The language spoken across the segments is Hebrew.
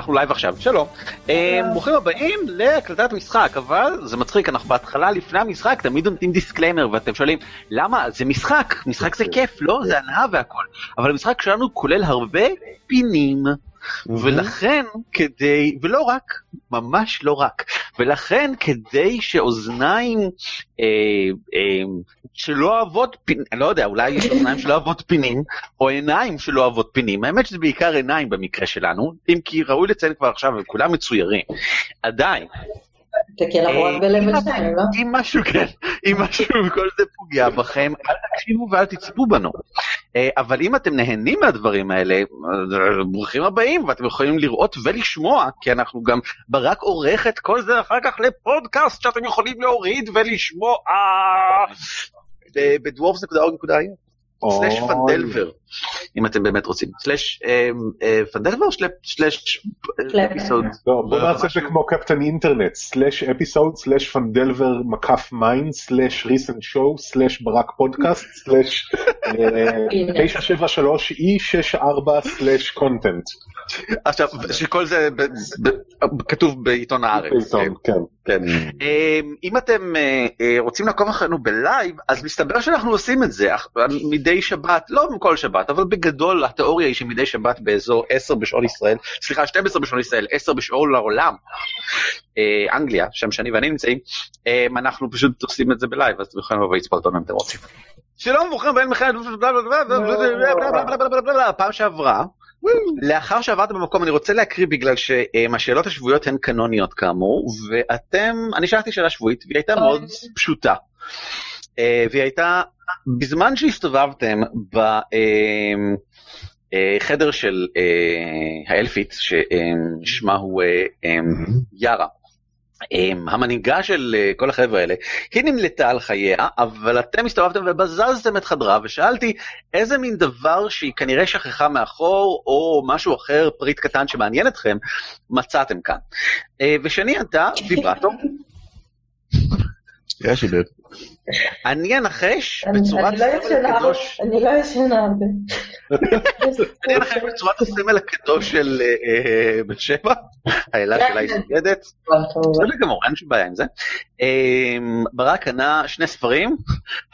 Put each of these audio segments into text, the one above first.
אנחנו live עכשיו, שלום. אה, ברוכים הבאים להקלטת משחק, אבל זה מצחיק, אנחנו בהתחלה לפני המשחק תמיד נותנים disclaimer ואתם שואלים למה זה משחק, משחק זה כיף, לא? זה הנאה והכל. אבל המשחק שלנו כולל הרבה פינים. ולכן כדי, ולא רק, ממש לא רק, ולכן כדי שאוזניים אה, אה, שלא אוהבות פינים, לא יודע, אולי יש אוזניים שלא אוהבות פינים, או עיניים שלא אוהבות פינים, האמת שזה בעיקר עיניים במקרה שלנו, אם כי ראוי לציין כבר עכשיו, הם כולם מצוירים, עדיין. שתיים, לא? אם משהו, כן, אם משהו מכל זה פוגע בכם, אל תקשיבו ואל תצפו בנו. אה, אבל אם אתם נהנים מהדברים האלה, אה, ברוכים הבאים, ואתם יכולים לראות ולשמוע, כי אנחנו גם, ברק עורך את כל זה אחר כך לפודקאסט שאתם יכולים להוריד ולשמוע ב dwarfs.org.il. slash Phandelver, אם אתם באמת רוצים. slash Phandelver או slash episode? לא, בוא נעשה את זה כמו קפטן אינטרנט, slash episode, slash Phandelver מקף mine, slash recent show, slash ברק פודקאסט, slash 973 E64 slash content. עכשיו, שכל זה כתוב בעיתון הארץ. בעיתון, כן. כן. אם אתם רוצים לעקוב אחרינו בלייב, אז מסתבר שאנחנו עושים את זה מדי שבת, לא כל שבת, אבל בגדול התיאוריה היא שמדי שבת באזור 10 בשעון ישראל, סליחה, 12 בשעון ישראל, 10 בשעון לעולם, אנגליה, שם שאני ואני נמצאים, אנחנו פשוט עושים את זה בלייב, אז אתם יכולים לבוא לצפות אם אתם רוצים. שלום וברוכים הבאים לכם, פעם שעברה. לאחר שעברתם במקום אני רוצה להקריא בגלל שהשאלות השבועיות הן קנוניות כאמור ואתם אני שאלתי שאלה שבועית והיא הייתה מאוד פשוטה והיא הייתה בזמן שהסתובבתם בחדר של האלפית ששמה הוא יארה. המנהיגה של כל החבר'ה האלה, היא נמלטה על חייה, אבל אתם הסתובבתם ובזזתם את חדרה, ושאלתי איזה מין דבר שהיא כנראה שכחה מאחור, או משהו אחר, פריט קטן שמעניין אתכם, מצאתם כאן. ושני ענתה, ויברטו. Yeah, she did. אני אנחש בצורת הסמל הקדוש... אני לא ישנה הרבה. אני אנחש בצורת הסמל הקדוש של בת שבע, האלה שלה היא סוגדת. בסדר גמור, אין שום בעיה עם זה. ברק ענה שני ספרים,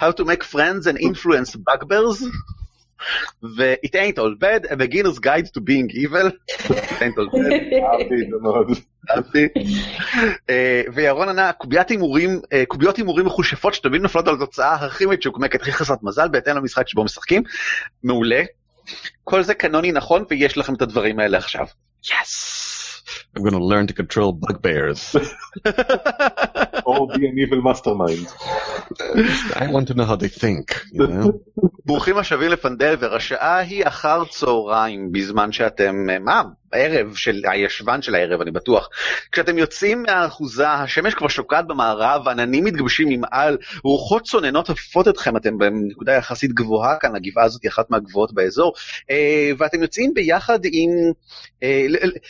How to make friends and influence bugbears. ו-It ain't all bad, a beginner's guide to being evil. It ain't all bad. אהבתי את זה מאוד. אהבתי. וירון ענה, קוביות הימורים, קוביות הימורים מכושפות שתמיד נופלות על התוצאה הכי מצ'וקמקת, הכי חסרת מזל, בהתאם למשחק שבו משחקים. מעולה. כל זה קנוני נכון, ויש לכם את הדברים האלה עכשיו. יס! I'm going to learn to control bugbears. or be an evil mastermind. I want to know how they think, you know? ברוכים השבים לפנדלבר, השעה היא אחר צהריים בזמן שאתם, מה? בערב של הישבן של הערב, אני בטוח. כשאתם יוצאים מהאחוזה, השמש כבר שוקעת במערב, עננים מתגבשים ממעל, רוחות צוננות עפות אתכם, אתם בנקודה יחסית גבוהה כאן, הגבעה הזאת היא אחת מהגבוהות באזור, ואתם יוצאים ביחד עם,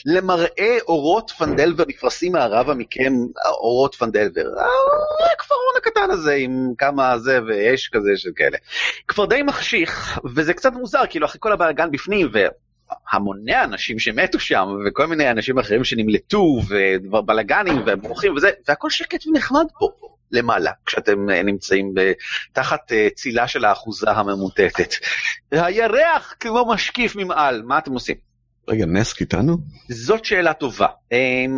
למראה אורות פנדלבר נפרסים מערבה מכם, אורות פנדלבר. הכפרון הקטן הזה עם כמה זה ואש כזה של כאלה. כבר די מחשיך, וזה קצת מוזר, כאילו אחרי כל הבלאגן בפנים, ו... המוני אנשים שמתו שם וכל מיני אנשים אחרים שנמלטו ובלאגנים וברוכים וזה והכל שקט ונחמד פה למעלה כשאתם נמצאים תחת צילה של האחוזה הממוטטת. הירח כמו משקיף ממעל מה אתם עושים? רגע נסק איתנו? זאת שאלה טובה.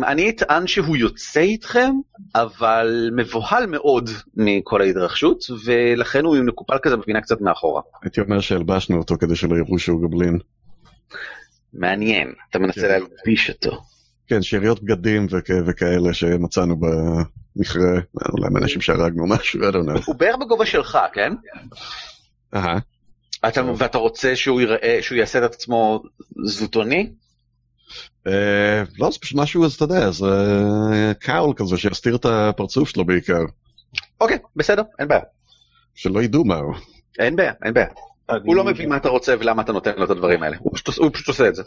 אני אטען שהוא יוצא איתכם אבל מבוהל מאוד מכל ההתרחשות ולכן הוא מקופל כזה בפינה קצת מאחורה. הייתי אומר שהלבשנו אותו כדי שלא יראו שהוא גבלין. מעניין, אתה מנסה להלביש אותו. כן, שאריות בגדים וכאלה שמצאנו במכרה, אולי מאנשים שהרגנו משהו, I don't know. הוא בערך בגובה שלך, כן? אהה. ואתה רוצה שהוא יעשה את עצמו זוטוני? לא, זה פשוט משהו, אז אתה יודע, זה קאול כזה שיסתיר את הפרצוף שלו בעיקר. אוקיי, בסדר, אין בעיה. שלא ידעו מה הוא. אין בעיה, אין בעיה. הוא לא מבין מה אתה רוצה ולמה אתה נותן לו את הדברים האלה, הוא פשוט עושה את זה.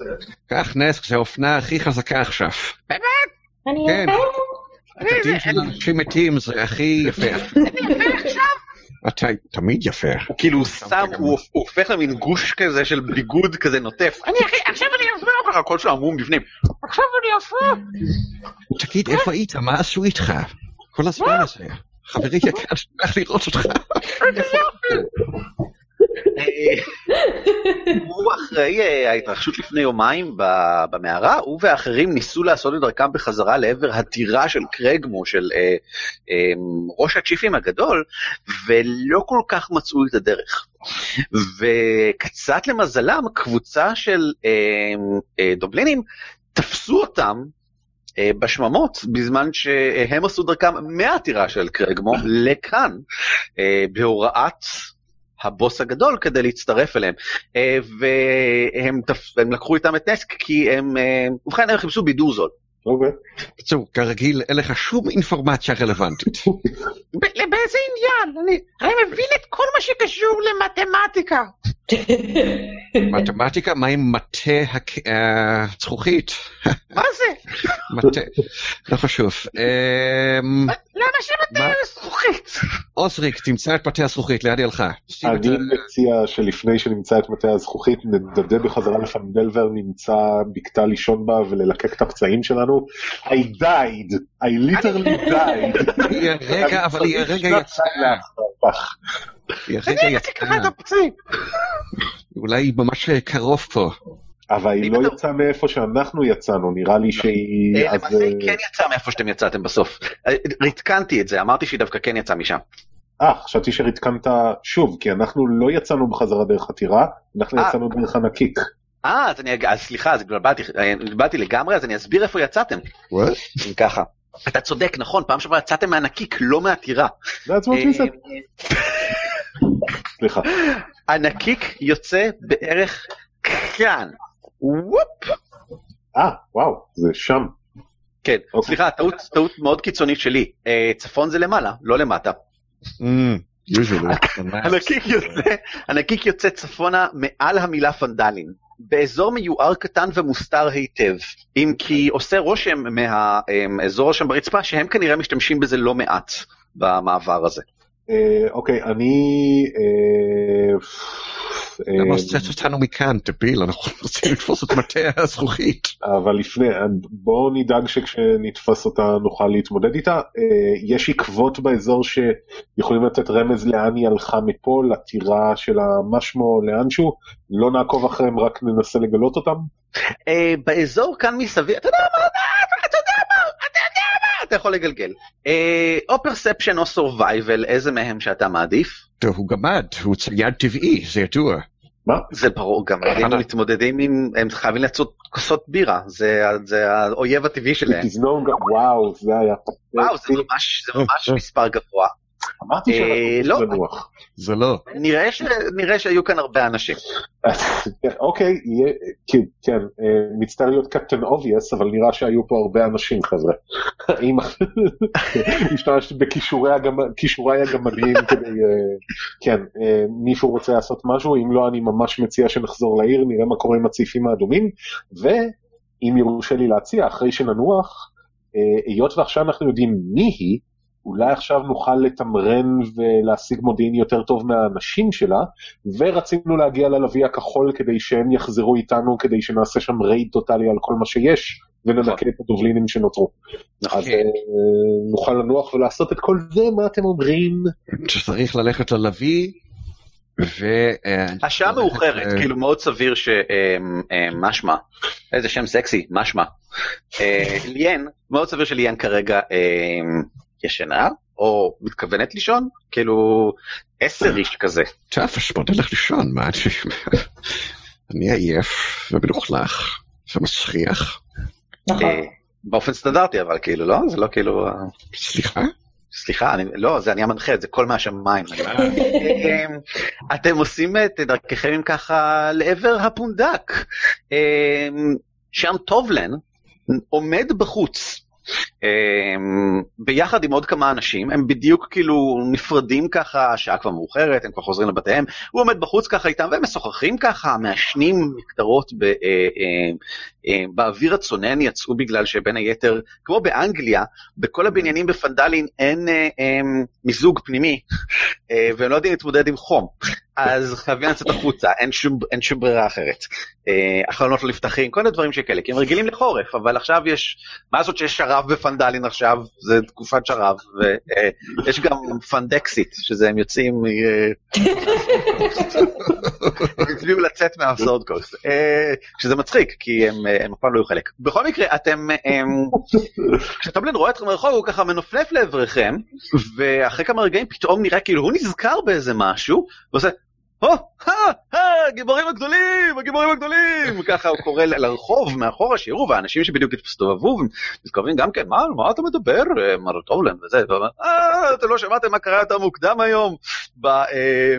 קח נס, זה האופנה הכי חזקה עכשיו. באמת? אני כן. יפה. הבגדים של אנשים מתים זה הכי יפה. אתה תמיד יפה. כאילו הוא שם, הוא הופך למין גוש כזה של ביגוד כזה נוטף. אני הכי, עכשיו אני לך הכל שלו עמום בפנים. עכשיו אני יפה. תגיד, איפה היית? מה עשו איתך? כל הזמן הזה. חברי יקר, שמח לראות אותך. אה, הוא אחראי אה, ההתרחשות לפני יומיים במערה, הוא ואחרים ניסו לעשות את דרכם בחזרה לעבר הטירה של קרגמו, של אה, אה, ראש הצ'יפים הגדול, ולא כל כך מצאו את הדרך. וקצת למזלם, קבוצה של אה, אה, דובלינים תפסו אותם אה, בשממות בזמן שהם עשו דרכם מהטירה של קרגמו לכאן, בהוראת הבוס הגדול כדי להצטרף אליהם. אה, והם תפ- הם לקחו איתם את נסק כי הם, אה, ובכן הם חיפשו בידור זול. אוקיי. בקיצור, כרגיל, אין לך שום אינפורמציה רלוונטית. באיזה עניין? אני הרי מבין את כל מה שקשור למתמטיקה. מתמטיקה, מה עם מטה הק- אה, הזכוכית? מה זה? מטה, לא חשוב. למה שמטה מה? זכוכית? עוזריק, תמצא את מטה הזכוכית ליד את אני מציע שלפני שנמצא את מטה הזכוכית נדדה בחזרה לפנדלבר, נמצא בקתה לישון בה וללקק את הפצעים שלנו. I died, I literally died. הרגע, אבל היא הרגע יצאה. היא אני הרגע הייתי ככה את יצאה. הפצעים. אולי היא ממש קרוב פה. אבל היא לא אתה- יצאה מאיפה שאנחנו יצאנו, נראה לי שהיא... אה, אז, למעשה היא אה, כן יצאה מאיפה שאתם יצאתם בסוף. אה, עדכנתי את זה, אמרתי שהיא דווקא כן יצאה משם. אה, חשבתי שהתקנת שוב, כי אנחנו לא יצאנו בחזרה דרך הטירה, אנחנו אה. יצאנו דרך הנקיק. אה, אז אני, אז סליחה, אז התבלבלתי, אה, לגמרי, אז אני אסביר איפה יצאתם, אם ככה. אתה צודק, נכון, פעם שעברה יצאתם מהנקיק, לא מהטירה. That's what said. סליחה. הנקיק יוצא בערך כאן. וופ. אה, וואו, זה שם. כן, אוקיי. סליחה, טעות, טעות מאוד קיצונית שלי. אה, צפון זה למעלה, לא למטה. Mm. הנקיק יוצא, הנקיק יוצא צפונה מעל המילה פנדלין. באזור מיוער קטן ומוסתר היטב, אם כי עושה רושם מהאזור שם ברצפה שהם כנראה משתמשים בזה לא מעט במעבר הזה. אה, אוקיי, אני... אה, אה, למה הוצאת אותנו מכאן, דביל? אנחנו רוצים לתפוס את מטה הזכוכית. אבל לפני, בואו נדאג שכשנתפס אותה נוכל להתמודד איתה. אה, יש עקבות באזור שיכולים לתת רמז לאן היא הלכה מפה, לטירה של המשמו, לאנשהו. לא נעקוב אחריהם, רק ננסה לגלות אותם. אה, באזור כאן מסביב, אתה יודע מה, אתה אתה יודע מה, אתה יודע מה, אתה יכול לגלגל. אה, או perception או survival, איזה מהם שאתה מעדיף? טוב, הוא גמד, הוא צייד טבעי, זה ידוע. מה? זה ברור, גם הם מתמודדים עם, הם חייבים לעשות כוסות בירה, זה האויב הטבעי שלהם. תזנון גם, וואו, זה היה... וואו, זה ממש, זה ממש מספר גבוה. אמרתי אה, לא. לנוח. זה לא. נראה ש- נראה שהיו כאן הרבה אנשים. אוקיי, יהיה- כן, כן, אה, מצטער להיות captain obvious, אבל נראה שהיו פה הרבה אנשים חבר'ה. האם השתמשת בכישורי הגמ- כישוריי הגמדיים כדי, אה, כן, אה, מישהו רוצה לעשות משהו, אם לא אני ממש מציע שנחזור לעיר, נראה מה קורה עם הצעיפים האדומים, ואם יורשה לי להציע, אחרי שננוח, אה, היות ועכשיו אנחנו יודעים מי היא, אולי עכשיו נוכל לתמרן ולהשיג מודיעין יותר טוב מהאנשים שלה, ורצינו להגיע ללוי הכחול כדי שהם יחזרו איתנו, כדי שנעשה שם רייד טוטאלי על כל מה שיש, וננקה את הדובלינים שנותרו. נכון. אז אה, נוכל לנוח ולעשות את כל זה, מה אתם אומרים? שצריך ללכת ללוי, ו... אה, השעה מאוחרת, אה, כאילו מאוד סביר שמשמע, איזה שם סקסי, משמע. אה, ליאן, מאוד סביר שליאן כרגע ישנה, או מתכוונת לישון, כאילו עשר איש כזה. טוב, אז בוא נלך לישון, מה אני... אני עייף ומלוכלך ומסריח. נכון. אה, באופן סטנדרטי אבל כאילו, לא? זה לא כאילו... אה, סליחה? סליחה, אני, לא, זה אני המנחה, זה קול מהשמיים. אתם עושים את דרככם ככה לעבר הפונדק. אמ, שם טובלן עומד בחוץ. אמ, ביחד עם עוד כמה אנשים, הם בדיוק כאילו נפרדים ככה, השעה כבר מאוחרת, הם כבר חוזרים לבתיהם, הוא עומד בחוץ ככה איתם והם משוחחים ככה, מעשנים מקטרות ב, אה, אה, אה, באוויר הצונן יצאו בגלל שבין היתר, כמו באנגליה, בכל הבניינים בפנדלין אין אה, מיזוג פנימי, והם לא יודעים להתמודד עם חום. אז חייבים לצאת החוצה, אין שום, אין שום ברירה אחרת. אה, החלונות לא נפתחים, כל מיני דברים שכאלה, כי הם רגילים לחורף, אבל עכשיו יש, מה לעשות שיש שרב בפנדלין עכשיו, זה תקופת שרב, ויש גם פנדקסיט, שזה הם יוצאים, אה, הם הצביעו לצאת מהסוד קוסט, אה, שזה מצחיק, כי הם, אה, הם אף פעם לא היו חלק. בכל מקרה, אתם, אה, כשטובלין רואה אתכם מרחוק, הוא ככה מנופנף לעבריכם, ואחרי כמה רגעים פתאום נראה כאילו הוא נזכר באיזה משהו, ועושה, הגיבורים הגדולים, הגיבורים הגדולים, ככה הוא קורא לרחוב מאחורה שיראו, והאנשים שבדיוק הסתובבו, מתקרבים גם כן, מה, מה אתה מדבר, אה, מר טובלן וזה, אה, אתם לא שמעתם מה קרה יותר מוקדם היום. אה,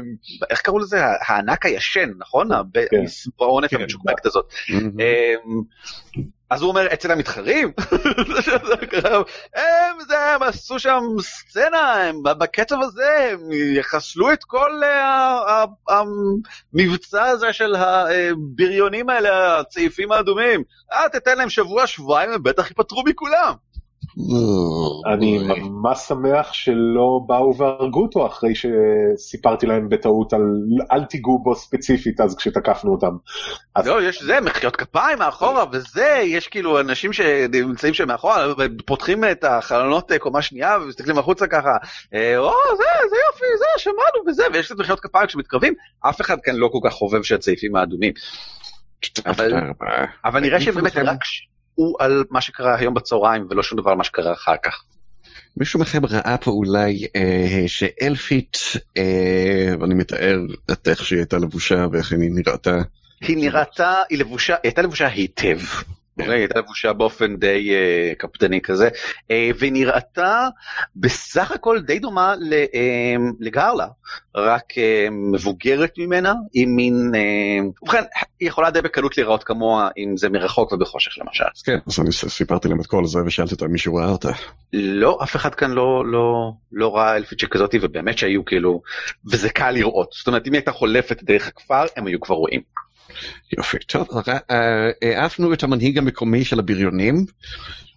איך קראו לזה? הענק הישן, נכון? כן. המסברעונת כן. המשוקמקת הזאת. אז הוא אומר, אצל המתחרים? הם זה, הם עשו שם סצנה, הם בקצב הזה, הם יחסלו את כל אה, המבצע הזה של הבריונים האלה, הצעיפים האדומים. אה, תתן להם שבוע, שבועיים, הם בטח ייפטרו מכולם. אני. ממש שמח שלא באו והרגו אותו אחרי שסיפרתי להם בטעות על אל תיגעו בו ספציפית אז כשתקפנו אותם. אז לא, יש זה, מחיאות כפיים מאחורה, וזה, יש כאילו אנשים שנמצאים שם מאחורה, פותחים את החלונות אה, קומה שנייה ומסתכלים החוצה ככה, אה, או, זה, זה יופי, זה, שמענו וזה, ויש קצת מחיאות כפיים כשמתקרבים, אף אחד כאן לא כל כך חובב של הצעיפים האדומים. אבל- נראה שבאמת רק הוא על מה שקרה היום בצהריים, ולא שום דבר על מה שקרה אחר כך. מישהו מכם ראה פה אולי אה, שאלפית, אה, ואני מתאר את איך שהיא הייתה לבושה ואיך היא נראתה. היא נראתה, היא לבושה, היא הייתה לבושה היטב. אוקיי? היא הייתה לבושה באופן די אה, קפדני כזה, אה, והיא נראתה בסך הכל די דומה ל- אה, לגרלה, רק אה, מבוגרת ממנה, עם מין... אה, ובכן, היא יכולה די בקלות להיראות כמוה, אם זה מרחוק ובחושך למשל. כן, אז אני סיפרתי להם את כל זה ושאלתי אותם אם מישהו ראה אותה. לא, אף אחד כאן לא, לא, לא ראה אלפית שכזאתי, ובאמת שהיו כאילו, וזה קל לראות. זאת אומרת, אם היא הייתה חולפת דרך הכפר, הם היו כבר רואים. יופי, טוב, אה, העפנו את המנהיג המקומי של הבריונים,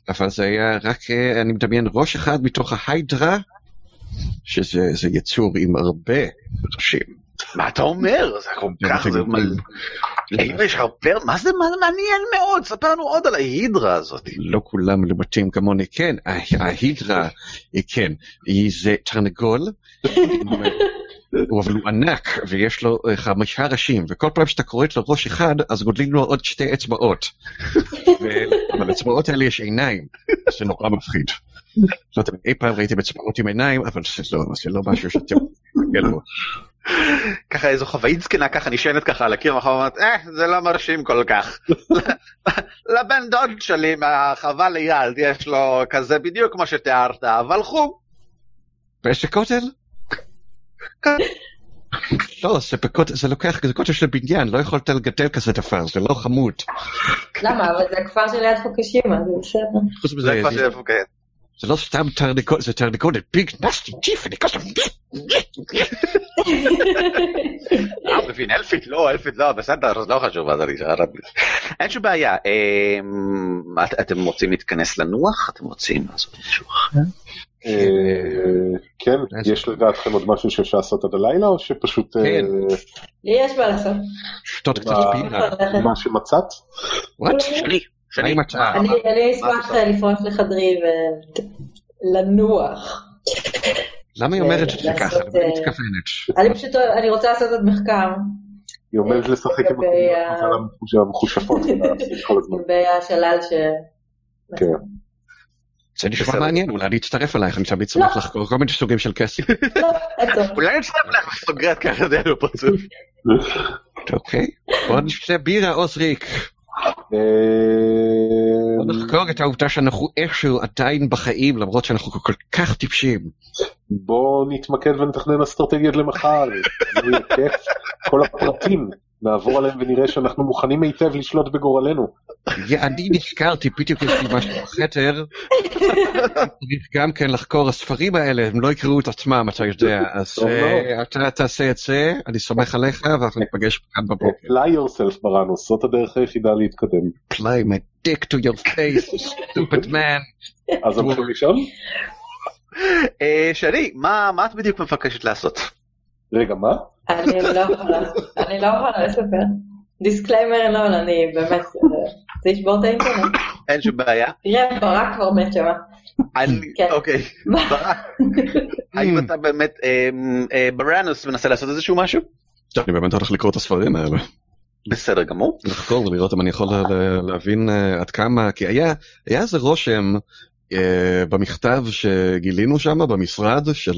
אבל זה היה רק, אה, אני מדמיין, ראש אחד מתוך ההיידרה, שזה זה יצור עם הרבה ראשים. מה אתה אומר? זה כל כך, זה מלא. יש הרבה, מה זה מעניין מאוד, ספר לנו עוד על ההידרה הזאת. לא כולם מלומדים כמוני, כן, ההידרה, היא כן, היא זה תרנגול, אבל הוא ענק ויש לו אה, חמישה ראשים, וכל פעם שאתה כורת לו ראש אחד, אז גודלים לו עוד שתי אצבעות. אבל לאצבעות האלה יש עיניים, זה נורא מפחיד. לא יודע, אי פעם ראיתם אצבעות עם עיניים, אבל זה לא, לא משהו שאתם. ככה איזו חוואית זקנה ככה נשענת ככה על הקיר מאחור ואומרת, אה, זה לא מרשים כל כך. לבן דוד שלי מהחווה ליד יש לו כזה בדיוק כמו שתיארת, אבל חום. באיזה כותל? לא, זה בכותל, זה לוקח, זה כותל של בניין, לא יכולת לגדל כזה דבר, זה לא חמוד. למה? אבל זה הכפר שליד פוקושימה, זה בסדר. חוץ זה מזה, זה- של. זה לא סתם תרנגולת, זה תרנגולת ביג נסטי ג'יף, אני כזה... אה, מבין, אלפית לא, אלפית לא, בסדר, לא חשוב, אז אני. אין שום בעיה. את- אתם רוצים להתכנס לנוח? אתם רוצים לעשות משהו אחר? אה, כן, יש לדעתכם עוד משהו שאפשר לעשות עד הלילה או שפשוט אה, כן. לי יש מה לעשות. שתות קצת מה- בירה. מה שמצאת? וואט? שני, שני. האם אתה- אני אשמח? לפרוש לחדרי ולנוח. למה היא אומרת את זה לעשות, ככה? אה, מתכוונת? אני פשוט, אני רוצה לעשות עוד מחקר היא עומדת לשחק עם המחושפות. לגבי השלל ש... כן. זה נשמע. מעניין, אולי אני אצטרף אלייך, אני תמיד שמח לא. לחקור כל מיני סוגים של כסף. לא, צורך. אולי נצטרף לך וסוגרת ככה זה בפרצוף. אוקיי, בוא נשתה בירה עוזריק. בוא אה, נחקור את העובדה שאנחנו איכשהו עדיין בחיים, למרות שאנחנו כל כך טיפשים. בוא נתמקד ונתכנן אסטרטגיות למחר, זה יהיה כיף. כל הפרטים, נעבור עליהם ונראה שאנחנו מוכנים היטב לשלוט בגורלנו. אני נזכרתי, בדיוק יש לי משהו בחדר, צריך גם כן לחקור הספרים האלה, הם לא יקראו את עצמם, אתה יודע, אז אה, אתה תעשה את זה, אני סומך עליך, ואנחנו ניפגש כאן בבוקר. fly yourself בראנוס, זאת הדרך היחידה להתקדם. play my dick to your face, stupid man. אז הולכים לישון? אה, שני, מה את בדיוק מבקשת לעשות? רגע, מה? אני לא יכולה, אני לא יכולה לספר. דיסקליימר לא, אני באמת, אה, זה ישבור את האינטרנט. אין שום בעיה. תראה, ברק כבר מת שמה. כן. אוקיי, מה? ברק, האם אתה באמת, אה, אה, בראנוס מנסה לעשות איזשהו משהו? אני באמת הולך לקרוא את הספרים האלה. בסדר גמור. לחקור ולראות אם אני יכול לה- לה- להבין אה, עד כמה, כי היה איזה רושם אה, במכתב שגילינו שם במשרד של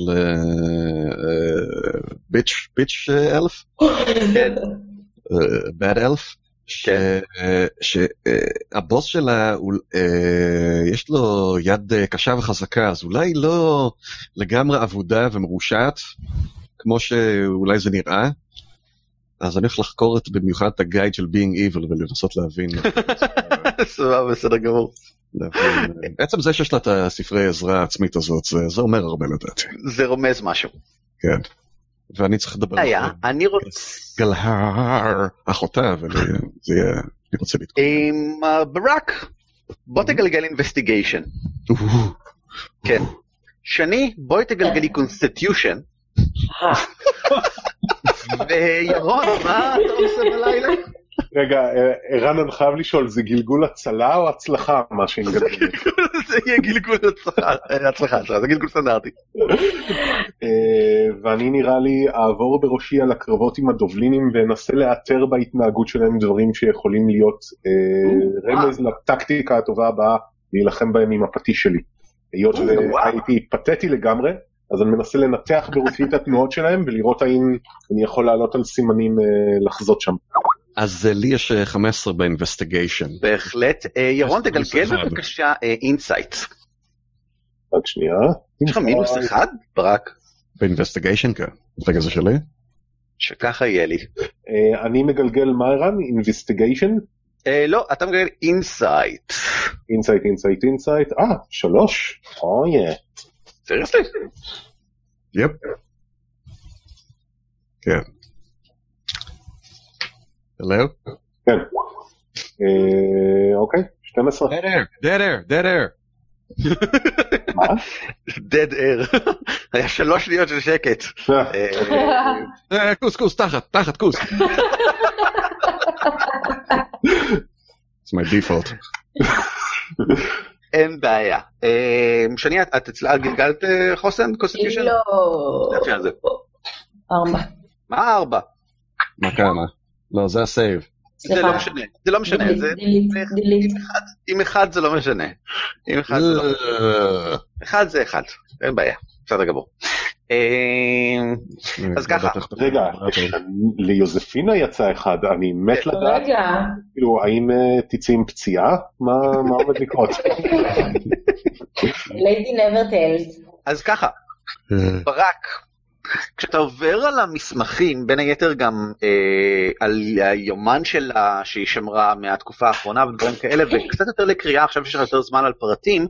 ביץ' ביץ' אלף, bad אלף. שהבוס שלה, אה, יש לו יד אה, קשה וחזקה, אז אולי לא לגמרי אבודה ומרושעת, כמו שאולי זה נראה. אז אני הולך לחקור את, במיוחד את הגייד של being evil ולנסות להבין. סבבה, בסדר גמור. עצם זה שיש לה את הספרי עזרה העצמית הזאת, זה, זה אומר הרבה לדעתי. זה רומז משהו. כן. ואני צריך לדבר היה, עם אני רוצה... גלהר, אחותה, וזה יהיה, אני רוצה לתקוף. עם אה, ברק, בוא תגלגל investigation. כן. שני, בואי תגלגלי constitution. וירון, מה אתה עושה בלילה? רגע, אה, ערן, אני חייב לשאול, זה גלגול הצלה או הצלחה, מה מדברת? זה יהיה גלגול הצלחה, אה, הצלחה, הצלחה, זה גלגול סטנדרטי. אה, ואני נראה לי אעבור בראשי על הקרבות עם הדובלינים ואנסה לאתר בהתנהגות שלהם דברים שיכולים להיות רמז לטקטיקה הטובה הבאה להילחם בהם עם הפטיש שלי. היות. שהייתי פתטי לגמרי, אז אני מנסה לנתח בראשי את התנועות שלהם ולראות האם אני יכול לעלות על סימנים לחזות שם. אז אה, לי יש אה, 15 באינבסטיגיישן. בהחלט. אה, ירון, תגלגל. בבקשה insight. רק שנייה. יש לך מינוס אחד, ברק? ב investigation כן. רגע זה שלי? שככה יהיה לי. אה, אני מגלגל מה ערן? investigation? אה, לא, אתה מגלגל insight. insight, insight, insight. אה, שלוש. אוי. seriously? yep. כן. הלו? כן. אה, אוקיי, 12. dead air, dead air, dead air. מה? dead air. היה שלוש שניות של שקט. אה, אה, כוס, כוס, תחת, תחת, כוס. It's my default. אין בעיה. שני, את אצלה גלגלת חוסן? constitution? לא. ארבע. מה ארבע? מה כמה? לא, זה ה save. זה. לא משנה. זה לא משנה. עם אחד- זה לא משנה. עם אחד זה לא אה, אחד זה אחד. אין בעיה. בסדר גמור. אה, אז ככה. רגע, ליוזפינה יצא אחד, אני מת לדעת, כאילו, האם אה, תצאי עם פציעה? מה מה עומד לקרות? lady never tells. אז ככה, אה, ברק, כשאתה עובר על המסמכים, בין היתר גם אה, על היומן שלה שהיא שמרה מהתקופה האחרונה ודברים כאלה, וקצת יותר לקריאה, עכשיו שיש לך יותר זמן על פרטים,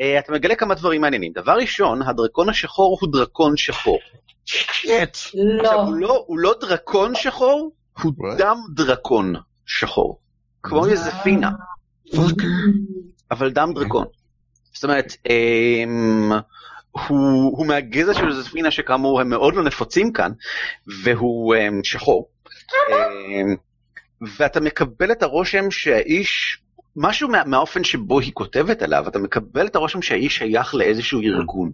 אה, אתה מגלה כמה דברים מעניינים. דבר ראשון, הדרקון השחור הוא דרקון שחור. שיט. לא. עכשיו, הוא לא, הוא לא דרקון שחור, הוא What? דם דרקון שחור. כמו יוזפינה. אבל דם דרקון. זאת אומרת, אמ, הוא, הוא מהגזע של יוזפינה שכאמור הם מאוד לא נפוצים כאן, והוא אמ, שחור. אמ, ואתה מקבל את הרושם שהאיש, משהו מה, מהאופן שבו היא כותבת עליו, אתה מקבל את הרושם שהאיש שייך לאיזשהו ארגון.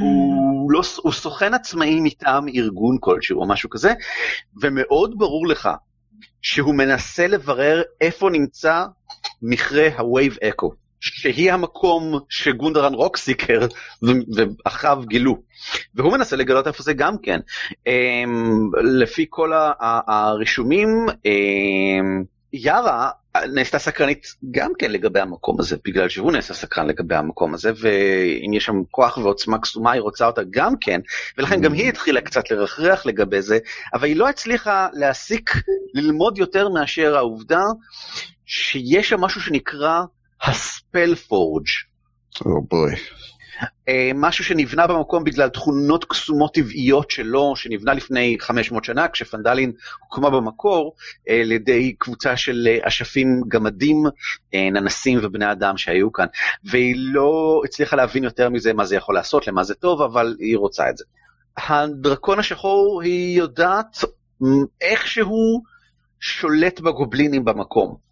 הוא, לא, הוא סוכן עצמאי מטעם ארגון כלשהו או משהו כזה, ומאוד ברור לך שהוא מנסה לברר איפה נמצא מכרה ה-Wave Echo, שהיא המקום שגונדרן רוקסיקר ואחיו גילו. והוא מנסה לגלות איפה זה גם כן. אמ, לפי כל הרישומים, אמ, יארה נעשתה סקרנית גם כן לגבי המקום הזה, בגלל שהוא נעשה סקרן לגבי המקום הזה, ואם יש שם כוח ועוצמה קסומה, היא רוצה אותה גם כן, ולכן גם היא התחילה קצת לרחרח לגבי זה, אבל היא לא הצליחה להסיק, ללמוד יותר מאשר העובדה שיש שם משהו שנקרא הספל פורג'. או בוי. אה, משהו שנבנה במקום בגלל תכונות קסומות טבעיות שלו, שנבנה לפני 500 שנה, כשפנדלין הוקמה במקור אה, על ידי קבוצה של אה, אשפים גמדים, ננסים ובני אדם שהיו כאן, והיא לא הצליחה להבין יותר מזה מה זה יכול לעשות, למה זה טוב, אבל היא רוצה את זה. הדרקון השחור היא יודעת איכשהו שולט בגובלינים במקום.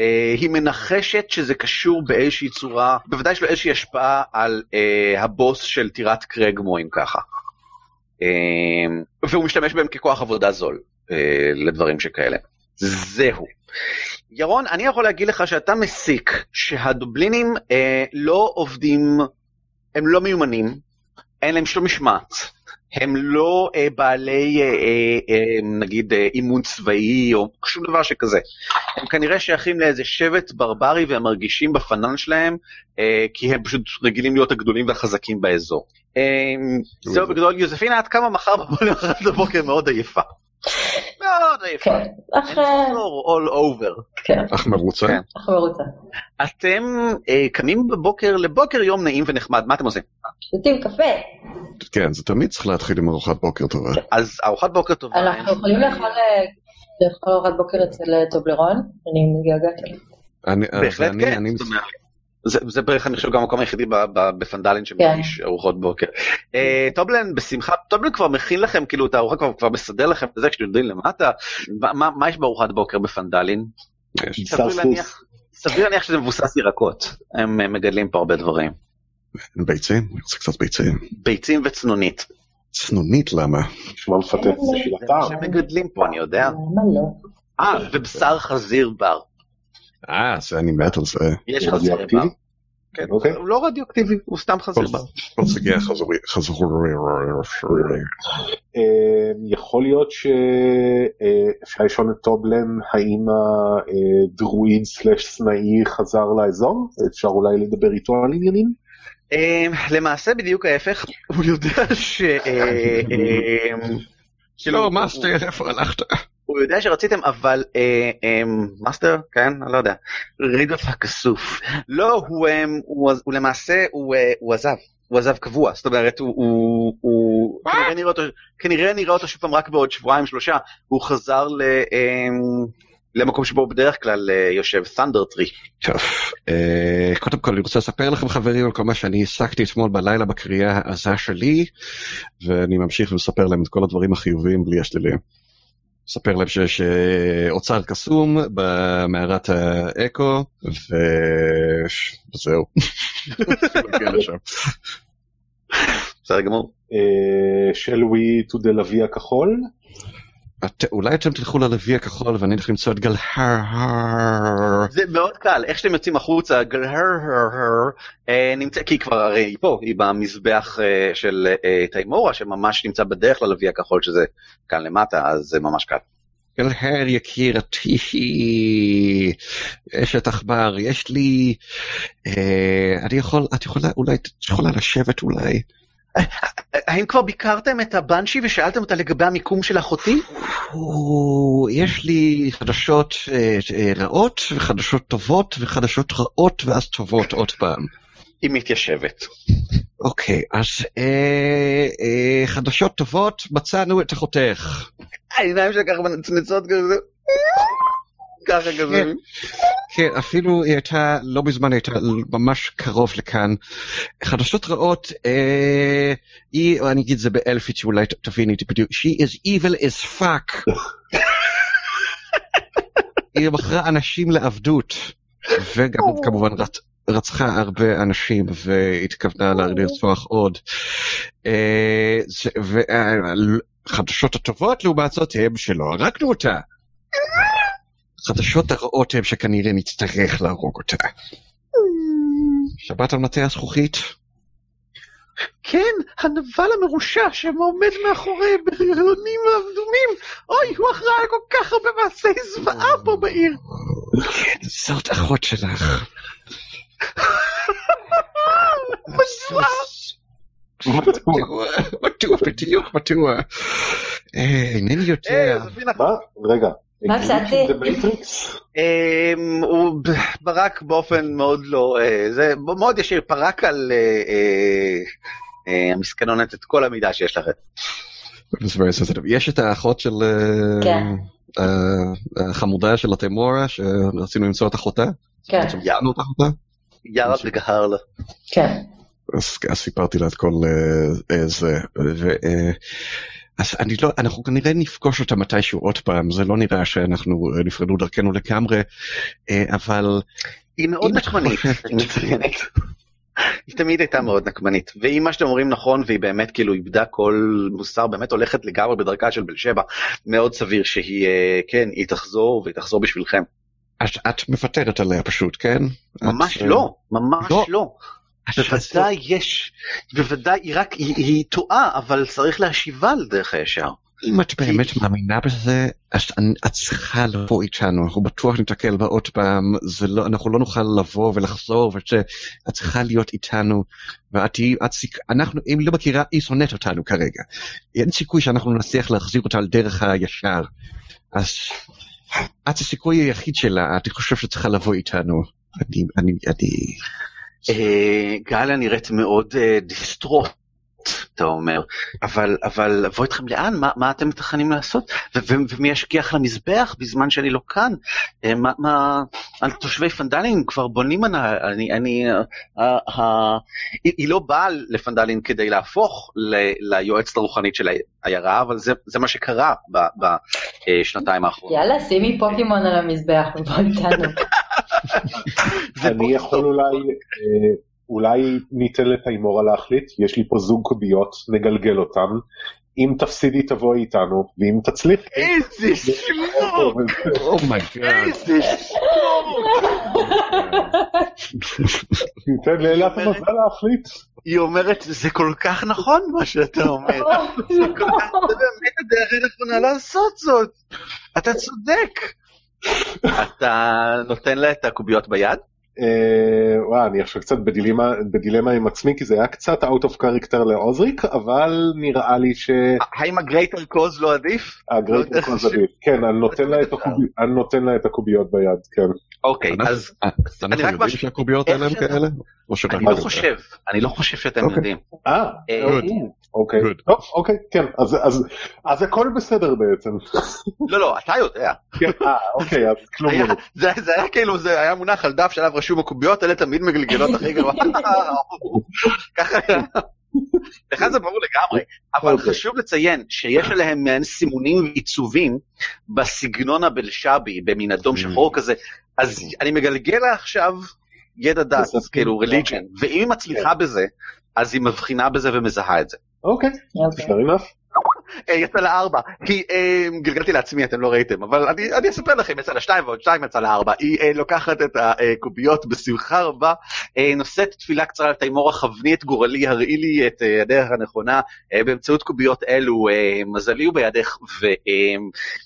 אה, היא מנחשת שזה קשור באיזושהי צורה, בוודאי יש לו איזושהי השפעה על אה, הבוס של טירת קרגמו אם ככה. אה, והוא משתמש בהם ככוח עבודה זול אה, לדברים שכאלה. זהו. ירון, אני יכול להגיד לך שאתה מסיק שהדובלינים אה, לא עובדים, הם לא מיומנים, אין להם שום משמעת, הם לא אה, בעלי אה, אה, אה, נגיד אה, אימון צבאי או שום דבר שכזה. הם כנראה שייכים לאיזה שבט ברברי והם מרגישים בפנן שלהם, אה, כי הם פשוט רגילים להיות הגדולים והחזקים באזור. זהו בגדול, יוזפינה עד כמה מחר בבוקר מאוד עייפה. מאוד עייפה. כן, אך all over. כן, אך מרוצה. כן. אך מרוצה. אתם אה, קמים בבוקר לבוקר יום נעים ונחמד, מה אתם עושים? שותים קפה. כן, זה תמיד צריך להתחיל עם ארוחת בוקר טובה. אז ארוחת בוקר טובה. אנחנו יכולים לאכול אה, ארוחת בוקר אצל אה, טובלרון? אני מתגעגעת בהחלט כן. זה, זה בערך אני חושב גם המקום היחידי ב- ב- בפנדלין שמגיש ארוחות בוקר. אה, טובלן בשמחה, טובלן כבר מכין לכם כאילו את הארוחה כבר, כבר מסדר לכם את זה כשאתם יודעים למטה. מה, מה, מה יש בארוחת בוקר בפנדלין? סביר. להניח, שזה מבוסס ירקות. הם אה, מגדלים פה הרבה דברים. ביצים? אני רוצה קצת ביצים. ביצים וצנונית. צנונית למה? מפתח כן, בשביל זה הטעם. מה שמגדלים פה אני יודע. למה לא? אה ובשר חזיר בר. אה, זה אני מת על זה. יש. רדיואקטיבי? כן, אוקיי. הוא לא רדיואקטיבי הוא סתם חזיר בר. כל סוגי החזורי. חזורי. אה, יכול להיות שאפשר לשאול את טובלן האם הדרואיד slash סנאי חזר לאזור? אפשר אולי לדבר איתו על עניינים? למעשה בדיוק ההפך, הוא יודע ש... אה, אמ, כאילו, לא, master, איפה הלכת? הוא יודע שרציתם, אבל אה, אמ, master, כן, אני לא יודע, רידוף הכסוף. לא, הוא אמ, הוא הוא למעשה, הוא אה, הוא עזב. הוא עזב קבוע, זאת אומרת, הוא, הוא, הוא כנראה, נראה אותו, כנראה נראה אותו שוב פעם רק בעוד שבועיים שלושה, הוא חזר ל, אמ, למקום שבו בדרך כלל אה, יושב, ת'נדר טרי. טוב, אה, קודם כל אני רוצה לספר לכם חברים על כל מה שאני הסקתי אתמול בלילה בקריאה העזה שלי, ואני ממשיך ומספר להם את כל הדברים החיוביים בלי השליליים. מספר להם שיש אה, אוצר קסום במערת האקו, וזהו. בסדר גמור. של ווי טו דה לוי הכחול? את- אולי אתם תלכו ללוי הכחול ואני הולך למצוא את גלהר. זה מאוד קל, איך שאתם יוצאים החוצה, גלהר, אה, נמצא, כי היא כבר הרי היא פה, היא במזבח אה, של אה, תיימורה, שממש נמצא בדרך ללוי הכחול, שזה כאן למטה, אז זה ממש קל. גלהר יקירתי, אשת עכבר, יש לי... אה, אני יכול, את יכולה, אולי, את יכולה לשבת אולי? האם כבר ביקרתם את הבנשי ושאלתם אותה לגבי המיקום של אחותי? יש לי חדשות אה, אה, רעות וחדשות טובות וחדשות רעות ואז טובות עוד פעם. היא מתיישבת. אוקיי, אז אה, חדשות טובות, מצאנו את אחותך. העיניים ככה מנצנצות כזה. ככה כזה. כן, אפילו היא הייתה, לא מזמן הייתה ממש קרוב לכאן. חדשות רעות, אה, היא, אני אגיד את זה באלפית שאולי תביני בדיוק, she is evil as fuck. היא מכרה אנשים לעבדות, וגם כמובן רצ, רצחה הרבה אנשים והתכוונה לרצוח עוד. אה, זה- והחדשות הטובות לעומת זאת הם שלא הרגנו אותה. החדשות הרעות הם שכנראה נצטרך להרוג אותה. שמעת על מטה הזכוכית? כן, הנבל המרושע שעומד מאחורי בריונים האדומים. אוי, הוא אחראי על כל כך הרבה מעשי זוועה פה בעיר. כן, זאת אחות שלך. מדוע? מדוע? מדוע בדיוק מדוע? אה, אינני אה, יודע. מה? רגע. מה הפסדתי? אמ, הוא ברק באופן מאוד לא, אה, זה מאוד ישיר, פרק על אה, אה, המסכנונת את כל המידע שיש לכם. יש את האחות של אה, כן. אה, החמודה של התימורה שרצינו למצוא את אחותה? כן, מצאנו את אחותה? יארה וגהרלה. כן. אז, סיפרתי לה את כל זה. אז אני לא, אנחנו כנראה נפגוש אותה מתישהו עוד פעם, זה לא נראה שאנחנו אה, נפרדו דרכנו לגמרי, אה, אבל היא מאוד נקמנית, היא מצוינת. היא תמיד הייתה מאוד נקמנית, ואם מה שאתם אומרים נכון והיא באמת כאילו איבדה כל מוסר, באמת הולכת לגמרי בדרכה של בל שבע, מאוד סביר שהיא, אה, כן, היא תחזור והיא תחזור בשבילכם. את, את מוותרת עליה פשוט, כן? ממש את, לא, ממש לא. לא. את- את- בוודאי יש, בוודאי היא רק, היא, היא טועה, אבל צריך להשיבה לדרך הישר. אם את באמת מאמינה בזה, את צריכה לבוא איתנו, אנחנו בטוח ניתקל בה עוד פעם, לא, אנחנו לא נוכל לבוא ולחזור, וזה, את צריכה להיות איתנו, ואת תהיי, את. אנחנו, אם היא לא מכירה, היא שונאת אותנו כרגע. אין סיכוי שאנחנו נצליח להחזיר אותה על דרך הישר. אז את הסיכוי היחיד שלה, אני חושב שצריכה לבוא איתנו. אני, אני, אני... גליה נראית מאוד אה, דיסטרוט, אתה אומר, אבל, אבל לבוא איתכם לאן? מה, מה אתם מתכננים לעשות? ו- ו- ומי ישגיח למזבח בזמן שאני לא כאן? אה, מה, מה, תושבי פנדלין כבר בונים ענה, אני, אני, אה, אה, אה, היא, היא לא באה לפנדלין כדי להפוך ל- ליועצת הרוחנית של העיירה, אבל זה, זה מה שקרה בשנתיים האחרונות. יאללה, שימי פוקימון על המזבח ובוא איתנו. אני יכול אולי, אה, אולי ניתן לתיימורה להחליט, יש לי פה זוג קוביות, נגלגל אותם. אם תפסידי תבואי איתנו, ואם תצליח... איזה שמור! oh my god. איזה ניתן לאלת המזל להחליט. היא אומרת, זה כל כך נכון מה שאתה אומר. זה באמת הדרך הנכונה לעשות זאת. אתה צודק. אתה נותן לה את הקוביות ביד? אה, וואי, אני עכשיו קצת בדילמה, בדילמה עם עצמי, כי זה היה קצת out of character לעוזריק, אבל נראה לי האם הגרייטר קוז לא עדיף? שהגרייטר קוז עדיף. כן, אני נותן לה את הקובי- אני נותן לה את הקוביות ביד, כן. אוקיי, אז אנחנו אני רק יודעים משהו- שהקוביות האלה הם כאלה? אני לא? חושב, אני לא חושב שאתם אוקיי. יודעים. אה, אה, אוקיי, אוקיי. טוב, אוקיי, כן, אז- הכל בסדר בעצם. לא, לא, אתה יודע. כן, אה, אוקיי, אז כלום לא. זה זה היה כאילו, זה היה מונח על דף שעליו רשום הקוביות האלה תמיד מגלגלות הכי גרוע. ככה. לך זה ברור לגמרי, אבל אוקיי. חשוב לציין שיש עליהם מעין סימונים ועיצובים בסגנון הבלשבי, במין אדום שחור כזה, אז אני מגלגל לה עכשיו ידע דת. כאילו religion, ואם היא מצליחה בזה, אז היא מבחינה בזה ומזהה את זה. אוקיי, אוקיי. fair enough. אה, יצא לה ארבע, כי אה, גלגלתי לעצמי, אתם לא ראיתם, אבל אני, אני אספר לכם, יצא לה שתיים ועוד שתיים יצא לה ארבע. היא אה, לוקחת את הקוביות בשמחה רבה, אה, נושאת תפילה קצרה על תימורה, כווני את גורלי, הראי לי את אה, הדרך הנכונה, אה, באמצעות קוביות אלו, אה, מזלי הוא בידך,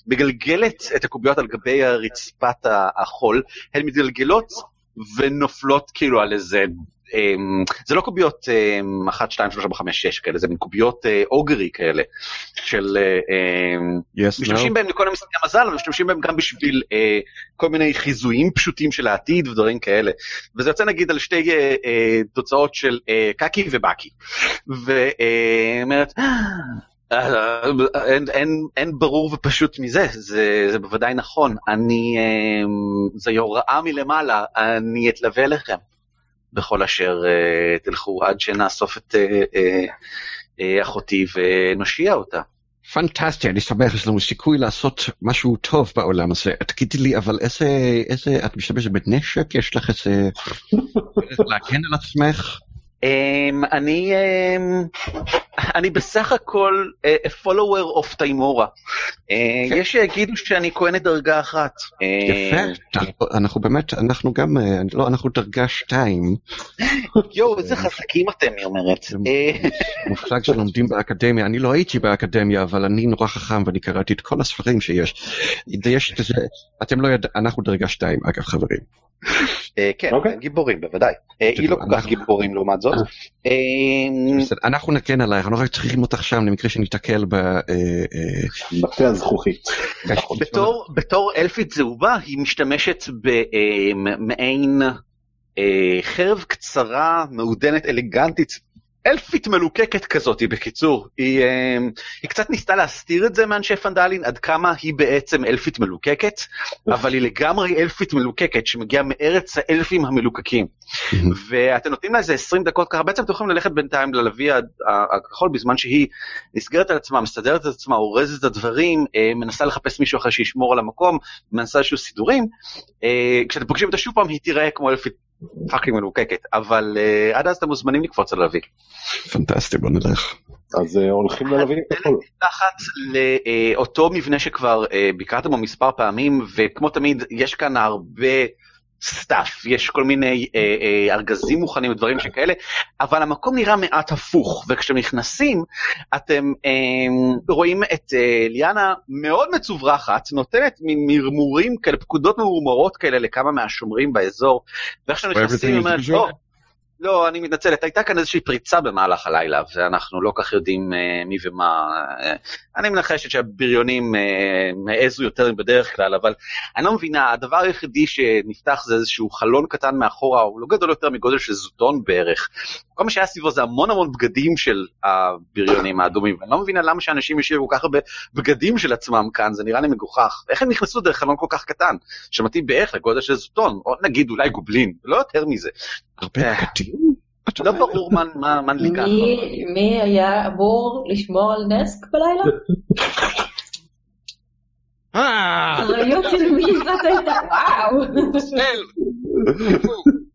ומגלגלת את הקוביות על גבי רצפת החול, הן מתגלגלות ונופלות כאילו על איזה... אמ, זה לא קוביות אמ, אחת, שתיים, שלושה, ארבע, חמש, שש כאלה, זה מין קוביות אה, אוגרי כאלה, של... אה, אמ, Yes, משתמשים no. בהם לכל המשחקי המזל, אבל משתמשים בהם גם בשביל אה, כל מיני חיזויים פשוטים של העתיד ודברים כאלה. וזה יוצא נגיד על שתי תוצאות של קקי ובקי. ואומרת, אין, אין, אין ברור ופשוט מזה, זה, זה בוודאי נכון. אני, אה, זוהי הוראה מלמעלה, אני אתלווה אליכם בכל אשר אה, תלכו עד שנאסוף את אה, אה, אה, אחותי ונושיע אותה. פנטסטי, אני שמח, יש לנו סיכוי לעשות משהו טוב בעולם הזה. תגידי לי, אבל איזה, איזה, את משתמשת בנשק? יש לך איזה... להגן על עצמך? Um, אני, um, אני בסך הכל uh, a follower of תיימורה. Uh, יש שיגידו שאני כהנת דרגה אחת. Uh, יפה, אנחנו באמת, אנחנו גם, אה, לא, אנחנו דרגה שתיים, יואו, איזה חזקים אתם, היא אומרת. אה, מושג שלומדים באקדמיה, אני לא הייתי באקדמיה, אבל אני נורא חכם ואני קראתי את כל הספרים שיש. יש, זה, אתם לא יודעים, אנחנו דרגה שתיים, אגב חברים. אה, כן, אוקיי. גיבורים, בוודאי. אה, היא לא כל כך גיבורים לעומת זאת. אה, אנחנו נגן עלייך, אנחנו רק צריכים אותך שם למקרה שניתקל ב... אה, אה, מטה הזכוכית. בתור, בתור אלפית זהובה היא משתמשת במעין אה, חרב קצרה, מעודנת, אלגנטית, אלפית מלוקקת כזאת, בקיצור. היא, אה, היא קצת ניסתה להסתיר את זה מאנשי פנדלין, עד כמה היא בעצם אלפית מלוקקת, אבל היא לגמרי אלפית מלוקקת שמגיעה מארץ האלפים המלוקקים. ואתם נותנים לה איזה 20 דקות ככה, בעצם אתם יכולים ללכת בינתיים ללוי הכחול בזמן שהיא נסגרת על עצמה, מסתדרת את עצמה, אורזת את הדברים, אה, מנסה לחפש מישהו אחר שישמור על המקום, מנסה איזשהו סידורים. אה, כשאתם פוגשים אותה שוב פעם היא תיראה כמו אלפית fucking מלוקקת, אבל אה, עד אז אתם מוזמנים לקפוץ על הלוי. פנטסטי, בוא נלך. אז אה, הולכים ללוי הכחול. תחת לאותו מבנה שכבר אה, ביקרתם בו מספר פעמים, וכמו תמיד יש כאן הרבה stuff, יש כל מיני אה, אה, ארגזים מוכנים ודברים שכאלה, אבל המקום נראה מעט הפוך, וכשאתם נכנסים, אתם אה, רואים את אה, ליאנה מאוד מצוברחת, נותנת מין מרמורים כאלה, פקודות ממורמרות כאלה לכמה מהשומרים באזור, ואיך שאתם נכנסים, היא אומרת, "או, לא, אני מתנצלת, הייתה כאן איזושהי פריצה במהלך הלילה, ואנחנו לא כך יודעים uh, מי ומה. Uh, אני מנחשת שהבריונים uh, העזו יותר מבדרך כלל, אבל אני לא מבינה, הדבר היחידי שנפתח זה איזשהו חלון קטן מאחורה, הוא לא גדול יותר מגודל של זוטון בערך. כל מה שהיה סביבו זה המון המון בגדים של הבריונים האדומים, ואני לא מבינה למה שאנשים ישאירו כל כך הרבה בגדים של עצמם כאן, זה נראה לי מגוחך. איך הם נכנסו דרך חלון כל כך קטן, שמתאים בערך לגודל של זוטון, או נגיד אולי גובלין, לא יותר מזה. הרבה בגדים? לא ברור מה- מה מה נדלקה. מי- היה אמור לשמור על נסק בלילה? אה, אחריות של מי זאת הייתה? וואו.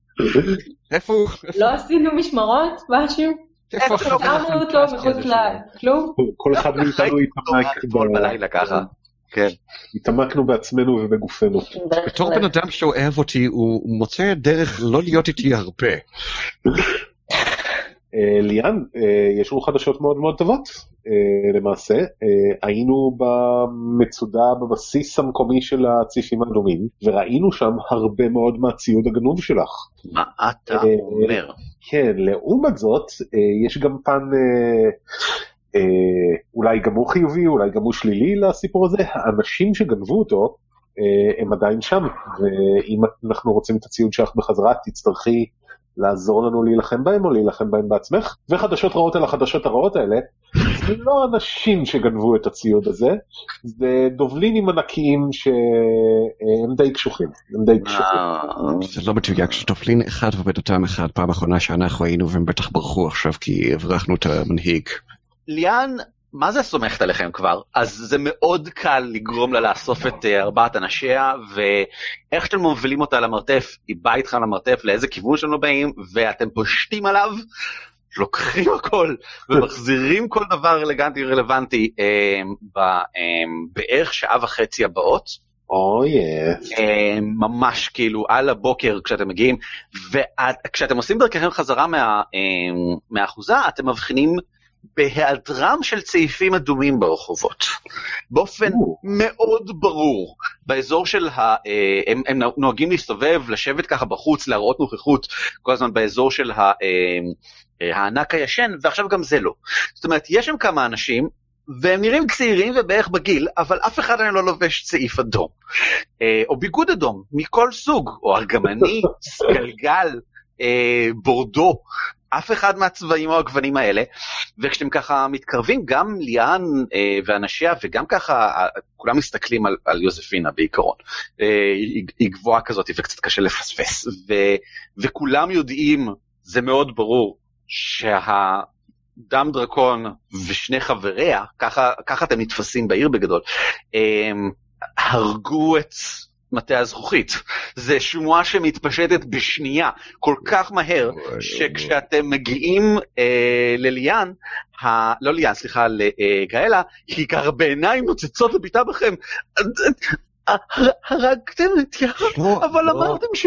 איפה הוא? לא עשינו משמרות? משהו? איפה שמו אותו מחוץ? לכלום? כל אחד מאיתנו התעמק. כן. התעמקנו בעצמנו ובגופנו. בתור בן אדם שאוהב אותי, הוא מוצא דרך לא להיות איתי הרבה. אה, ליאן, אה, יש לנו חדשות מאוד מאוד טובות אה, למעשה. היינו במצודה בבסיס המקומי של הציפים האדומים, וראינו שם הרבה מאוד מהציוד הגנוב שלך. מה אתה אומר? כן, לעומת זאת, יש גם פן אולי גם הוא חיובי, אולי גם הוא שלילי לסיפור הזה. האנשים שגנבו אותו, הם עדיין שם, ואם אנחנו רוצים את הציוד שלך בחזרה, תצטרכי לעזור לנו להילחם בהם או להילחם בהם בעצמך. וחדשות רעות על החדשות הרעות האלה, זה לא אנשים שגנבו את הציוד הזה, זה דובלינים ענקיים שהם די קשוחים, הם די קשוחים. זה לא מדויק, שטופלין אחד ובן אדם אחד פעם אחרונה שאנחנו היינו והם בטח ברחו עכשיו כי הברחנו את המנהיג. ליאן, מה זה סומכת עליכם כבר? אז זה מאוד קל לגרום לה לאסוף את אה, ארבעת אנשיה, ואיך שאתם מובילים אותה למרתף, היא באה איתכם למרתף, לאיזה כיוון שאתם לא באים, ואתם פושטים עליו, לוקחים הכל, ומחזירים כל דבר אלגנטי רלוונטי אה, ב, אה, בערך שעה וחצי הבאות. אוי, יס. אה, ממש כאילו על הבוקר כשאתם מגיעים, וכשאתם עושים דרככם חזרה מה, אה, מהאחוזה, אתם מבחינים בהיעדרם של צעיפים אדומים ברחובות. באופן או. מאוד ברור, באזור של ה... אה, הם, הם נוהגים להסתובב, לשבת ככה בחוץ, להראות נוכחות כל הזמן באזור של ה... אה, אה, הענק הישן, ועכשיו גם זה לא. זאת אומרת, יש שם כמה אנשים, והם נראים צעירים ובערך בגיל, אבל אף אחד מהם לא לובש צעיף אדום. או ביגוד אדום, מכל סוג, או ארגמני, סגלגל, אה, בורדו, אף אחד מהצבעים או הגוונים האלה. וכשאתם ככה מתקרבים, גם ליאן אה, ואנשיה, וגם ככה, אה, כולם מסתכלים על, על יוזפינה בעיקרון. אה, היא, היא גבוהה כזאת וקצת קשה לפספס. ו, וכולם יודעים, זה מאוד ברור, שה... דם דרקון ושני חבריה, ככה, ככה אתם נתפסים בעיר בגדול, הם הרגו את מטה הזכוכית. זה שמועה שמתפשטת בשנייה, כל כך מהר, שכשאתם מגיעים אה, לליאן, ה... לא ליאן, סליחה, לגאלה, היא ככה בעיניים נוצצות וביטה בכם. "הר- הרגתם את יער, לא, אבל לא. אמרתם ש...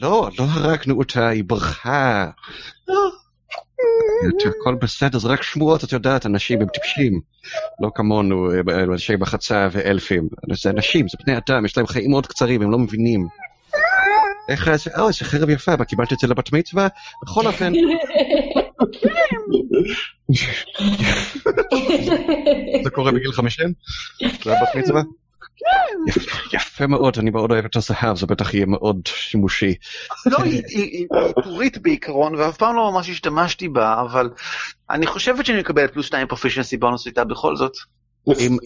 לא, לא הרגנו אותה, היא ברחה. הכל בסדר, זה רק שמועות, את יודעת, אנשים הם טיפשים. לא כמונו, אה, אנשי מחצה ואלפים. זה אנשים, זה בני אדם, יש להם חיים מאוד קצרים, הם לא מבינים. איך זה, אוי, איזה חרב יפה, מה, קיבלת את זה לבת מצווה? בכל אופן, זה קורה בגיל 50? זה הבת מצווה? יפה מאוד, אני מאוד אוהב את הזהב, זה בטח יהיה מאוד שימושי. לא, היא- פורית בעיקרון, ואף פעם לא ממש השתמשתי בה, אבל אני חושבת שאני מקבל פלוס 2 פרופישנסי בונוס איתה בכל זאת. עם...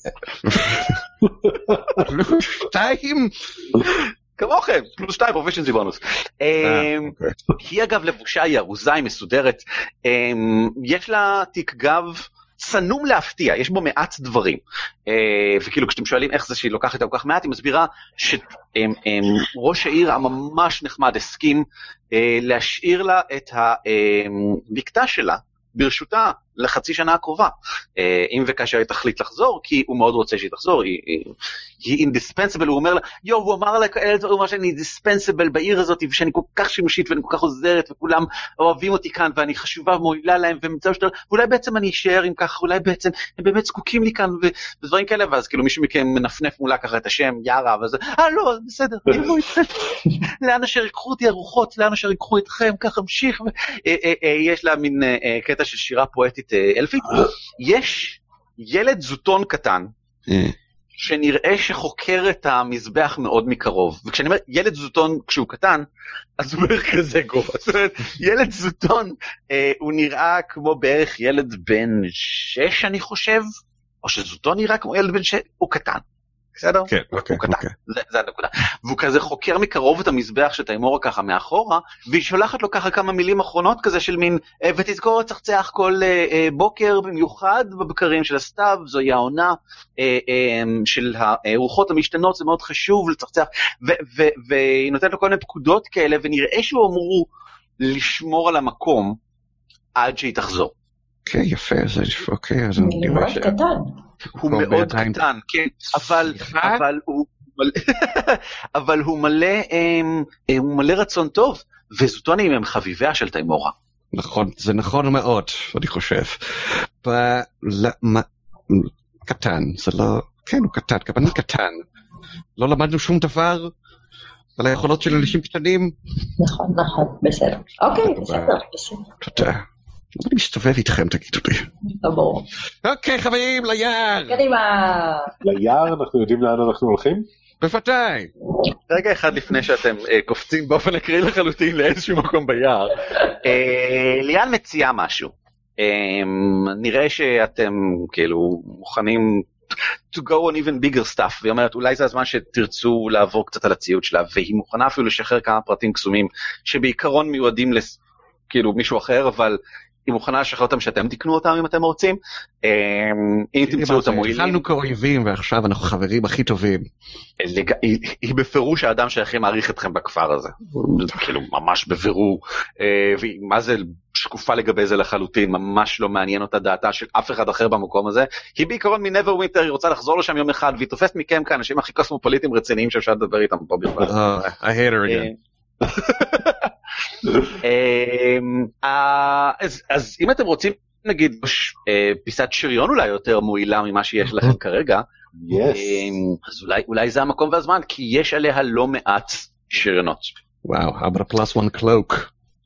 שתיים? כמוכם, פלוס 2 פרופישנסי בונוס. היא אגב לבושה, היא ארוזה, היא מסודרת. אמ, יש לה תיק גב צנום להפתיע, יש בו מעט דברים. אה, וכאילו כשאתם שואלים איך זה שהיא לוקחת כל כך מעט, היא מסבירה שראש העיר הממש נחמד הסכים אה, להשאיר לה את הבקתה שלה ברשותה לחצי שנה הקרובה. אה, אם וכאשר היא תחליט לחזור, כי הוא מאוד רוצה שהיא תחזור, היא, היא, היא אינדיספנסיבל, הוא אומר לה, יואו, הוא אמר לה כאלה דברים, הוא שאני אינדיספנסיבל בעיר הזאת, ושאני כל כך שימושית ואני כל כך עוזרת, וכולם אוהבים אותי כאן, ואני חשובה ומועילה להם, ומצב שאתה, ואולי בעצם אני אשאר עם ככה, אולי בעצם הם באמת זקוקים לי כאן, ודברים כאלה, ואז כאילו מישהו מכם מנפנף מולה ככה את השם, יארה, וזה, אה לא, בסדר, איתכם, לאן אשר ייקחו אותי הרוחות, לאן אשר ייקחו אתכם, ככה אמשיך, ו- אה, אה, יש לה מין קטע של שירה פואטית אה, אלפית, יש ילד זוטון קטן, אה, שנראה שחוקר את המזבח מאוד מקרוב. וכשאני אומר ילד זוטון כשהוא קטן, אז הוא בערך כזה גובה. זאת אומרת, ילד זוטון, אה, הוא נראה כמו בערך ילד בן שש, אני חושב, או שזוטון נראה כמו ילד בן שש, הוא קטן. בסדר? כן, אוקיי, הוא קטן, אוקיי. זה, זה הנקודה. והוא כזה חוקר מקרוב את המזבח של תיימורה ככה מאחורה, והיא שולחת לו ככה כמה מילים אחרונות כזה של מין, אה, ותזכור לצחצח כל אה, אה, בוקר, במיוחד בבקרים של הסתיו, זוהי העונה אה, אה, של הרוחות המשתנות, זה מאוד חשוב לצחצח, ו- ו- והיא נותנת לו כל מיני פקודות כאלה, ונראה שהוא אמור לשמור על המקום עד שהיא תחזור. אוקיי, יפה, זה אוקיי, אז אני ש... קטן. הוא מאוד. קטן, כן, אבל? אבל הוא אבל הוא מלא, אמ, אה, הוא מלא רצון טוב, וזוטונים הם חביביה של תיימורה. נכון, זה נכון מאוד, אני חושב. ב... ל... מה... קטן, זה לא... כן, הוא קטן, גם אני קטן. לא למדנו שום דבר על היכולות של אנשים קטנים. נכון, נכון, בסדר. אוקיי, בסדר, בסדר. תודה. אני מסתובב איתכם, תגידו לי. לא ברור. אוקיי, חברים, ליער! קדימה. ליער אנחנו יודעים לאן אנחנו הולכים? בוודאי. רגע אחד לפני שאתם אה, קופצים באופן אקראי לחלוטין לאיזשהו מקום ביער, אה, ליאן מציעה משהו. אה, נראה שאתם כאילו מוכנים to go on even bigger stuff, והיא אומרת אולי זה הזמן שתרצו לעבור קצת על הציוד שלה, והיא מוכנה אפילו לשחרר כמה פרטים קסומים שבעיקרון מיועדים לס... כאילו מישהו אחר, אבל היא מוכנה לשחרר אותם שאתם תקנו אותם אם אתם רוצים. אה, אם תמצאו אותם מועילים. התחלנו כאויבים ועכשיו אנחנו חברים הכי טובים. היא, בפירוש האדם שהכי מעריך אתכם בכפר הזה. כאילו ממש בבירור. אה, והיא מה זה שקופה לגבי זה לחלוטין, ממש לא מעניין אותה דעתה של אף אחד אחר במקום הזה. היא בעיקרון מנבר ווינטר, היא רוצה לחזור לשם יום אחד, והיא תופסת מכם כאנשים הכי קוסמופוליטים רציניים שאפשר לדבר איתם פה בכלל. אמ, אז- אם אתם רוצים נגיד אה, פיסת שריון אולי יותר מועילה ממה שיש לכם כרגע. אמ, אז אולי, זה המקום והזמן, כי יש עליה לא מעט שריונות. וואו, a plus one cloak?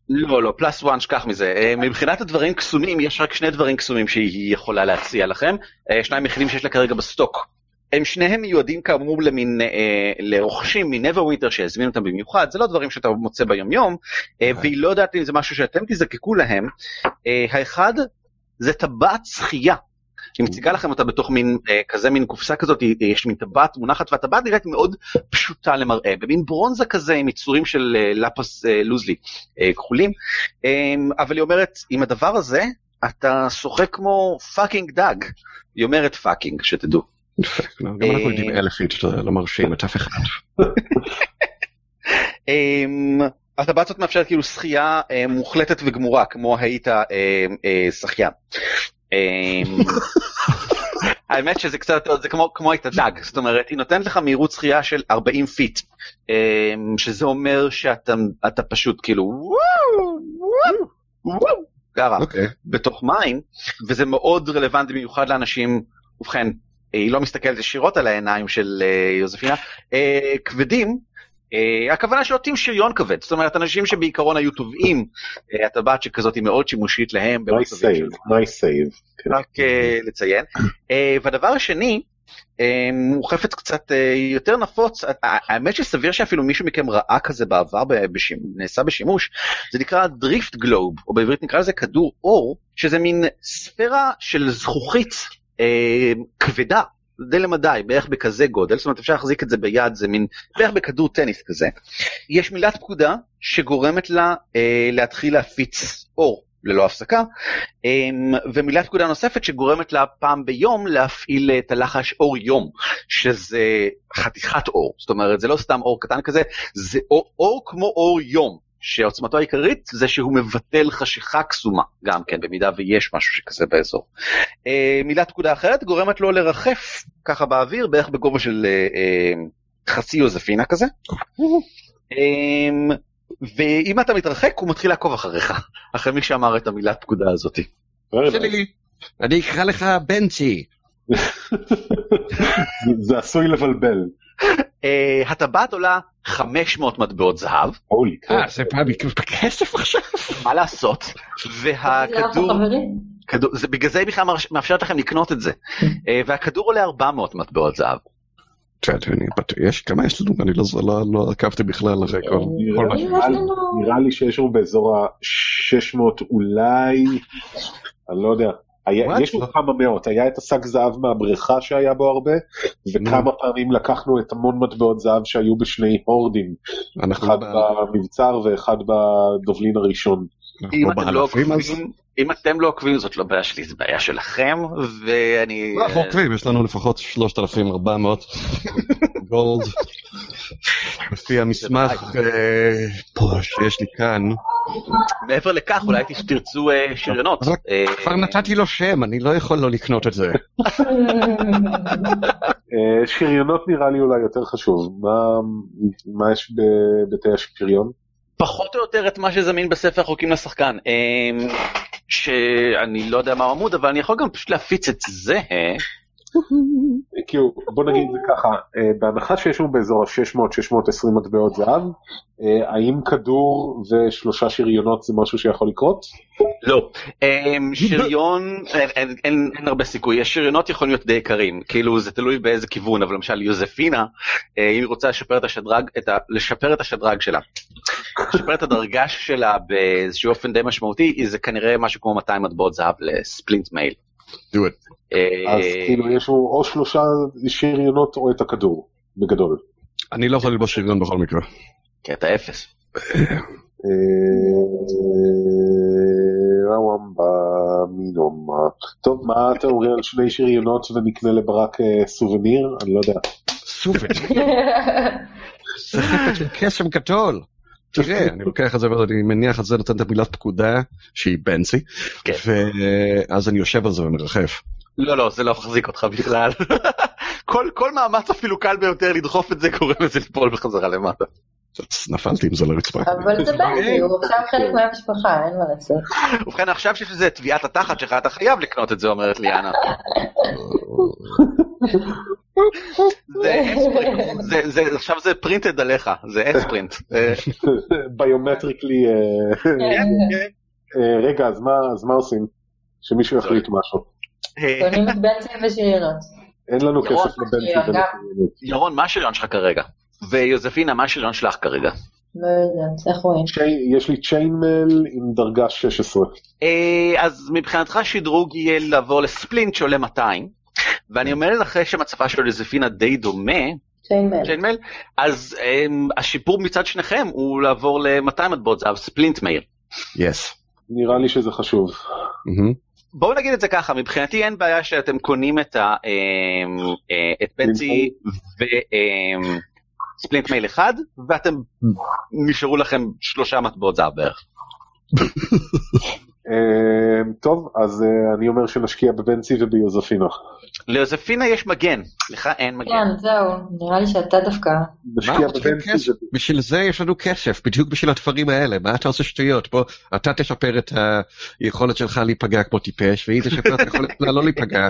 לא, לא, plus one, שכח מזה. אה, מבחינת הדברים קסומים, יש רק שני דברים קסומים שהיא יכולה להציע לכם. אה, שניים יחידים שיש לה כרגע בסטוק. הם שניהם מיועדים כאמור למין, אה, לרוכשים מנברווינטר שהזמינו אותם במיוחד, זה לא דברים שאתה מוצא ביומיום, אה, והיא לא יודעת אם זה משהו שאתם תזדקקו להם. אה, האחד, זה טבעת שחייה. היא מציגה לכם אותה בתוך מין אה, כזה מין קופסה כזאת, יש מין טבעת מונחת והטבעת נראית מאוד פשוטה למראה, במין ברונזה כזה עם יצורים של אה, לפיס אה, לזולי אה, כחולים, אה, אבל היא אומרת, עם הדבר הזה אתה שוחה כמו fucking דג. היא אומרת fucking, שתדעו. יפה, גם אנחנו יודעים אלפים, זה לא מרשים את אף אחד. אמ, הטבעת הזאת מאפשרת כאילו שחייה אה, מוחלטת וגמורה, כמו היית אה, אה, שחיין. אמ, האמת שזה קצת, זה כמו, כמו היית דג, זאת אומרת, היא נותנת לך מהירות שחייה של 40 feet, אמ, שזה אומר שאתה אתה פשוט כאילו וואו, וואו, וואו, גרה. אוקיי. בתוך מים, וזה מאוד רלוונטי במיוחד לאנשים, ובכן, היא לא מסתכלת ישירות על העיניים של אה, יוזפינה, אה, כבדים, אה, הכוונה שעוטים שריון כבד, זאת אומרת אנשים שבעיקרון היו טובעים הטבעת שכזאת היא מאוד שימושית להם, במצבים של save, nice save. רק לציין. והדבר השני, הוא חפץ קצת יותר נפוץ, האמת שסביר שאפילו מישהו מכם ראה כזה בעבר, נעשה בשימוש, זה נקרא drift globe, או בעברית נקרא לזה כדור אור, שזה מין ספירה של זכוכית אה, כבדה. די למדי, בערך בכזה גודל, זאת אומרת אפשר להחזיק את זה ביד, זה מין, בערך בכדור טניס כזה. יש מילת פקודה שגורמת לה אה, להתחיל להפיץ אור ללא הפסקה, אה, ומילת פקודה נוספת שגורמת לה פעם ביום להפעיל את הלחש אור יום, שזה חתיכת אור, זאת אומרת זה לא סתם אור קטן כזה, זה אור, אור כמו אור יום. שעוצמתו העיקרית זה שהוא מבטל חשיכה קסומה, גם כן, במידה ויש משהו שכזה באזור. אה, מילת פקודה אחרת גורמת לו לרחף ככה באוויר, בערך בגובה של אה, אה, חצי יוזפינה כזה. אה, ואם אתה מתרחק הוא מתחיל לעקוב אחריך, אחרי מי שאמר את המילת פקודה הזאת. שלי, אני אקרא לך בנצי. זה עשוי לבלבל. אה, הטבעת עולה 500 מטבעות זהב, הולי אה, זה בא בכסף עכשיו? מה לעשות? והכדור... כדור, זה בגלל זה בכלל מאפשרת לכם לקנות את זה. אה, והכדור עולה 400 מטבעות זהב. יש, כמה יש לנו? אני לא- לא- לא עקבתי בכלל אחרי כל כל מה ש... נראה לי שיש לנו באזור ה-600 אולי, אני לא יודע. היה? יש עוד כמה מאות, היה את השק זהב מהבריכה שהיה בו הרבה, וכמה פעמים לקחנו את המון מטבעות זהב שהיו בשני הורדים, אחד ב- במבצר ואחד בדובלין הראשון. אם אתם לא. עוקבים, אם אתם לא עוקבים זאת לא בעיה שלי, זו בעיה שלכם, ואני... אנחנו עוקבים, יש לנו לפחות 3,400 גולד. לפי המסמך אה, פה שיש לי כאן. מעבר לכך, אולי תרצו אה, שריונות. אה, כבר נתתי לו שם, אני לא יכול לא לקנות את זה. שריונות נראה לי אולי יותר חשוב, מה, מה יש בבתי השריון? פחות או יותר את מה שזמין בספר החוקים לשחקן. אה, שאני לא יודע מה העמוד, אבל אני יכול גם פשוט להפיץ את זה. אה. כאילו, בוא נגיד ככה, אה, בהנחה שיש לנו באזור ה-600-620 מטבעות זהב, אה, האם כדור ושלושה שריונות זה משהו שיכול לקרות? לא, אה, שריון, אין- אין- הרבה סיכוי, שריונות יכולים להיות די יקרים, כאילו זה תלוי באיזה כיוון, אבל למשל יוזפינה, אה, היא רוצה לשפר את השדרג, לשפר את השדרג שלה, לשפר את הדרגה שלה באיזשהו אופן די משמעותי, זה כנראה משהו כמו 200 מטבעות זהב לספלינט מייל. Do it. אה, אז כאילו יש לנו או שלושה שריונות או את הכדור, בגדול. אני לא יכול ללבוש שריון בכל מקרה. כי אתה אפס. אה, מינומה. טוב, מה אתם אומרים על שני שריונות ונקנה לברק אה, סובניר? אני לא יודע. סופת. זה חפץ של קסם גדול. תראה, אני לוקח את זה ואני מניח את זה, נותן את המילת פקודה, שהיא בנצי, כן. ואז אני יושב על זה ומרחף. לא, לא, זה לא מחזיק אותך בכלל. כל, כל מאמץ אפילו קל ביותר לדחוף את זה גורם לזה ליפול בחזרה למטה. נפלתי עם זה לרצפה. אבל זה בנקי, הוא עכשיו חלק מהמשפחה, אין מה לעשות. ובכן עכשיו שיש לזה טביעת התחת שלך אתה חייב לקנות את זה אומרת ליאנה. זה אספרינט, זה, זה, עכשיו זה פרינטד עליך, זה אספרינט. אה, ביומטריקלי... רגע, אז מה- עושים? שמישהו יחליט משהו. קונים את בנצי ושריונות. אין לנו כסף לבנצי. ירון, מה השריון שלך כרגע? ויוזפינה, מה השריון שלך כרגע? לא יודעת, איך רואים? צ'יין- יש לי צ'יינמל עם דרגה 16. אה, אז מבחינתך שדרוג יהיה לעבור לספלינט שעולה 200, ואני אומר לך שמצבה של יוזפינה די דומה, chainmail. chainmail, אז um, השיפור מצד שניכם הוא לעבור ל-200 מטבעות זהב, splint mail. yes. נראה לי שזה חשוב. בואו נגיד את זה ככה, מבחינתי אין בעיה שאתם קונים את, ה, אמ, ו splint mail אחד, ואתם נשארו לכם שלושה מטבעות זהב בערך. אה, טוב, אז אה, אני אומר שנשקיע בבנצי וביוזפינה. ליוזפינה יש מגן, לך אין מגן. כן, זהו, נראה לי שאתה דווקא... נשקיע בבנצי בשביל זה יש לנו כסף, בדיוק בשביל הדברים האלה. מה אתה עושה שטויות? בוא, אתה תשפר את היכולת שלך להיפגע כמו טיפש, והיא תשפר את היכולת שלה לא להיפגע.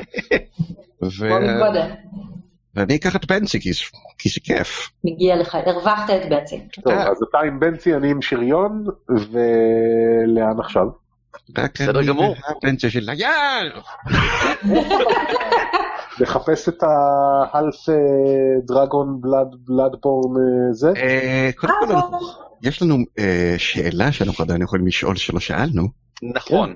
ו- בוא נתקודם. ואני אקח את בנצי, כי זה- כי זה כיף. מגיע לך, הרווחת את בנצי. טוב, אה. אז אתה עם בנצי, אני עם שריון, ולאן עכשיו? בסדר גמור. והפנסיה של היער! לחפש את ההלף אה, דרגון בלאד בלאדבורן אה, זה? אה, קודם כל, אנחנו- יש לנו אה, שאלה שאנחנו עדיין יכולים לשאול שלא שאלנו. נכון,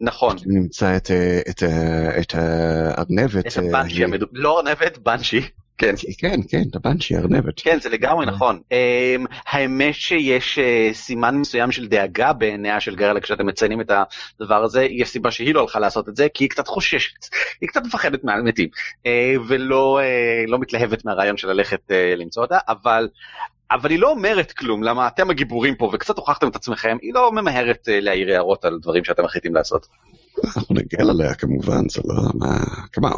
נכון. נמצא את, אה, את, אה, את הארנבת. את אה, הבנשי, המדו- לא ארנבת, בנשי. כן. כן, כן, את הבנשי, הארנבת. כן, זה לגמרי נכון. אמ, האמת שיש סימן מסוים של דאגה בעיניה של גרלה כשאתם מציינים את הדבר הזה, יש סיבה שהיא לא הלכה לעשות את זה, כי היא קצת חוששת, היא קצת מפחדת מהמתים, ולא לא מתלהבת מהרעיון של ללכת למצוא אותה, אבל... אבל היא לא אומרת כלום, למה אתם הגיבורים פה וקצת הוכחתם את עצמכם, היא לא ממהרת אה, להעיר הערות על דברים שאתם מחליטים לעשות. אנחנו נגל עליה כמובן, זה לא... מה... כמה?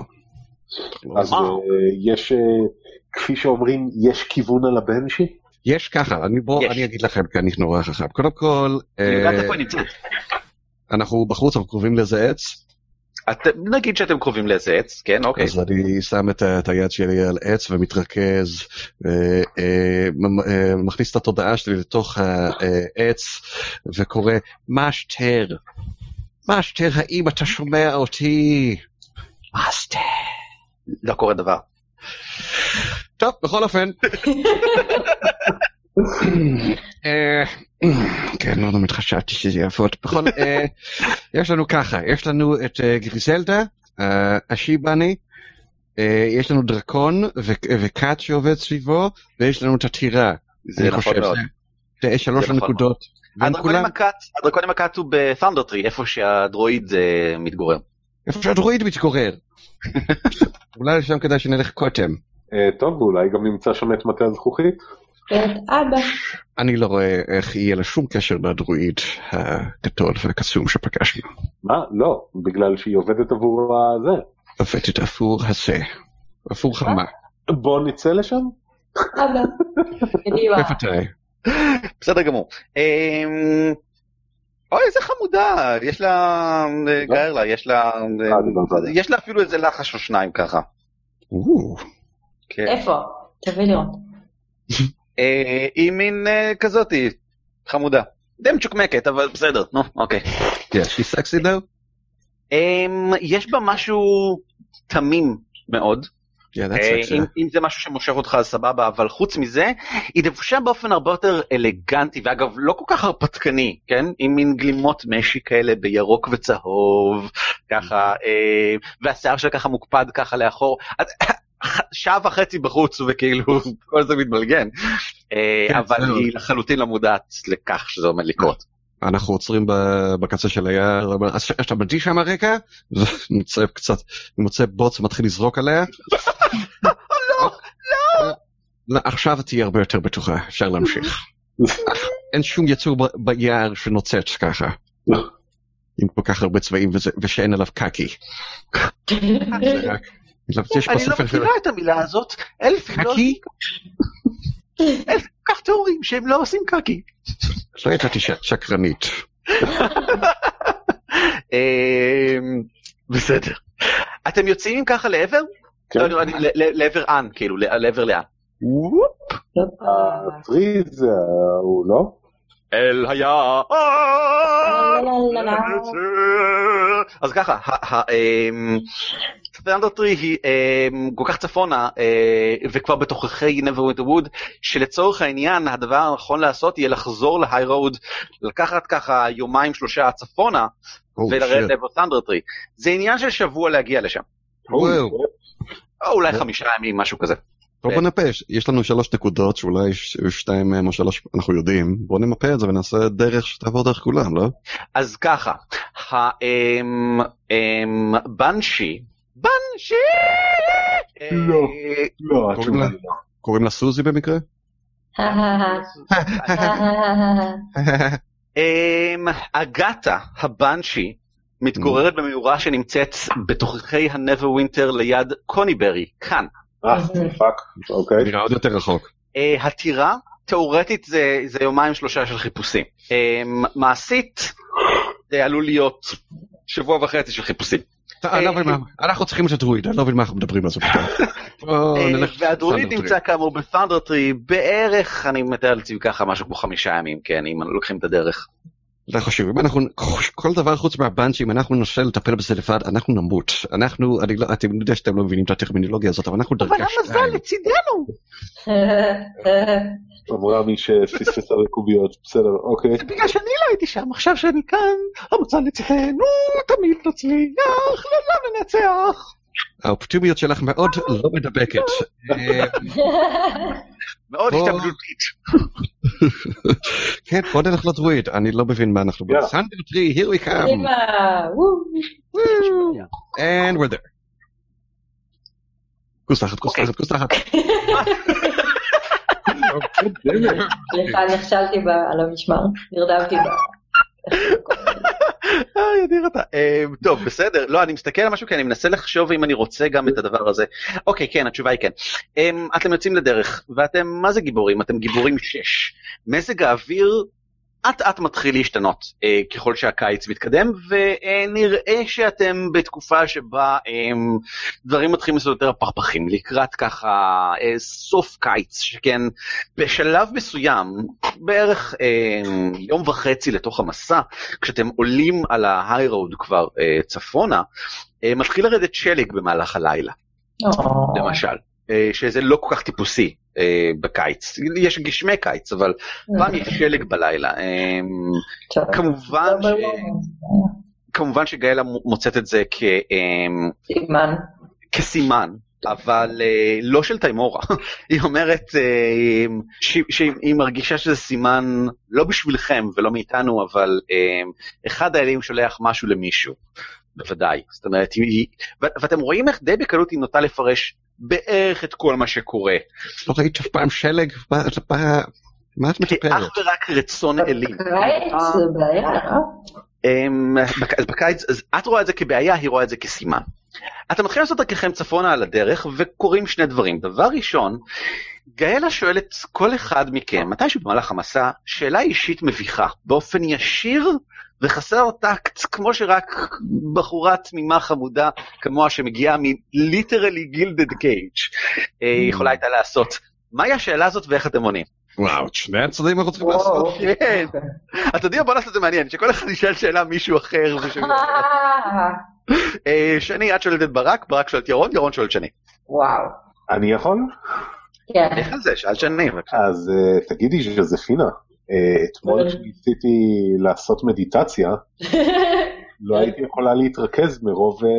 אז. אה, יש, אה, כפי שאומרים, יש כיוון על הבנשי? יש ככה, אני בוא, יש. אני אגיד לכם כי אני נורא חכם. קודם כל, אני אה, יודעת איפה היא נמצאת. אנחנו בחוץ, אנחנו קרובים לאיזה עץ, אתם- נגיד שאתם קרובים לאיזה עץ, כן, אוקיי. אז אני שם את את היד שלי על עץ ומתרכז, אה, אה, אה, מכניס את התודעה שלי לתוך העץ וקורא, מאשטר, מאסטר, האם אתה שומע אותי? מאסטר. לא קורה דבר. טוב, בכל אופן. כן, לא תמיד חשבתי שזה יעבוד. בכל, אה, יש לנו ככה, יש לנו את אה, גריזלדה, אה, הבנשי, יש לנו דרקון וכת שעובד סביבו, ויש לנו את הטירה. זה נכון מאוד. זה- שלוש נכון הנקודות. הדרקון עם הכת, הוא בת'נדרטרי, איפה שהדרואיד מתגורר. איפה שהדרואיד מתגורר. אולי לשם כדאי שנלך קוטם. טוב, ואולי גם נמצא שם את מטה הזכוכית? ואת אבא. אני לא רואה איך יהיה לה שום קשר לדרואיד הגדול והקסום שפגשנו. מה? לא, בגלל שהיא עובדת עבור הזה. עובדת עבור הזה, עבור חמה. בוא נצא לשם? אבא. בוודאי. בסדר גמור. אמ, אוי איזה חמודה, יש לה, אה, גארלה, יש לה, אה, דיברת עליה. יש לה אפילו איזה לחש או שניים ככה. כן. איפה? תביא לראות. אה, היא מין אה, כזאתי, חמודה. די מצ'וקמקת, אבל בסדר, נו, אוקיי. Yeah, she's sexy though? אמ, יש בה משהו תמים מאוד. Yeah, אה. אם, אם זה משהו שמושך אותך אז סבבה אבל חוץ מזה היא דבושה באופן הרבה יותר אלגנטי ואגב לא כל כך הרפתקני כן עם מין גלימות משי כאלה בירוק וצהוב ככה אה, והשיער שלה ככה מוקפד ככה לאחור. שעה וחצי בחוץ וכאילו כל זה מתבלגן אה, כן, אבל. היא לחלוטין לא מודעת לכך שזה עומד לקרות. אנחנו עוצרים בקצה של היער, אומר, אז אתה מדיש שם רגע? ומוצא קצת, מוצא בוץ ומתחיל לזרוק עליה. לא, לא, עכשיו תהיה הרבה יותר בטוחה, אפשר להמשיך. אין שום יצור ביער שנוצץ ככה. עם כל כך הרבה צבעים ושאין עליו קקי. אני לא. מכירה את המילה הזאת אלפים לא עושים קקי? אלפים כל כך טהורים שהם לא עושים קקי. לא ידעתי שאת שקרנית. אמ, בסדר. אתם יוצאים ככה לעבר? כן. לא, לעבר אן, כאילו, לעבר לאן? הטריז אה, הוא לא? אל לא. אז ככה, סטנדרטרי היא אמ, כל כך צפונה אה, וכבר בתוככי neverwinter wood שלצורך העניין הדבר הנכון לעשות יהיה לחזור להיי רוד לקחת ככה יומיים שלושה צפונה Oh, ולרדת סטנדרטרי זה עניין של שבוע להגיע לשם. אולי חמישה ימים משהו כזה. בוא נפה, יש- יש לנו שלוש נקודות שאולי שתיים מהם או שלוש אנחנו יודעים, בוא נמפה את זה ונעשה דרך שתעבור דרך כולם, לא? אז ככה, אמ, בנשי, בנשי! לא. אה, לא, קוראים לה? לא. קוראים לה סוזי במקרה? אמ, אגתה הבנשי מתגוררת במאורה שנמצאת בתוככי ה-Neverwinter ליד קוניברי, כאן. אה, פאק, אוקיי. נראה עוד יותר רחוק. אה, הטירה, תאורטית זה, זה יומיים שלושה של חיפושים. אמ, מעשית, זה עלול להיות שבוע וחצי של חיפושים. לא אנחנו צריכים את הדרואיד, אני לא מבין מה אנחנו מדברים על זה אה, והדרואיד נמצא כאמור בת'נדרטרי בערך, אני מתאר לעצמי ככה, משהו כמו חמישה ימים, כן, אם לוקחים את הדרך. זה חשוב, אם אנחנו, כל דבר חוץ מהבנצ'י, אם אנחנו ננסה לטפל בזה לבד, אנחנו נמות. אנחנו, אני לא, אתם יודעים שאתם לא מבינים את הטרמינולוגיה הזאת, אבל אנחנו אבל דרגה המזל שתיים. לצידנו. אמרה מי שפספסה בקוביות, בסדר, אוקיי. זה בגלל שאני לא הייתי שם, עכשיו שאני כאן, המזל לצידנו, תמיד נצליח, לעולם ננצח. האופטימיות שלך מאוד לא מדבקת. אה, מאוד בוא. התאבדותית. כן, בוא נלך לדרואיד, אני לא מבין מה אנחנו... יאללה. סנדר 3, here we come. קדימה, וואו. And we're there. כוס תחת, כוס אוקיי. תחת, כוס תחת. סליחה, נכשלתי ב- על המשמר, נרדמתי ב... אה, ידיר אתה. אה, טוב, בסדר. לא, אני מסתכל על משהו כי אני מנסה לחשוב אם אני רוצה גם את הדבר הזה. אוקיי, כן, התשובה היא כן. אה, אתם יוצאים לדרך, ואתם, מה זה גיבורים? אתם גיבורים שש. מזג האוויר אט אט מתחיל להשתנות אה, ככל שהקיץ מתקדם, ונראה שאתם בתקופה שבה אה, דברים מתחילים לעשות יותר פרפחים, לקראת ככה אה, סוף קיץ, שכן בשלב מסוים, בערך אה, יום וחצי לתוך המסע, כשאתם עולים על ההיי רוד כבר אה, צפונה, אה, מתחיל לרדת שלג במהלך הלילה, למשל, אה, שזה לא כל כך טיפוסי אה, בקיץ. יש גשמי קיץ, אבל פעם יש שלג בלילה. אה. כמובן, ש... ברור. כמובן שגאלה מוצאת את זה כ... אה, סימן. כסימן. אבל אה, לא של תיימורה, היא אומרת אה, ש- שהיא מרגישה שזה סימן לא בשבילכם ולא מאיתנו, אבל אה, אחד האלים שולח משהו למישהו, בוודאי. זאת אומרת, היא, ו- ואתם רואים איך די בקלות היא נוטה לפרש בערך את כל מה שקורה. לא ראית אף פעם שלג? מה- את מטפלת? אך ורק רצון אלים. בקיץ זה בעיה, לא? אמ, אז בקיץ, אז את רואה את זה כבעיה, היא רואה את זה כסימן. אתם מתחילים לעשות דרככם צפונה על הדרך, וקורים שני דברים. דבר ראשון, גאלה שואלת כל אחד מכם, מתישהו במהלך המסע, שאלה אישית מביכה, באופן ישיר וחסר טקט, כמו שרק בחורה תמימה חמודה כמוה שמגיעה מליטרלי גילדד קייג' יכולה הייתה לעשות. מהי השאלה הזאת ואיך אתם עונים? וואו, את שני הצדדים אנחנו צריכים לעשות. כן. אתה יודע, בוא נעשה את זה מעניין, שכל אחד ישאל שאלה מישהו אחר. אה, שני, את שואלת את ברק, ברק שואל את ירון, ירון שואל את שני. וואו. אני יכול? כן. איך על זה? שאל שני. בבקשה. אז אה, תגידי ז'וזפינה, אה, אתמול כשניסיתי לעשות מדיטציה, לא הייתי יכולה להתרכז מרוב אה,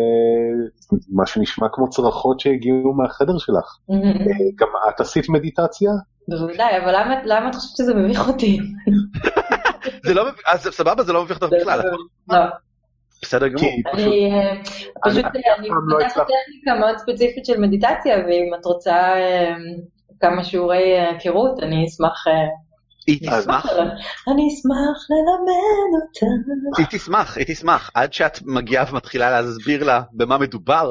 מה שנשמע כמו צרחות שהגיעו מהחדר שלך. אה, גם את עשית מדיטציה? בוודאי, אבל למה- למה את חושבת שזה מביך אותי? זה לא מביך, אז סבבה, זה לא מביך אותך בכלל. לא. בסדר גמור. כי פשוט, אני אה, פשוט, אני אה, פעם לא. טכניקה מאוד ספציפית של מדיטציה, ואם את רוצה אה, כמה שיעורי אה, היכרות, אני אשמח... אה, היא תשמח, אני אשמח ללמד אותה. היא תשמח, היא תשמח. עד שאת מגיעה ומתחילה להסביר לה במה מדובר,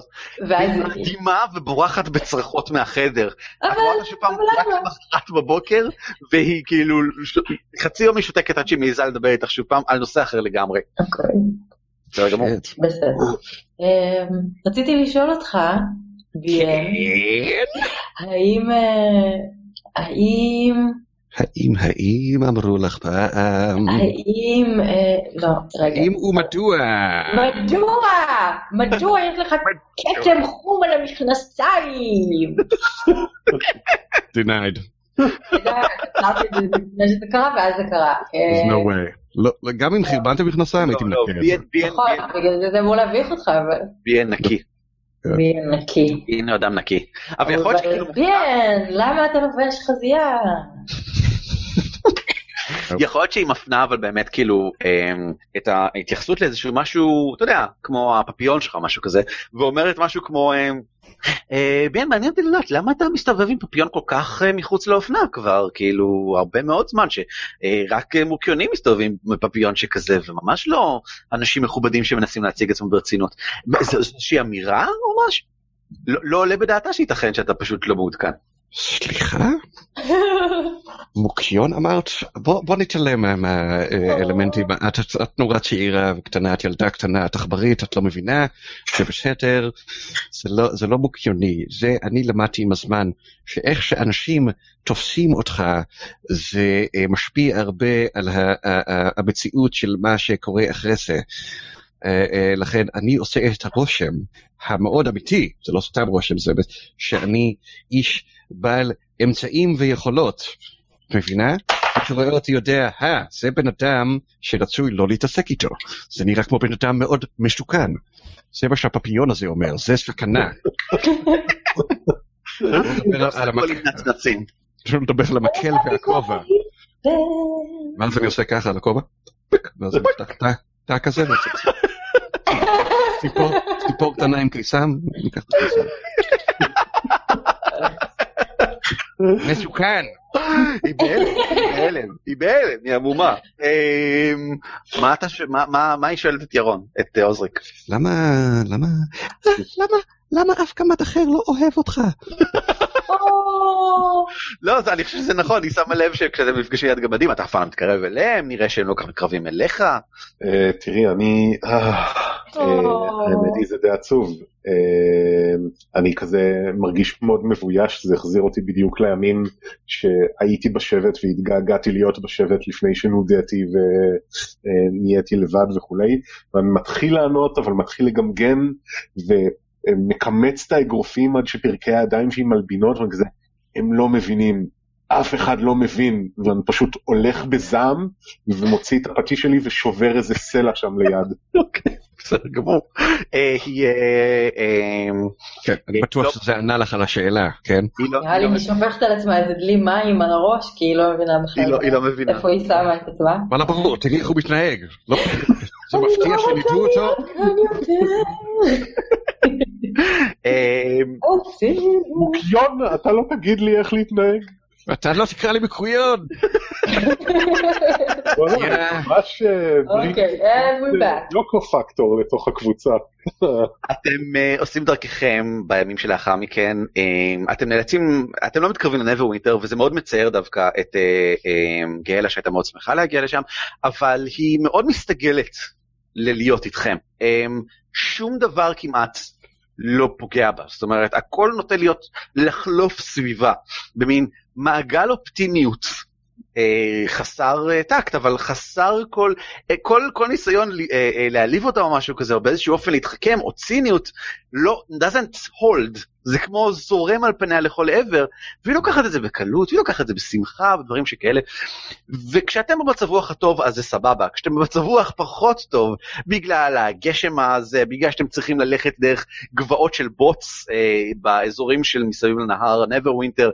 ואז... היא מדהימה ובורחת בצרחות מהחדר. את אבל... רואה אותה שוב פעם אבל רק? למחרת בבוקר, והיא כאילו חצי יום היא שותקת עד שהיא מעיזה לדבר איתך שוב פעם על נושא אחר לגמרי. אוקיי, בסדר גמור. כן. בסדר. אה, רציתי לשאול אותך, ביאן, האם... אה, האם... האם, אמרו לך פעם? האם... אה, לא, רגע. האם ומדוע? מדוע? מדוע יש לך כתם חום על המכנסיים? denied. לפני שזה קרה, ואז זה קרה. There's no way. לא, לא, גם אם חרבנתם מכנסיים הייתי לא, לא, מנקה ביאן. ביאן, נכון, ביאן, בגלל זה זה אמור להביך אותך, אבל... ביאן נקי. מי נקי. הנה אדם נקי. אבל יכול להיות שכאילו... ביאן, למה אתה לובש חזייה? יכול להיות שהיא מפנה אבל באמת כאילו אמ, את ההתייחסות לאיזשהו משהו אתה יודע כמו הפפיון שלך משהו כזה ואומרת משהו כמו אמ, אה, ביאן מעניין אותי לדעת למה אתה מסתובב עם פפיון כל כך אה, מחוץ לאופנה כבר כאילו הרבה מאוד זמן שרק מוקיונים מסתובבים עם פפיון שכזה וממש לא אנשים מכובדים שמנסים להציג עצמם ברצינות. זו איזושהי אמירה או משהו? לא לא עולה בדעתה שייתכן שאתה פשוט לא מעודכן. סליחה? מוקיון אמרת? בוא, בוא נתעלם מהאלמנטים, את, את נורא צעירה וקטנה, את ילדה קטנה, את עכברית, את לא מבינה, זה בסדר, זה לא, זה לא מוקיוני, זה אני למדתי עם הזמן, שאיך שאנשים תופסים אותך, זה אה, משפיע הרבה על המציאות של מה שקורה אחרי זה. אה, אה, לכן אני עושה את הרושם המאוד אמיתי, זה לא סתם רושם, זה שאני איש בעל אמצעים ויכולות, מבינה? מי שרואה אותי יודע, אה, זה בן אדם שרצוי לא להתעסק איתו. זה נראה כמו בן אדם מאוד מסוכן. זה מה שהפפיון הזה אומר, זה סכנה. אפשר לדבר על המקל והכובע. ואז אני עושה ככה על הכובע, ואז תא כזה, ציפור קטנה עם קיסם, ניקח את הקיסם. מסוכן. היא בהלם, היא בהלם, היא בהלם, היא עמומה. מה היא שואלת את ירון, את עוזריק? למה, למה, למה, למה אף קמ"ט אחר לא אוהב אותך? לא, אני חושב שזה נכון, היא שמה לב שכשאתם נפגשים יד גמדים, אתה אף פעם מתקרב אליהם, נראה שהם לא ככה מתקרבים אליך. תראי, אני... האמת היא זה די עצוב. אני כזה מרגיש מאוד מבויש, זה החזיר אותי בדיוק לימים שהייתי בשבט והתגעגעתי להיות בשבט לפני שנודעתי ונהייתי לבד וכולי. ואני מתחיל לענות, אבל מתחיל לגמגן, ומקמץ את האגרופים עד שפרקי הידיים שלי מלבינות, וכזה, הם לא מבינים, אף אחד לא מבין, ואני פשוט הולך בזעם ומוציא את הפטיש שלי ושובר איזה סלע שם ליד. אוקיי, בסדר גמור. כן, אני בטוח שזה ענה לך על השאלה, כן? נראה לי היא שופכת על עצמה איזה דלי מים על הראש, כי היא לא מבינה בכלל איפה היא שמה את עצמה. וואלה ברור, תראי איך הוא מתנהג. זה מפתיע שניתו אותו. מוקיון, אתה לא תגיד לי איך להתנהג? אתה לא תקרא לי מקוריון. ממש לוקו פקטור לתוך הקבוצה. אתם עושים דרככם בימים שלאחר מכן, אתם נאלצים, אתם לא מתקרבים לנברווינטר וזה מאוד מצער דווקא את גאלה שהייתה מאוד שמחה להגיע לשם, אבל היא מאוד מסתגלת ללהיות איתכם. שום דבר כמעט לא פוגע בה, זאת אומרת הכל נוטה להיות לחלוף סביבה במין מעגל אופטימיות חסר אה, טקט אבל חסר כל, אה, כל, כל ניסיון אה, אה, להעליב אותה או משהו כזה או באיזשהו אופן להתחכם או ציניות לא doesn't hold. זה כמו זורם על פניה לכל עבר והיא לוקחת את זה בקלות היא לוקחת את זה בשמחה ודברים שכאלה. וכשאתם במצב רוח הטוב אז זה סבבה. כשאתם במצב רוח פחות טוב בגלל הגשם הזה בגלל שאתם צריכים ללכת דרך גבעות של בוץ אה, באזורים של מסביב לנהר נבר ווינטר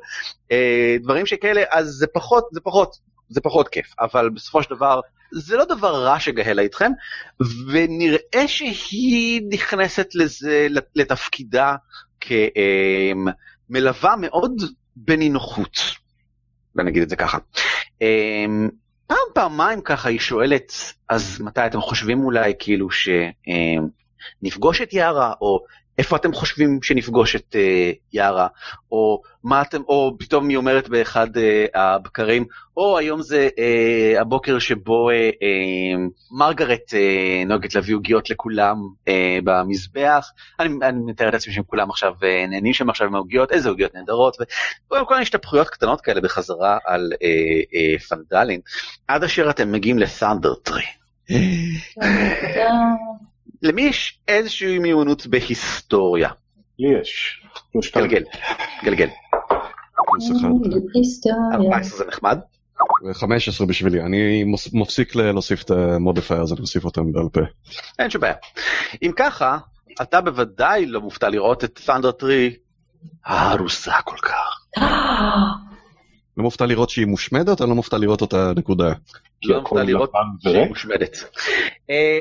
אה, דברים שכאלה אז זה פחות זה פחות זה פחות כיף אבל בסופו של דבר זה לא דבר רע שגהלה איתכם ונראה שהיא נכנסת לזה לתפקידה כמלווה מאוד בנינוחות, ונגיד את זה ככה. פעם פעמיים ככה היא שואלת, אז מתי אתם חושבים אולי כאילו שנפגוש את יערה, או איפה אתם חושבים שנפגוש את uh, יארה, או מה אתם, או פתאום היא אומרת באחד uh, הבקרים, או היום זה uh, הבוקר שבו uh, uh, מרגרט uh, נוהגת להביא עוגיות לכולם uh, במזבח, אני, אני מתאר את עצמי שהם כולם עכשיו uh, נהנים שם עכשיו עם העוגיות, איזה עוגיות נהדרות, וכל מיני השתפכויות קטנות כאלה בחזרה על uh, uh, פנדלין, עד אשר אתם מגיעים לת'אנדר טרי. למי יש איזושהי מיומנות בהיסטוריה? לי יש. גלגל, גלגל. 14 זה נחמד. 15 בשבילי, אני מפסיק להוסיף את ה modifier, אז אני אוסיף אותם בעל פה. אין שום בעיה. אם ככה, אתה בוודאי לא מופתע לראות את ת'אנדר טרי הרוסה כל כך. לא מופתע לראות שהיא מושמדת, אני לא מופתע לראות אותה נקודה. לא מופתע לראות שהיא מושמדת.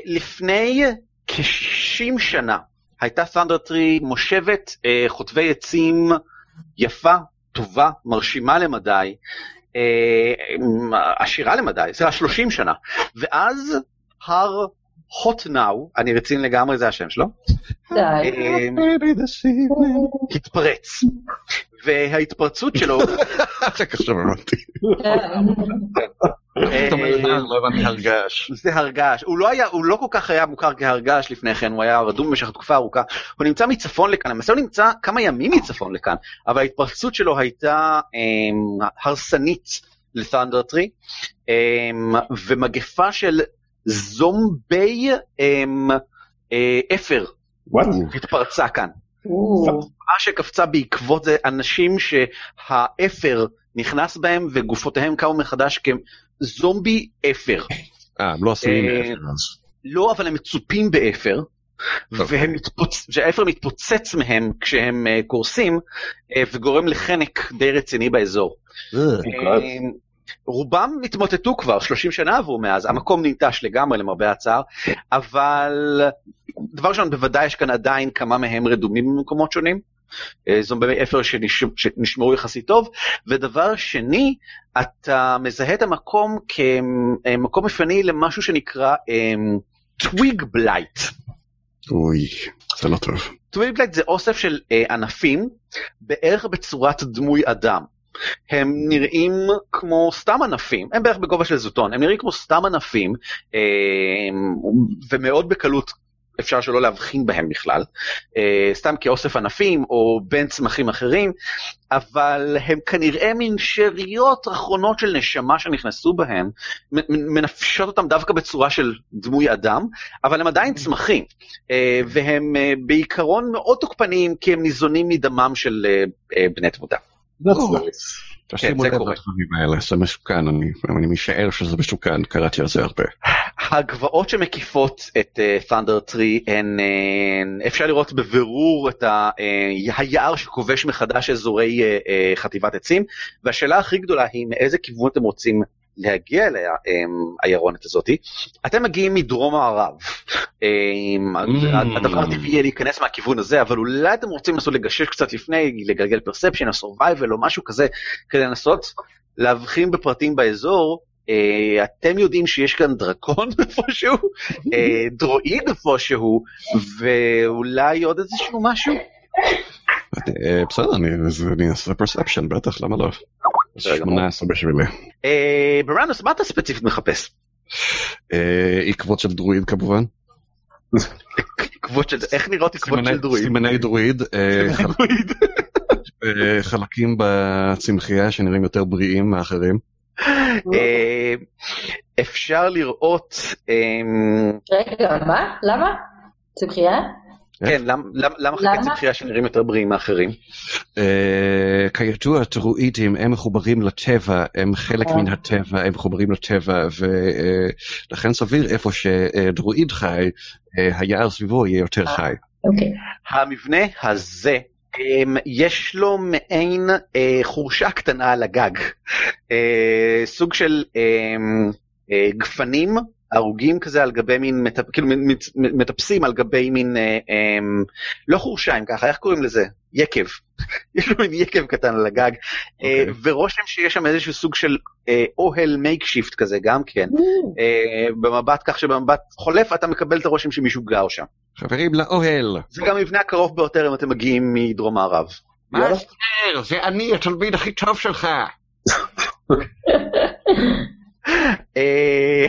לפני כ-60 שנה הייתה סנדר טרי מושבת אה, חוטבי עצים יפה, טובה, מרשימה למדי, אה, עשירה למדי, סליחה 30 שנה, ואז הר hot now, אני רציני לגמרי זה השם שלו, די. התפרץ. וההתפרצות שלו, רק עכשיו הבנתי. אה, "אה, לא הרגש. זה הרגש, הוא לא היה, הוא לא כל כך היה מוכר כהרגש לפני כן, הוא היה רדום במשך תקופה ארוכה, הוא נמצא מצפון לכאן, למעשה הוא נמצא כמה ימים מצפון לכאן, אבל ההתפרצות שלו הייתה אמ, הרסנית לת'אנדר טרי, אמ, ומגפה של זומבי אמ, אה, אפר? התפרצה כאן. מה שקפצה בעקבות זה אנשים שהאפר נכנס בהם וגופותיהם קמו מחדש כזומבי אפר. אה, הם לא עשויים אה, מאפר. לא, אבל הם מצופים באפר, אוקיי. מתפוצ... שהאפר מתפוצץ מהם כשהם אה, קורסים, אה, וגורם לחנק די רציני באזור. אה, אה, רובם התמוטטו כבר, 30 שנה עברו מאז, המקום ננטש לגמרי למרבה הצער, אבל דבר ראשון, בוודאי יש כאן עדיין כמה מהם רדומים במקומות שונים. אה, זומבי אפר שנש... שנשמרו יחסית טוב, ודבר שני, אתה מזהה את המקום כמקום מחיה למשהו שנקרא טוויג בלייט. אוי, זה לא טוב. twig blight זה אוסף של אה, ענפים, בערך בצורת דמוי אדם. הם נראים כמו סתם ענפים, הם בערך בגובה של זוטון, הם נראים כמו סתם ענפים, אה, ומאוד בקלות אפשר שלא להבחין בהם בכלל, אה, סתם כאוסף ענפים או בין צמחים אחרים, אבל הם כנראה מין שאריות אחרונות של נשמה שנכנסו בהם, מנפשות אותם דווקא בצורה של דמוי אדם, אבל הם עדיין צמחים, אה, והם אה, בעיקרון מאוד תוקפניים כי הם ניזונים מדמם של בני תמותה. That's nice. תשימו זה לב. לדברים האלה, זה מסוכן, אני אני משער שזה מסוכן, קראתי על זה הרבה. הגבעות שמקיפות את uh, Thunder Tree הן, uh, אפשר לראות בבירור את ה, uh, היער שכובש מחדש אזורי uh, uh, חטיבת עצים, והשאלה הכי גדולה היא מאיזה כיוון אתם רוצים להגיע um, העיירונת הזאתי. אתם מגיעים מדרום מערב. Um, Mm. הדבר הטבעי יהיה להיכנס מהכיוון הזה, אבל אולי אתם רוצים לנסות לגשש קצת לפני, לגלגל perception או survival או משהו כזה, כדי לנסות להבחין בפרטים באזור. Uh, אתם יודעים שיש כאן דרקון איפשהו, uh, דרואיד איפשהו, ואולי עוד איזשהו משהו? אה, בסדר, אני אעשה perception, בטח, למה לא? בסדר גמור. 18 בשבילי. Uh, ברנוס, מה אתה ספציפית מחפש? אה, עקבות של דרואיד כמובן. עקבות של, איך נראות עקבות של דרואיד? סימני דרואיד. אה. אה, חלקים בצמחייה שנראים יותר בריאים מאחרים. אה, אפשר לראות, רגע, מה? למה? צמחייה? כן, למ- למ- למה חלקי? צמחייה שנראים יותר בריאים מאחרים? אה, כידוע, דרואידים הם מחוברים לטבע, הם חלק אה. מן הטבע, הם מחוברים לטבע, ולכן סביר איפה שדרואיד חי, אה, היער סביבו יהיה יותר חי. אוקיי. המבנה הזה, אמ, יש לו מעין אה, חורשה קטנה על הגג. אה, סוג של אמ, אה, גפנים הרוגים כזה על גבי מין, מטפ, כאילו מטפסים על גבי מין, אה, אמ, לא חורשה אם ככה, איך קוראים לזה? יקב. יש לו מין יקב קטן על הגג, אה, אוקיי. ורושם שיש שם איזשהו סוג של אה, אוהל makeshift כזה גם כן. אה, במבט כך שבמבט חולף אתה מקבל את הרושם שמישהו גר שם. חברים, לאוהל. זה גם המבנה הקרוב ביותר אם אתם מגיעים מדרום מערב. מאסטר, זה אני, התלמיד הכי טוב שלך. אה,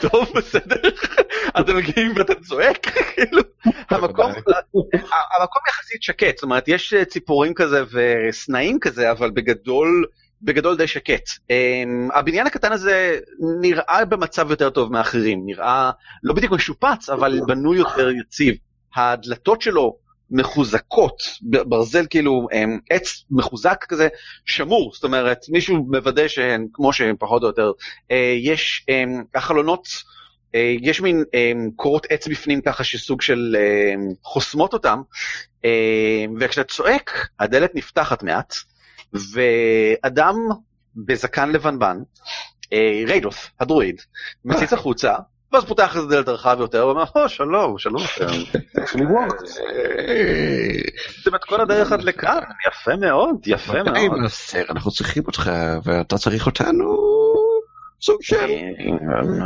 טוב בסדר. אתם מגיעים ואתה צועק כאילו. המקום המקום יחסית שקט זאת אומרת יש אה, ציפורים כזה וסנאים כזה אבל בגדול בגדול די שקט. Um, הבניין הקטן הזה נראה במצב יותר טוב מאחרים. נראה לא בדיוק משופץ אבל בנוי יותר יציב. הדלתות שלו מחוזקות, ברזל כאילו עץ מחוזק כזה, שמור, זאת אומרת מישהו מוודא שהן כמו שהן פחות או יותר, אה, יש אה, החלונות, אה, יש מין קורות עץ בפנים ככה שסוג של חוסמות אותם, וכשאתה צועק הדלת נפתחת מעט, ואדם בזקן לבנבן, ריידוף, הדרואיד, מציץ החוצה, ואז פותח איזה דלת רחב יותר, ואומר, או שלום, שלום לכם. actually worked. זה מתכון הדרך עד לכאן, יפה מאוד, יפה מאוד. אנחנו צריכים אותך, ואתה צריך אותנו. סוג של...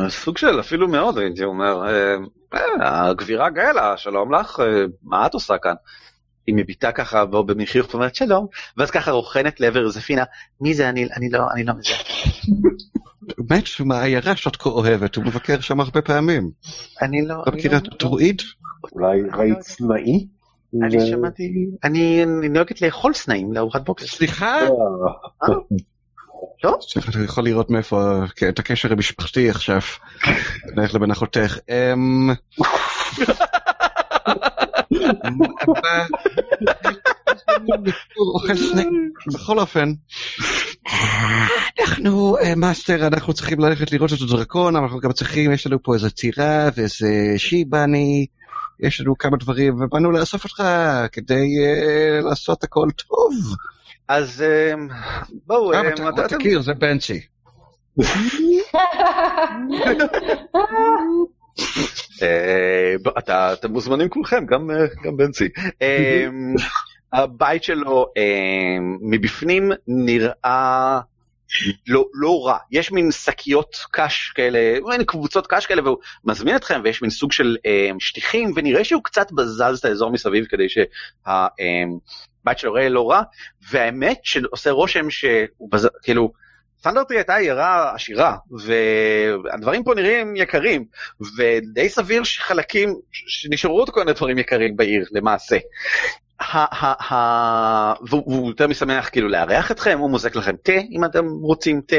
סוג של אפילו מאוד הייתי אומר. אה, אה, הגבירה גאלה, שלום לך, אה, מה את עושה כאן? היא מביטה ככה בו במחיוך ואומרת שלום, ואז ככה רוכנת לעבר זפינה, מי זה אני, אני לא, אני לא מזה. באמת, מהעיירה שאת כה אוהבת, הוא מבקר שם הרבה פעמים. אני לא, לא אני מכירה לא- טרואיד? אולי ראית סנאי? אני שמעתי, אני אני נוהגת לאכול סנאים לארוחת בוקר. סליחה? אה, סליחה, אתה יכול לראות מאיפה את הקשר המשפחתי עכשיו, בינך לבין אחותך. אמ, מה- הוא אוכל סנק, בכל אופן. אנחנו, אה, מאסטר, אנחנו צריכים ללכת לראות את הדרקון, אבל אנחנו גם צריכים, יש לנו פה איזה טירה ואיזה שיבני, יש לנו כמה דברים, ובאנו לאסוף אותך כדי אה, לעשות הכל טוב. אז אמ, בואו, תכיר, זה בנצי. אה, אתם מוזמנים כולכם, גם אה, בנצי. אמ, הבית שלו מבפנים נראה לא, לא רע, יש מין שקיות קש כאלה, מין קבוצות קש כאלה והוא מזמין אתכם ויש מין סוג של שטיחים ונראה שהוא קצת בזז את האזור מסביב כדי שהבית שלו יראה לא רע, והאמת שעושה רושם שהוא בז... כאילו סטנדרטי הייתה עיירה עשירה והדברים פה נראים יקרים ודי סביר שחלקים שנשארו עוד כל מיני דברים יקרים בעיר למעשה. והוא יותר משמח כאילו לארח אתכם, הוא מוזק לכם תה אם אתם רוצים תה.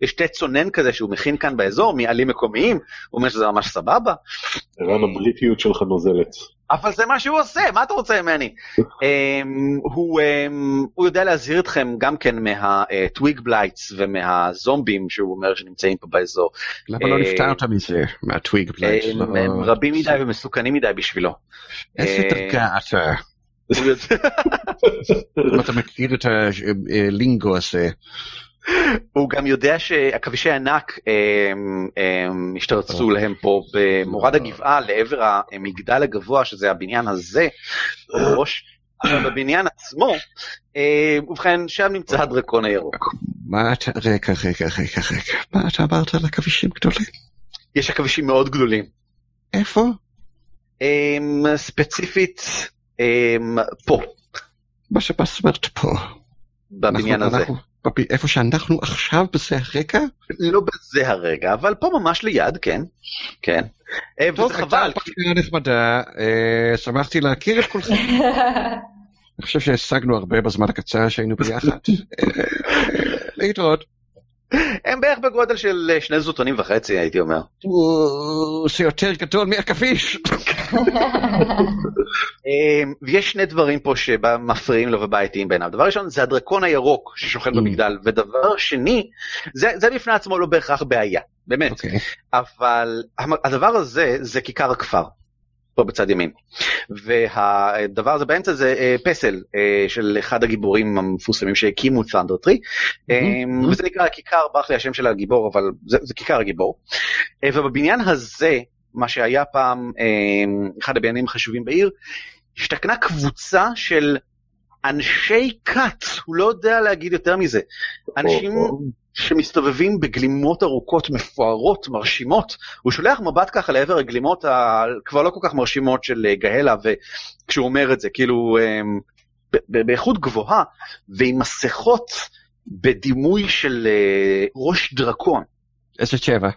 יש תה צונן כזה שהוא מכין כאן באזור מעלים מקומיים, הוא אומר שזה ממש סבבה, ערן הבריטיות שלך נוזלת. אבל זה מה שהוא עושה, מה אתה רוצה ממני? אמ, הוא אמ, הוא יודע להזהיר אתכם גם כן מה twig blights ומהזומבים שהוא אומר שנמצאים פה באזור. למה לא אה, נפטרת מזה, מה twig blight? הם לא- רבים מדי ומסוכנים מדי בשבילו. איזה אה, דרגה אתה? אם אתה מכיר את הלינגו הזה. הוא גם יודע שעכבישי ענק הם, הם השתרצו להם פה במורד הגבעה לעבר המגדל הגבוה שזה הבניין הזה, ראש, אבל בבניין עצמו, אה, ובכן שם נמצא הדרקון הירוק. מה אתה, רגע, רגע, רגע, רגע, מה אתה אמרת על עכבישים גדולים? יש עכבישים מאוד גדולים. איפה? ספציפית פה, מה שמה זאת אומרת פה? בבניין אנחנו- הזה. אנחנו- איפה שאנחנו עכשיו בזה הרגע? לא בזה הרגע, אבל פה ממש ליד, כן. כן. אה, טוב, הייתה פגיעה נחמדה, אה, שמחתי להכיר את כולכם. אני חושב שהשגנו הרבה בזמן הקצר שהיינו ביחד. אה, להתראות. הם בערך בגודל של אה, שני זוטונים וחצי הייתי אומר. זה יותר גדול מעכביש. אמ, ויש שני דברים פה שמפריעים לו ובעייתיים בעיניו. דבר ראשון זה הדרקון הירוק ששוכן Mm. במגדל, ודבר שני, זה, זה בפני עצמו לא בהכרח בעיה, באמת. אוקיי. אבל הדבר הזה זה כיכר הכפר, פה בצד ימין. והדבר הזה באמצע זה אה, פסל אה, של אחד הגיבורים המפורסמים שהקימו את סנדרטרי, אמ, Mhm. וזה נקרא כיכר, ברח לי השם של הגיבור, אבל זה, זה כיכר הגיבור. אה, ובבניין הזה, מה שהיה פעם אחד הבניינים החשובים בעיר, השתכנה קבוצה של אנשי כת, הוא לא יודע להגיד יותר מזה. אנשים שמסתובבים בגלימות ארוכות, מפוארות, מרשימות. הוא שולח מבט ככה לעבר הגלימות הכבר לא כל כך מרשימות של אה, גהלה, וכשהוא אומר את זה, כאילו אמ, באיכות גבוהה, ועם מסכות בדימוי של אה, ראש דרקון. איזה צבע?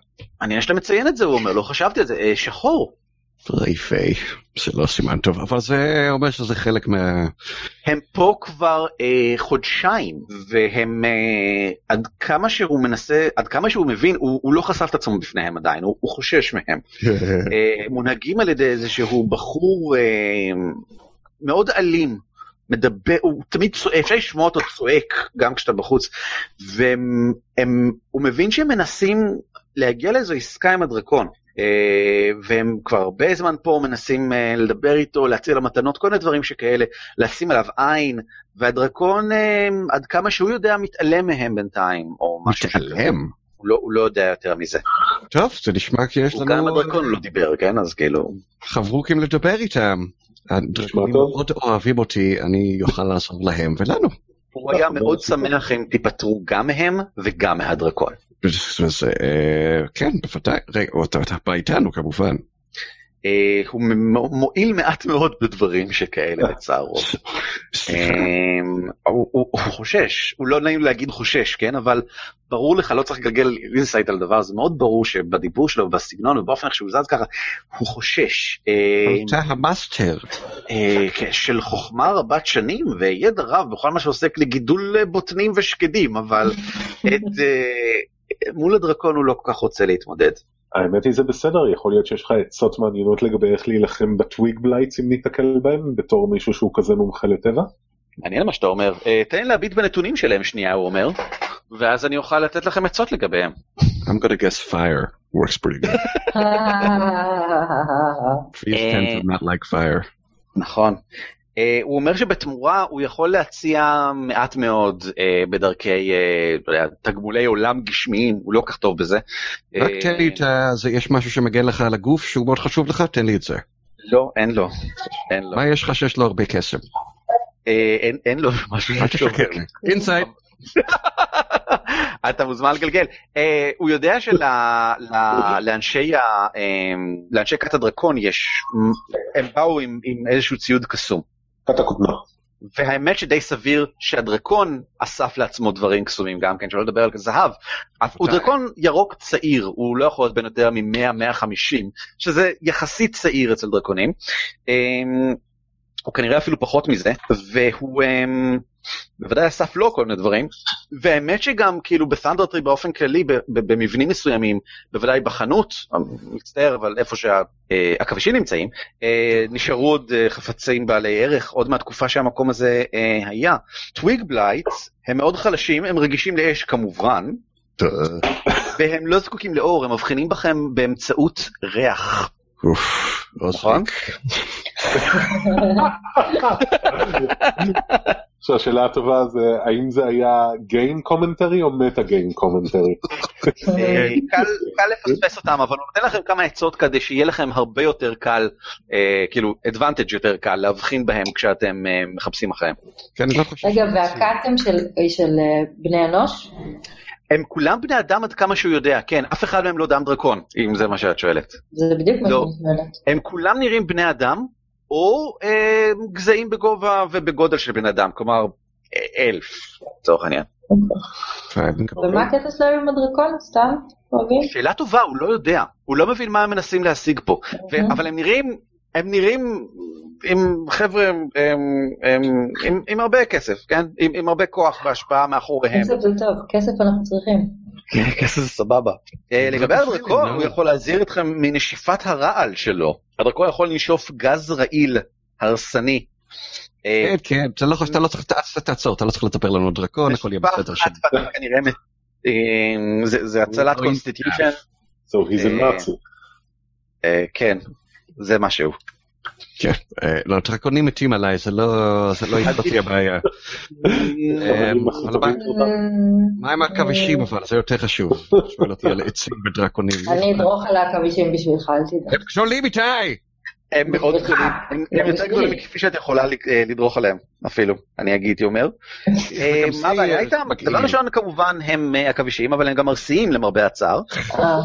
אני יש לציין את זה, הוא אומר, לא חשבתי על זה, אה, שחור. רייפי. זה לא סימן טוב, אבל זה אומר שזה חלק מה... הם פה כבר אה, חודשיים, והם אה, עד כמה שהוא מנסה, עד כמה שהוא מבין, הוא, הוא לא חשף את עצמו בפניהם עדיין, הוא, הוא חושש מהם. אה, מונהגים על ידי איזשהו בחור אה, מאוד אלים, מדבר, הוא תמיד צועק, אפשר לשמוע אותו צועק גם כשאתה בחוץ, והוא מבין שהם מנסים להגיע לאיזו עסקה עם הדרקון. אה, והם כבר הרבה זמן פה מנסים אה, לדבר איתו, להציע לו מתנות, כל מיני דברים שכאלה, לשים עליו עין, והדרקון אה, עד כמה שהוא יודע מתעלם מהם בינתיים, או משהו שכזה. מתעלם. הוא לא, הוא לא יודע יותר מזה. טוב, זה נשמע כי יש הוא גם לנו הדרקון לא דיבר, כן? אז כאילו... חברוקים לדבר איתם. הדרקונים. מאוד אוהבים אותי, אני אוכל לעזור להם ולנו. הוא היה מאוד שמח אם תיפטרו גם מהם וגם מהדרקון. אה, כן, בוודאי. רגע, אתה בא איתנו כמובן. אה, הוא מועיל מעט מאוד בדברים שכאלה לצערו. אמ, הוא, חושש, הוא לא נעים להגיד חושש, כן? אבל ברור לך, לא צריך לגלגל insight על דבר, זה מאוד ברור שבדיבור שלו, בסגנון ובאופן איך שהוא זז ככה, הוא חושש. אמ, אתה המאסטר. אה, כן, של חוכמה רבת שנים וידע רב בכל מה שעוסק לגידול אה, בוטנים ושקדים, אבל את, אה, מול הדרקון הוא לא כל כך רוצה להתמודד. האמת היא זה בסדר, יכול להיות שיש לך עצות מעניינות לגבי איך להילחם ב twig blights אם ניתקל בהם, בתור מישהו שהוא כזה מומחה לטבע? מעניין מה שאתה אומר. אה, תן להביט בנתונים שלהם שנייה, הוא אומר, ואז אני אוכל לתת לכם עצות לגביהם. I'm gonna guess fire. Works pretty good. Trees tend to not like fire. נכון. Uh, הוא אומר שבתמורה הוא יכול להציע מעט מאוד uh, בדרכי uh, יודע, תגמולי עולם גשמיים, הוא לא כל כך טוב בזה. רק אה, תן לי את. זה- יש משהו שמגן לך על הגוף שהוא מאוד חשוב לך? תן לי את זה. לא, אין לו. אין לו. מה יש לך שיש לו הרבה קסם? אה, אין, אין לו משהו לי. אינסייד. אתה מוזמן לגלגל. אה, הוא יודע שלאנשי לאנשי כת הדרקון יש, הם באו עם עם איזשהו ציוד קסום. קטע קודמה. והאמת שדי סביר שהדרקון אסף לעצמו דברים קסומים גם כן, שלא לדבר על זהב. הוא דרקון ירוק צעיר, הוא לא יכול להיות בין יותר מ-100-150, שזה יחסית צעיר אצל דרקונים. אמ, הוא כנראה אפילו פחות מזה, והוא אמ, בוודאי אסף לו כל מיני דברים, והאמת שגם כאילו ב Thundertree באופן כללי, במבנים מסוימים, בוודאי בחנות, מצטער, אבל איפה שהעכבישים נמצאים, אה, נשארו עוד אה, חפצים בעלי ערך, עוד מהתקופה שהמקום הזה אה, היה. twig blights הם מאוד חלשים, הם רגישים לאש כמובן, והם לא זקוקים לאור, הם מבחינים בכם באמצעות ריח. אוף, נכון? עכשיו השאלה הטובה זה האם זה היה game commentary או meta game commentary? קל לפספס אותם, אבל הוא נותן לכם כמה עצות כדי שיהיה לכם הרבה יותר קל, אה, כאילו, advantage יותר קל להבחין בהם כשאתם אה, מחפשים אחריהם. כן, אני לא. רגע, של של, אה, בני אנוש? הם כולם בני אדם עד כמה שהוא יודע, כן, אף אחד מהם לא דם דרקון, אם זה מה שאת שואלת. זה בדיוק מה לא. שאני שואלת. הם כולם נראים בני אדם, או אה, גזעים בגובה ובגודל של בן אדם, כלומר, אה, אלף, לצורך העניין. ומה הקטע שלהם עם הדרקון? סתם? שאלה טובה, הוא לא יודע, הוא לא מבין מה הם מנסים להשיג פה, ו- אבל הם נראים, הם נראים עם חבר'ה הם, הם, הם, עם, עם הרבה כסף, כן? עם, עם הרבה כוח והשפעה מאחוריהם. כסף זה טוב, כסף אנחנו צריכים. כן, כסף זה סבבה. אה, לגבי לא הדרקון, לא. הוא יכול להזהיר אתכם מנשיפת הרעל שלו. הדרקון יכול לנשוף גז רעיל, הרסני. אה, כן, כן, אתה לא לא צריך, ת- תעצור, אתה לא צריך לספר לנו דרקון, הכל יהיה בסדר אה, זה- הצלת constitution. So he's a Nazi. כן, זה משהו. כן, אה, לא, דרקונים מתים עליי, זה לא, זה לא יפתיע הבעיה. אה, אבל מה- מה עם העכבישים אבל, זה יותר חשוב. שואל אותי על עצים ודרקונים. אני אדרוך על העכבישים בשבילך, אל תדאג. הם שואלים איתי! הם מאוד גדולים, הם יותר גדולים מכפי שאת יכולה ל- אה, לדרוך עליהם, אפילו, אני הייתי אומר. אה, מה הבעיה איתם? דבר ראשון כמובן הם אה, עכבישים, אבל הם גם ארסיים למרבה הצער, אה, אה,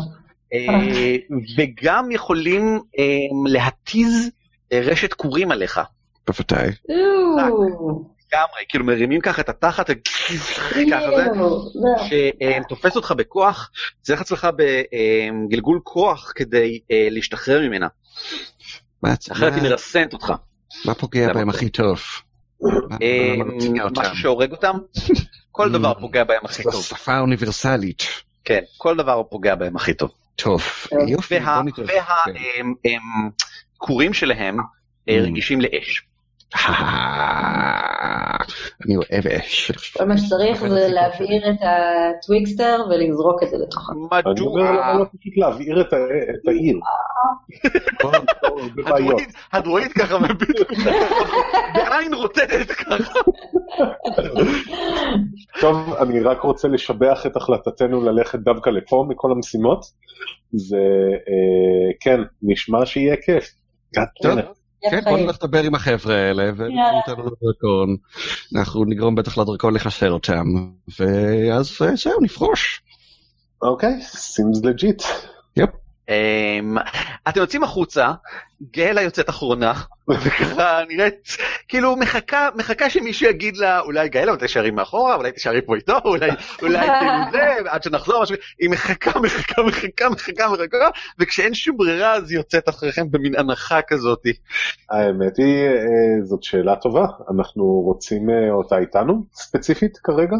וגם יכולים אה, להתיז אה, רשת קורים עליך. בוודאי. לגמרי, כאילו מרימים ככה את התחת, ככה זה, זה. שתופס אותך בכוח, צריך אצלך בגלגול כוח כדי אה, להשתחרר ממנה, מה- אחרת היא מרסנת אותך. מה פוגע בהם. הכי טוב? אה? משהו שהורג אותם? כל דבר פוגע בהם הכי טוב. שפה אוניברסלית. כן, כל דבר פוגע בהם הכי טוב. טוב, יופי, וה- בוא נתראה. כן. והכורים שלהם אה, Mm. רגישים לאש. אני אוהב אש. כל מה שצריך זה להבעיר את הטוויקסטר ולזרוק את זה לתוכה. אני אומר למה? לא פשוט להבעיר את העיר. הדרואיד- ככה מביט בעין רוטטת ככה. טוב, אני רק רוצה לשבח את החלטתנו ללכת דווקא לפה מכל המשימות. זה, אה, כן, נשמע שיהיה כיף. טוב. God damn it. כן, בוא נלך לדבר עם החבר'ה האלה, וניתן אותנו לדרקון. אנחנו נגרום בטח לדרקון לחסל אותם, ואז אה, זהו, נפרוש. אוקיי, seems legit. אמ, אתם יוצאים החוצה, גאלה יוצאת אחרונה, וככה נראית, כאילו מחכה, מחכה שמישהו יגיד לה, אולי גאלה, אולי תישארי מאחורה, אולי תישארי פה איתו, אולי, אולי תראו זה, עד שנחזור, משהו, היא מחכה, מחכה, מחכה, מחכה, מחכה, וכשאין שום ברירה אז היא יוצאת אחריכם במין הנחה כזאתי. האמת היא, אה, זאת שאלה טובה. אנחנו רוצים אה, אותה איתנו, ספציפית כרגע?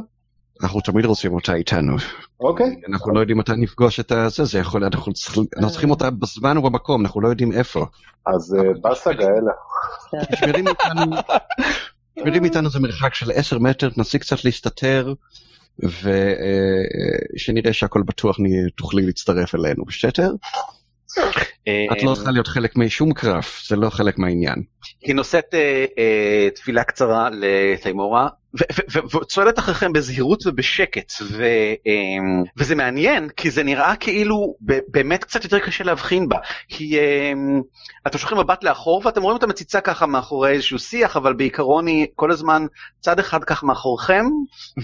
אנחנו תמיד רוצים אותה איתנו. אוקיי. אנחנו לא יודעים מתי נפגוש את הזה, זה יכול, אנחנו צריכים, אנחנו צריכים אותה בזמן ובמקום, אנחנו לא יודעים איפה. אז אה, באסה גאלה. תשמרים איתנו, תשמרים איתנו זה מרחק של 10 מטר, תנסי קצת להסתתר, ושנראה שהכל בטוח נהיה- תוכלי להצטרף אלינו. בסדר? את לא צריכה להיות חלק משום קרב, זה לא חלק מהעניין. היא נושאת אה, אה, תפילה קצרה לתימורה, ו- ו- ו- וצועדת אחריכם בזהירות ובשקט, ו, אה, וזה מעניין, כי זה נראה כאילו באמת קצת יותר קשה להבחין בה. היא, אה, אתם שולחים מבט לאחור ואתם רואים אותה מציצה ככה מאחורי איזשהו שיח, אבל בעיקרון היא כל הזמן צד אחד ככה מאחוריכם,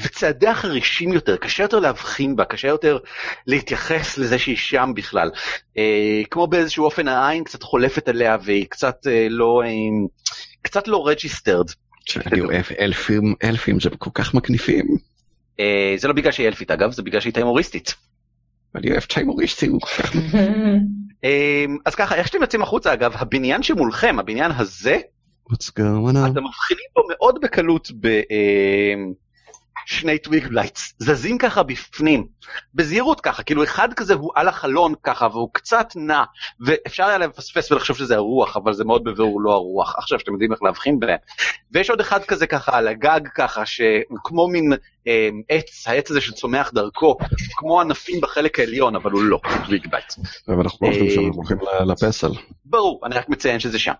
וצעדיה חרישים יותר, קשה יותר להבחין בה, קשה יותר להתייחס לזה שהיא שם בכלל. אה, כמו באיזשהו אופן העין קצת חולפת עליה והיא קצת אה, לא, אה, קצת לא registered. אלפים, אלפים זה כל כך מגניבים. אה, זה לא בגלל שהיא אלפית אגב, זה בגלל שהיא טיימוריסטית. אני אוהב טיימוריסטים. אה, אז ככה, איך שאתם יוצאים החוצה אגב, הבניין שמולכם, הבניין הזה, What's going on? אתם מבחינים בו מאוד בקלות בשני twig blights, זזים ככה בפנים, בזהירות ככה, כאילו אחד כזה הוא על החלון ככה והוא קצת נע, ואפשר היה לפספס ולחשוב שזה הרוח, אבל זה מאוד בבירור לא הרוח, עכשיו שאתם יודעים איך להבחין ביניהם. ויש עוד אחד כזה ככה על הגג ככה, שכמו מין אה, עץ, העץ הזה שצומח דרכו, כמו ענפים בחלק העליון, אבל הוא לא twig blight. אבל אנחנו לא הולכים שם, אה, אנחנו הולכים לפסל. ברור, אני רק מציין שזה שם.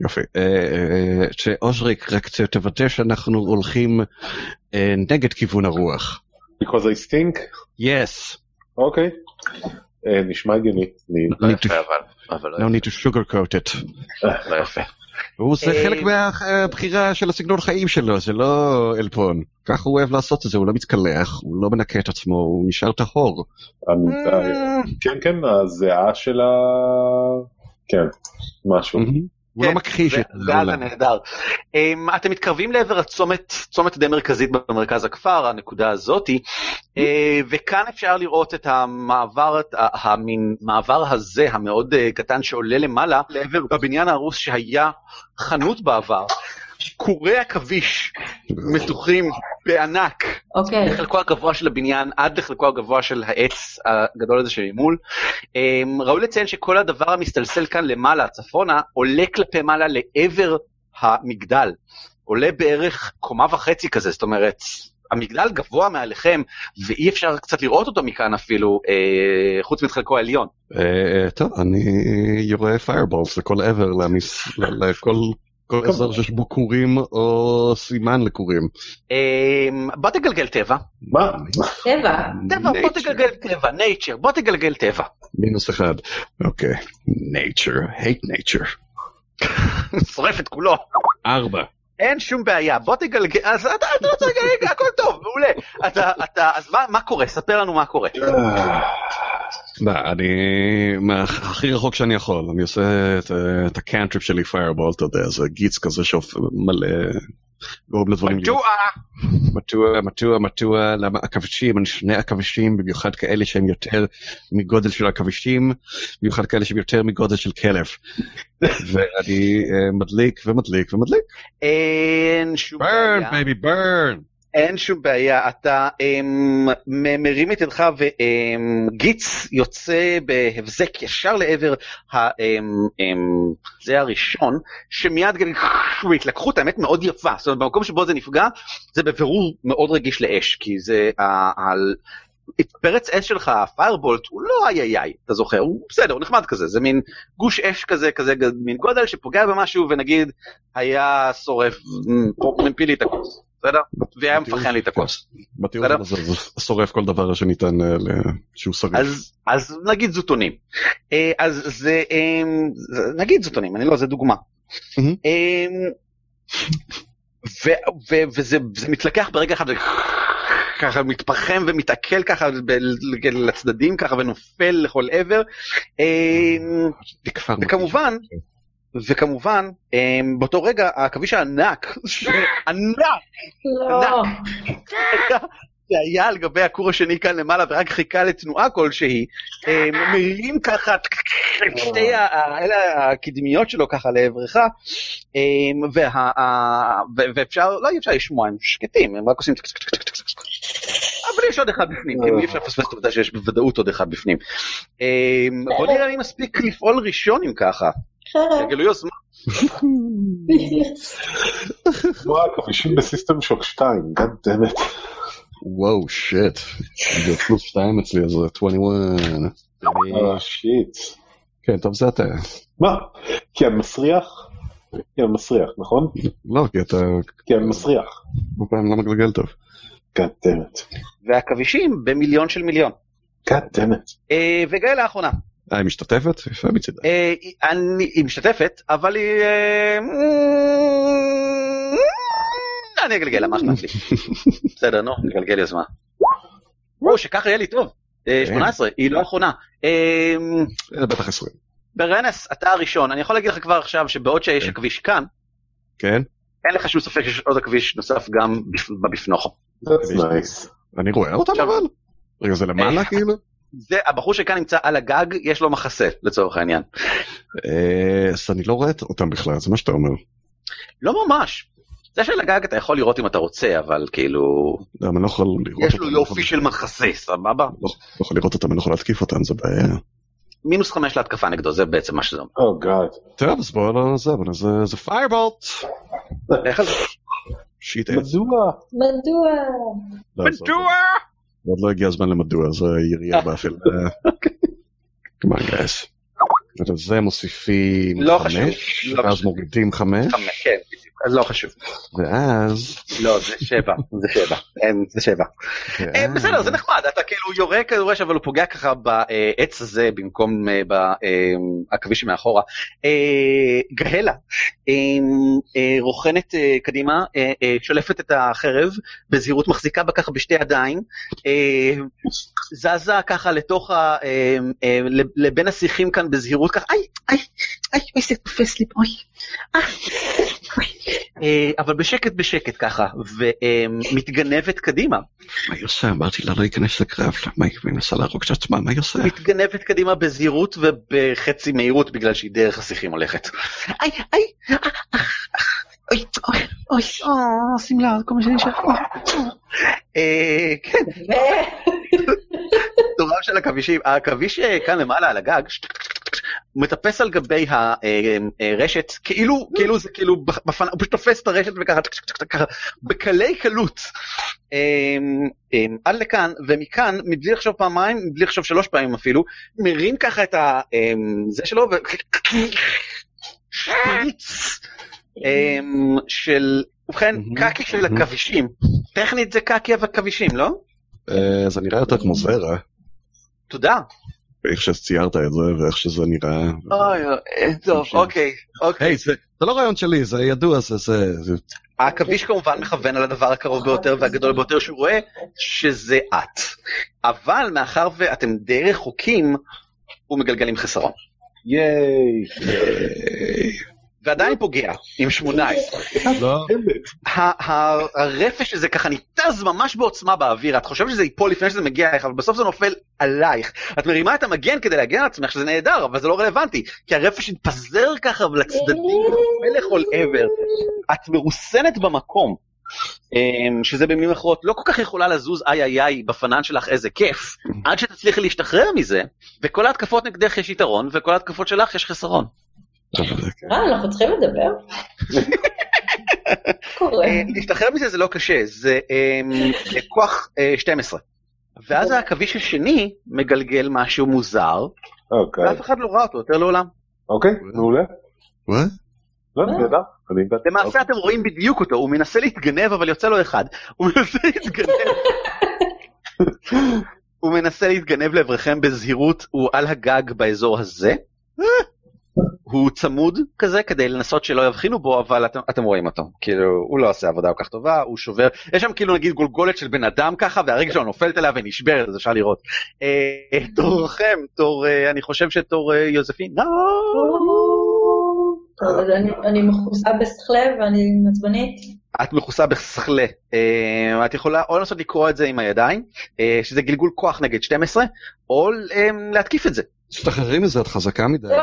יופי. אה, אה, שאוזריק, רק תוודא שאנחנו הולכים אה, נגד כיוון הרוח. Because I stink? Yes. אוקיי. נשמע הגיוני. לא need to- יפה, אבל, אבל לא No need to sugarcoat it. לא יפה. הוא זה חלק מהבחירה של הסגנון חיים שלו, זה לא עלבון. ככה הוא אוהב לעשות את זה, הוא לא מתקלח, הוא לא מנקה את עצמו, הוא נשאר טהור. כן, כן, הזיעה של ה... כן, משהו. הוא לא מכחיש זה- את זה העולם. נהדר. Um, אתם מתקרבים לעבר הצומת, צומת די מרכזית במרכז הכפר, הנקודה הזאתי, uh, וכאן אפשר לראות את המעבר, המין מעבר הזה המאוד uh, קטן שעולה למעלה לעבר הבניין ההרוס שהיה חנות בעבר. קורי עכביש מתוחים בענק אוקיי, לחלקו הגבוה של הבניין עד לחלקו הגבוה של העץ הגדול הזה שממול. אמ, ראוי לציין שכל הדבר המסתלסל כאן למעלה, צפונה, עולה כלפי מעלה לעבר המגדל. עולה בערך קומה וחצי כזה, זאת אומרת, המגדל גבוה מעליכם, ואי אפשר קצת לראות אותו מכאן אפילו, אה, חוץ מאת חלקו העליון. אה, טוב, אני יורה פיירבולס לכל עבר, למס- ל- לכל כל אזור שיש בו כורים או סימן לכורים. אמ, בוא תגלגל טבע, מה? טבע. טבע, בוא. תגלגל טבע, nature, בוא תגלגל טבע. מינוס אחד. אוקיי. nature, hate nature. שורף את כולו. ארבע. אין שום בעיה, בוא תגלגל, אז אתה, אתה רוצה לגלגל, הכל טוב, מעולה. אתה, אתה, אז מה, מה קורה? ספר לנו מה קורה. לא, אני הכי רחוק שאני יכול, אני עושה את, את הקאנטריפ שלי פיירבול, אתה יודע, זה גיץ כזה שמלא, גורם לדברים. ג'ואה! מטוע, מטוע, מטוע, למה עכבישים, אני שני עכבישים, במיוחד כאלה שהם יותר מגודל של עכבישים, במיוחד כאלה שהם יותר מגודל של כלב. ואני אה, מדליק ומדליק ומדליק. אין שום burn בעיה, baby burn. אין שום בעיה, אתה אמ, מרים את ידך וגיץ יוצא בהבזק ישר לעבר ה- אמ, אמ, זה הראשון, שמיד גם התלקחות האמת מאוד יפה, זאת אומרת במקום שבו זה נפגע, זה בבירור מאוד רגיש לאש, כי זה ה- ה- פרץ אש שלך, הפיירבולט, הוא לא איי איי איי, אתה זוכר, הוא בסדר, הוא נחמד כזה, זה מין גוש אש כזה, כזה מין גודל שפוגע במשהו ונגיד היה שורף, מפיל לי את הכוס, בסדר? והיה מפחן לי את הכוס. בתיאור בסדר. הזה זה שורף כל דבר שניתן אה, שהוא שריף. אז, אז נגיד זוטונים. אה, אז זה, אמ, זה- נגיד זוטונים, אני לא, זה דוגמה. אמ, וזה זה מתלקח ברגע אחד, ככה מתפחם ומתעכל ככה ב- לצדדים ככה ונופל לכל עבר. אמ, וכמובן, וכמובן, אמ, באותו רגע העכביש הענק, ענק, לא. שהיה על גבי הכור השני כאן למעלה ורק חיכה לתנועה כלשהי, אמ, מרים ככה את שתי הקדמיות שלו ככה לעברך, וה- ה- ו- ואפשר, לא אי אפשר לשמוע, הם שקטים, הם רק עושים. אבל יש עוד אחד בפנים, אי אפשר לפספס את העובדה שיש בוודאות עוד אחד בפנים. אמ, בוא נראה מי מספיק לפעול ראשון אם ככה. תגלו יוזמה. כמו העכבישים בסיסטם שוק 2, God damn it. וואו, שיט. זה פלוס 2 אצלי, אז זה 21. אה, שיט. כן, טוב, זה אתה. מה? כי אני מסריח? כי אני מסריח, נכון? לא, כי אתה כי אני מסריח. הרבה פעמים לא מגלגל טוב. God damn it. והעכבישים במיליון של מיליון. God damn it. אה, וגאל האחרונה. אה, היא משתתפת? יפה מצידה. אה, היא- אני- היא משתתפת, אבל היא... אני אגלגל לה, מה אכפת לי? בסדר, נו, נגלגל יוזמה. או, שככה יהיה לי טוב. אה, כן. 18, היא לא אחרונה. אה, זה בטח 20. ברנס, אתה הראשון. אני יכול להגיד לך כבר עכשיו שבעוד שיש כן. הכביש כאן, כן? אין לך שום ספק שיש עוד הכביש נוסף גם בפ- בבפנוכו. That's nice. אני רואה אותם אבל? רגע, זה למעלה אה, כאילו? זה, הבחור שכאן נמצא על הגג, יש לו מחסה, לצורך העניין. אה, אז אני לא רואה אותם בכלל, זה מה שאתה אומר. לא ממש. זה של הגג אתה יכול לראות אם אתה רוצה, אבל כאילו, לא, אני לא יכול לראות יש. לו לא יופי של מחסה, סבבה? לא לא יכול לראות אותם, אני לא יכול להתקיף אותם, זה בעיה. מינוס חמש להתקפה נגדו, זה בעצם מה שזה אומר. Oh God. טוב, אז בואו לא זה, זה- זה פיירבולט. איך זה? שיט עץ. מדוע? מדוע? לא, זה- עוד לא הגיע הזמן למדוע, זה ירייה באפלה. כמובן גייס. זה מוסיפים חמש, ואז. מורידים חמש, חמש, כן, בדיוק. לא חשוב. ואז... לא, זה שבע, זה שבע. אין, זה שבע. אה, בסדר, זה נחמד, אתה כאילו יורה כדורש, אבל הוא פוגע ככה בעץ הזה במקום אה, בעכביש שמאחורה. אה, גהלה אה, אה, רוכנת קדימה, שולפת את החרב, בזהירות מחזיקה בה ככה בשתי ידיים, זזה ככה לתוך ה... לבין השיחים כאן בזהירות ככה, איי, איי, איי, אוי, זה תופס לי, אוי. אה, אבל בשקט בשקט ככה, ומתגנבת קדימה. מה היא עושה? אמרתי לה לא להיכנס לקרב, למה היא מנסה להרוג את עצמה? מה היא עושה? מתגנבת קדימה בזהירות ובחצי מהירות בגלל שהיא דרך השיחים הולכת. איי, איי, אה, אה, אוי, אוי, אוי, שמלה, כל מה שנשאר. אה, כן, תורם של עכבישים. העכביש כאן למעלה על הגג, מטפס על גבי הרשת, כאילו, כאילו זה כאילו, בפנ- הוא פשוט תופס את הרשת וככה, בקלי קלות. אמ, אמ, עד לכאן, ומכאן, מבלי לחשוב פעמיים, מבלי לחשוב שלוש פעמים אפילו, מרים ככה את ה... אמ, זה שלו, ו... של, ובכן. קקי של מהמם. עכבישים. טכנית זה קקי עכבישים, לא? אה, זה נראה יותר כמו זרע, תודה. איך שציירת את זה ואיך שזה נראה. אוי, אוי, טוב, אוקיי, אוקיי. היי, זה לא רעיון שלי, זה ידוע, זה זה... זה- העכביש כמובן מכוון על הדבר הקרוב ביותר והגדול ביותר שהוא רואה, שזה את. אבל מאחר ואתם די רחוקים, הוא מגלגל עם חסרון. ייי. ועדיין פוגע, עם 18. לא, הרפש הזה ככה ניתז ממש בעוצמה באוויר, את חושבת שזה ייפול לפני שזה מגיע אלייך, אבל בסוף זה נופל עלייך. את מרימה את המגן כדי להגן על עצמך, שזה נהדר, אבל זה לא רלוונטי, כי הרפש מתפזר ככה לצדדים ונופל לכל עבר. את מרוסנת במקום. אמ, שזה במילים אחרות לא כל כך יכולה לזוז איי איי איי בפנן שלך איזה כיף עד שתצליחי להשתחרר מזה וכל ההתקפות נגדך יש יתרון וכל ההתקפות שלך יש חסרון. זה כן. אה, אנחנו צריכים לדבר? קורה. אה, להשתחרר מזה זה לא קשה, זה אמ, כוח אה, 12. ואז העכביש השני מגלגל משהו מוזר, אוקיי. ואף אחד לא ראה אותו יותר לעולם. אוקיי, מעולה. מה? לא, נהדר. למעשה אתם רואים בדיוק אותו, הוא מנסה להתגנב אבל יוצא לו אחד. הוא מנסה להתגנב. הוא מנסה להתגנב לעברכם בזהירות, הוא על הגג באזור הזה. הוא צמוד כזה כדי לנסות שלא יבחינו בו אבל אתם, אתם רואים אותו כאילו הוא לא עושה עבודה כל כך טובה הוא שובר יש שם כאילו נגיד גולגולת של בן אדם ככה והרגל שלו נופלת עליה ונשברת אז אפשר לראות. אה, תורכם תור אה, אני חושב שתור אה, יוזפין. לא. אני- אני מכוסה בסכלה ואני עצבנית. את מכוסה בסכלה. אה, את יכולה או לנסות לקרוא את זה עם הידיים אה, שזה גלגול כוח נגד 12 או אה, להתקיף את זה. תשתחררי מזה, את חזקה מדי. לא.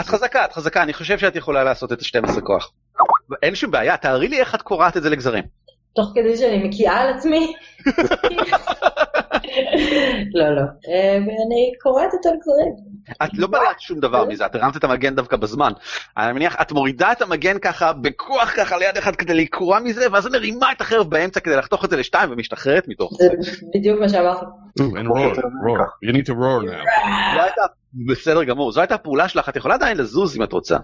את חזקה את חזקה אני חושב שאת יכולה לעשות את ה-12 כוח. אין שום בעיה תארי לי איך את קורעת את זה לגזרים. תוך כדי שאני מקיאה על עצמי. לא, לא. אה, ואני קוראת את הגזרים. את לא בלעת שום דבר מזה, את הרמת את המגן דווקא בזמן. אני מניח, את מורידה את המגן ככה, בכוח ככה ליד אחד כדי לקרוע מזה, ואז את מרימה את החרב באמצע כדי לחתוך את זה לשתיים ומשתחררת מתוך זה זה. בדיוק מה שאמרתי. Roar. You need to roar now. בסדר גמור, זו הייתה הפעולה שלך, את יכולה עדיין לזוז אם את רוצה.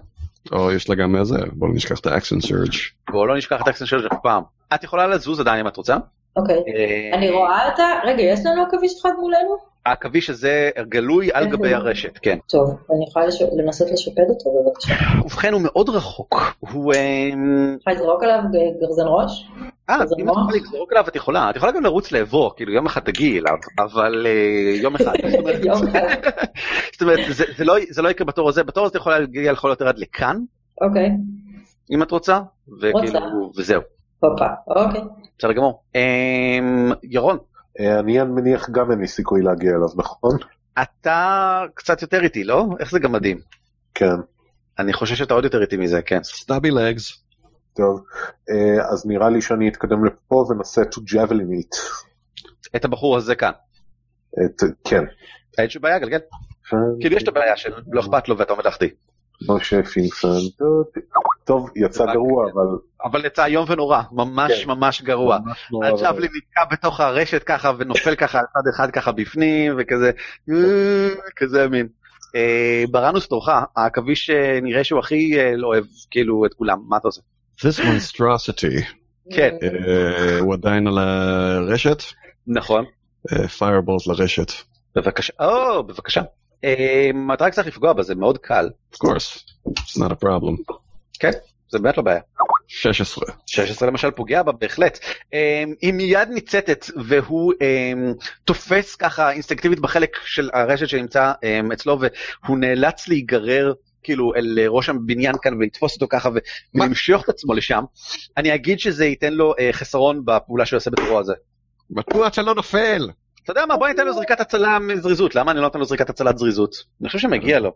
או, יש לה גם איזה, בוא נשכח את האקסן סרג'. בואו לא נשכח את האקסן שלך אף פעם. את יכולה לזוז עדיין אם את רוצה. אוקיי. אה, אני רואה אותה, רגע, יש לנו עכביש אחד מולנו? העכביש הזה גלוי על גבי הרשת, כן. טוב, אני יכולה לנסות לשפד אותו בבקשה. ובכן הוא מאוד רחוק. הוא... אה, יכולה לזרוק עליו גרזן ראש? אה, אם את? יכולה לגזור אליו את יכולה, את יכולה גם לרוץ לעברו, כאילו יום אחד תגיעי אליו, אבל אה, יום אחד. זאת אומרת- זה- לא- זה לא יקרה בתור הזה, בתור הזה את יכולה להגיע לכל יותר עד לכאן, אוקיי, אם את רוצה, רוצה. וזהו, הופה, אוקיי. בסדר גמור. אמ, ירון, אה, אני מניח גם אין לי סיכוי להגיע אליו, נכון? אתה קצת יותר איטי, לא? איך זה גם מדהים? כן. אני חושב שאתה עוד יותר איטי מזה, כן. סטאבי לגס. טוב, אה, אז נראה לי שאני אתקדם לפה ונעשה to javelin it. את הבחור הזה כאן. את, כן. אין שום בעיה, גלגל. כאילו יש את הבעיה שלא אכפת לו ואתה עומד משה פינפן. טוב, יצא גרוע, אבל... אבל יצא איום ונורא, ממש כן. ממש גרוע. נורא הצ'פלי נתקע בתוך הרשת ככה ונופל ככה על צד אחד ככה בפנים וכזה כזה מין. אה, בראנוס תורך העכביש אה, נראה שהוא הכי אה, לא אוהב כאילו את כולם מה אתה עושה? This monstrosity. כן. הוא עדיין על הרשת? נכון פיירבולט לרשת. בבקשה או בבקשה. אה, אתה רק צריך לפגוע בה זה מאוד קל Of course. It's not a problem. כן זה באמת לא בעיה. 16. 16 למשל פוגע בה בהחלט. היא מיד ניצתת והוא אמ, תופס ככה אינסטינקטיבית בחלק של הרשת שנמצא אצלו והוא נאלץ להיגרר כאילו אל ראש הבניין כאן ולתפוס אותו ככה? ולמשוך את עצמו לשם. אני אגיד שזה ייתן לו אה, חסרון בפעולה שהוא עושה בתורו הזה. בטוח שלא נופל. אתה יודע מה בוא ניתן לו זריקת הצלה מזריזות למה אני לא נותן לו זריקת הצלת זריזות? אני חושב שמגיע לו.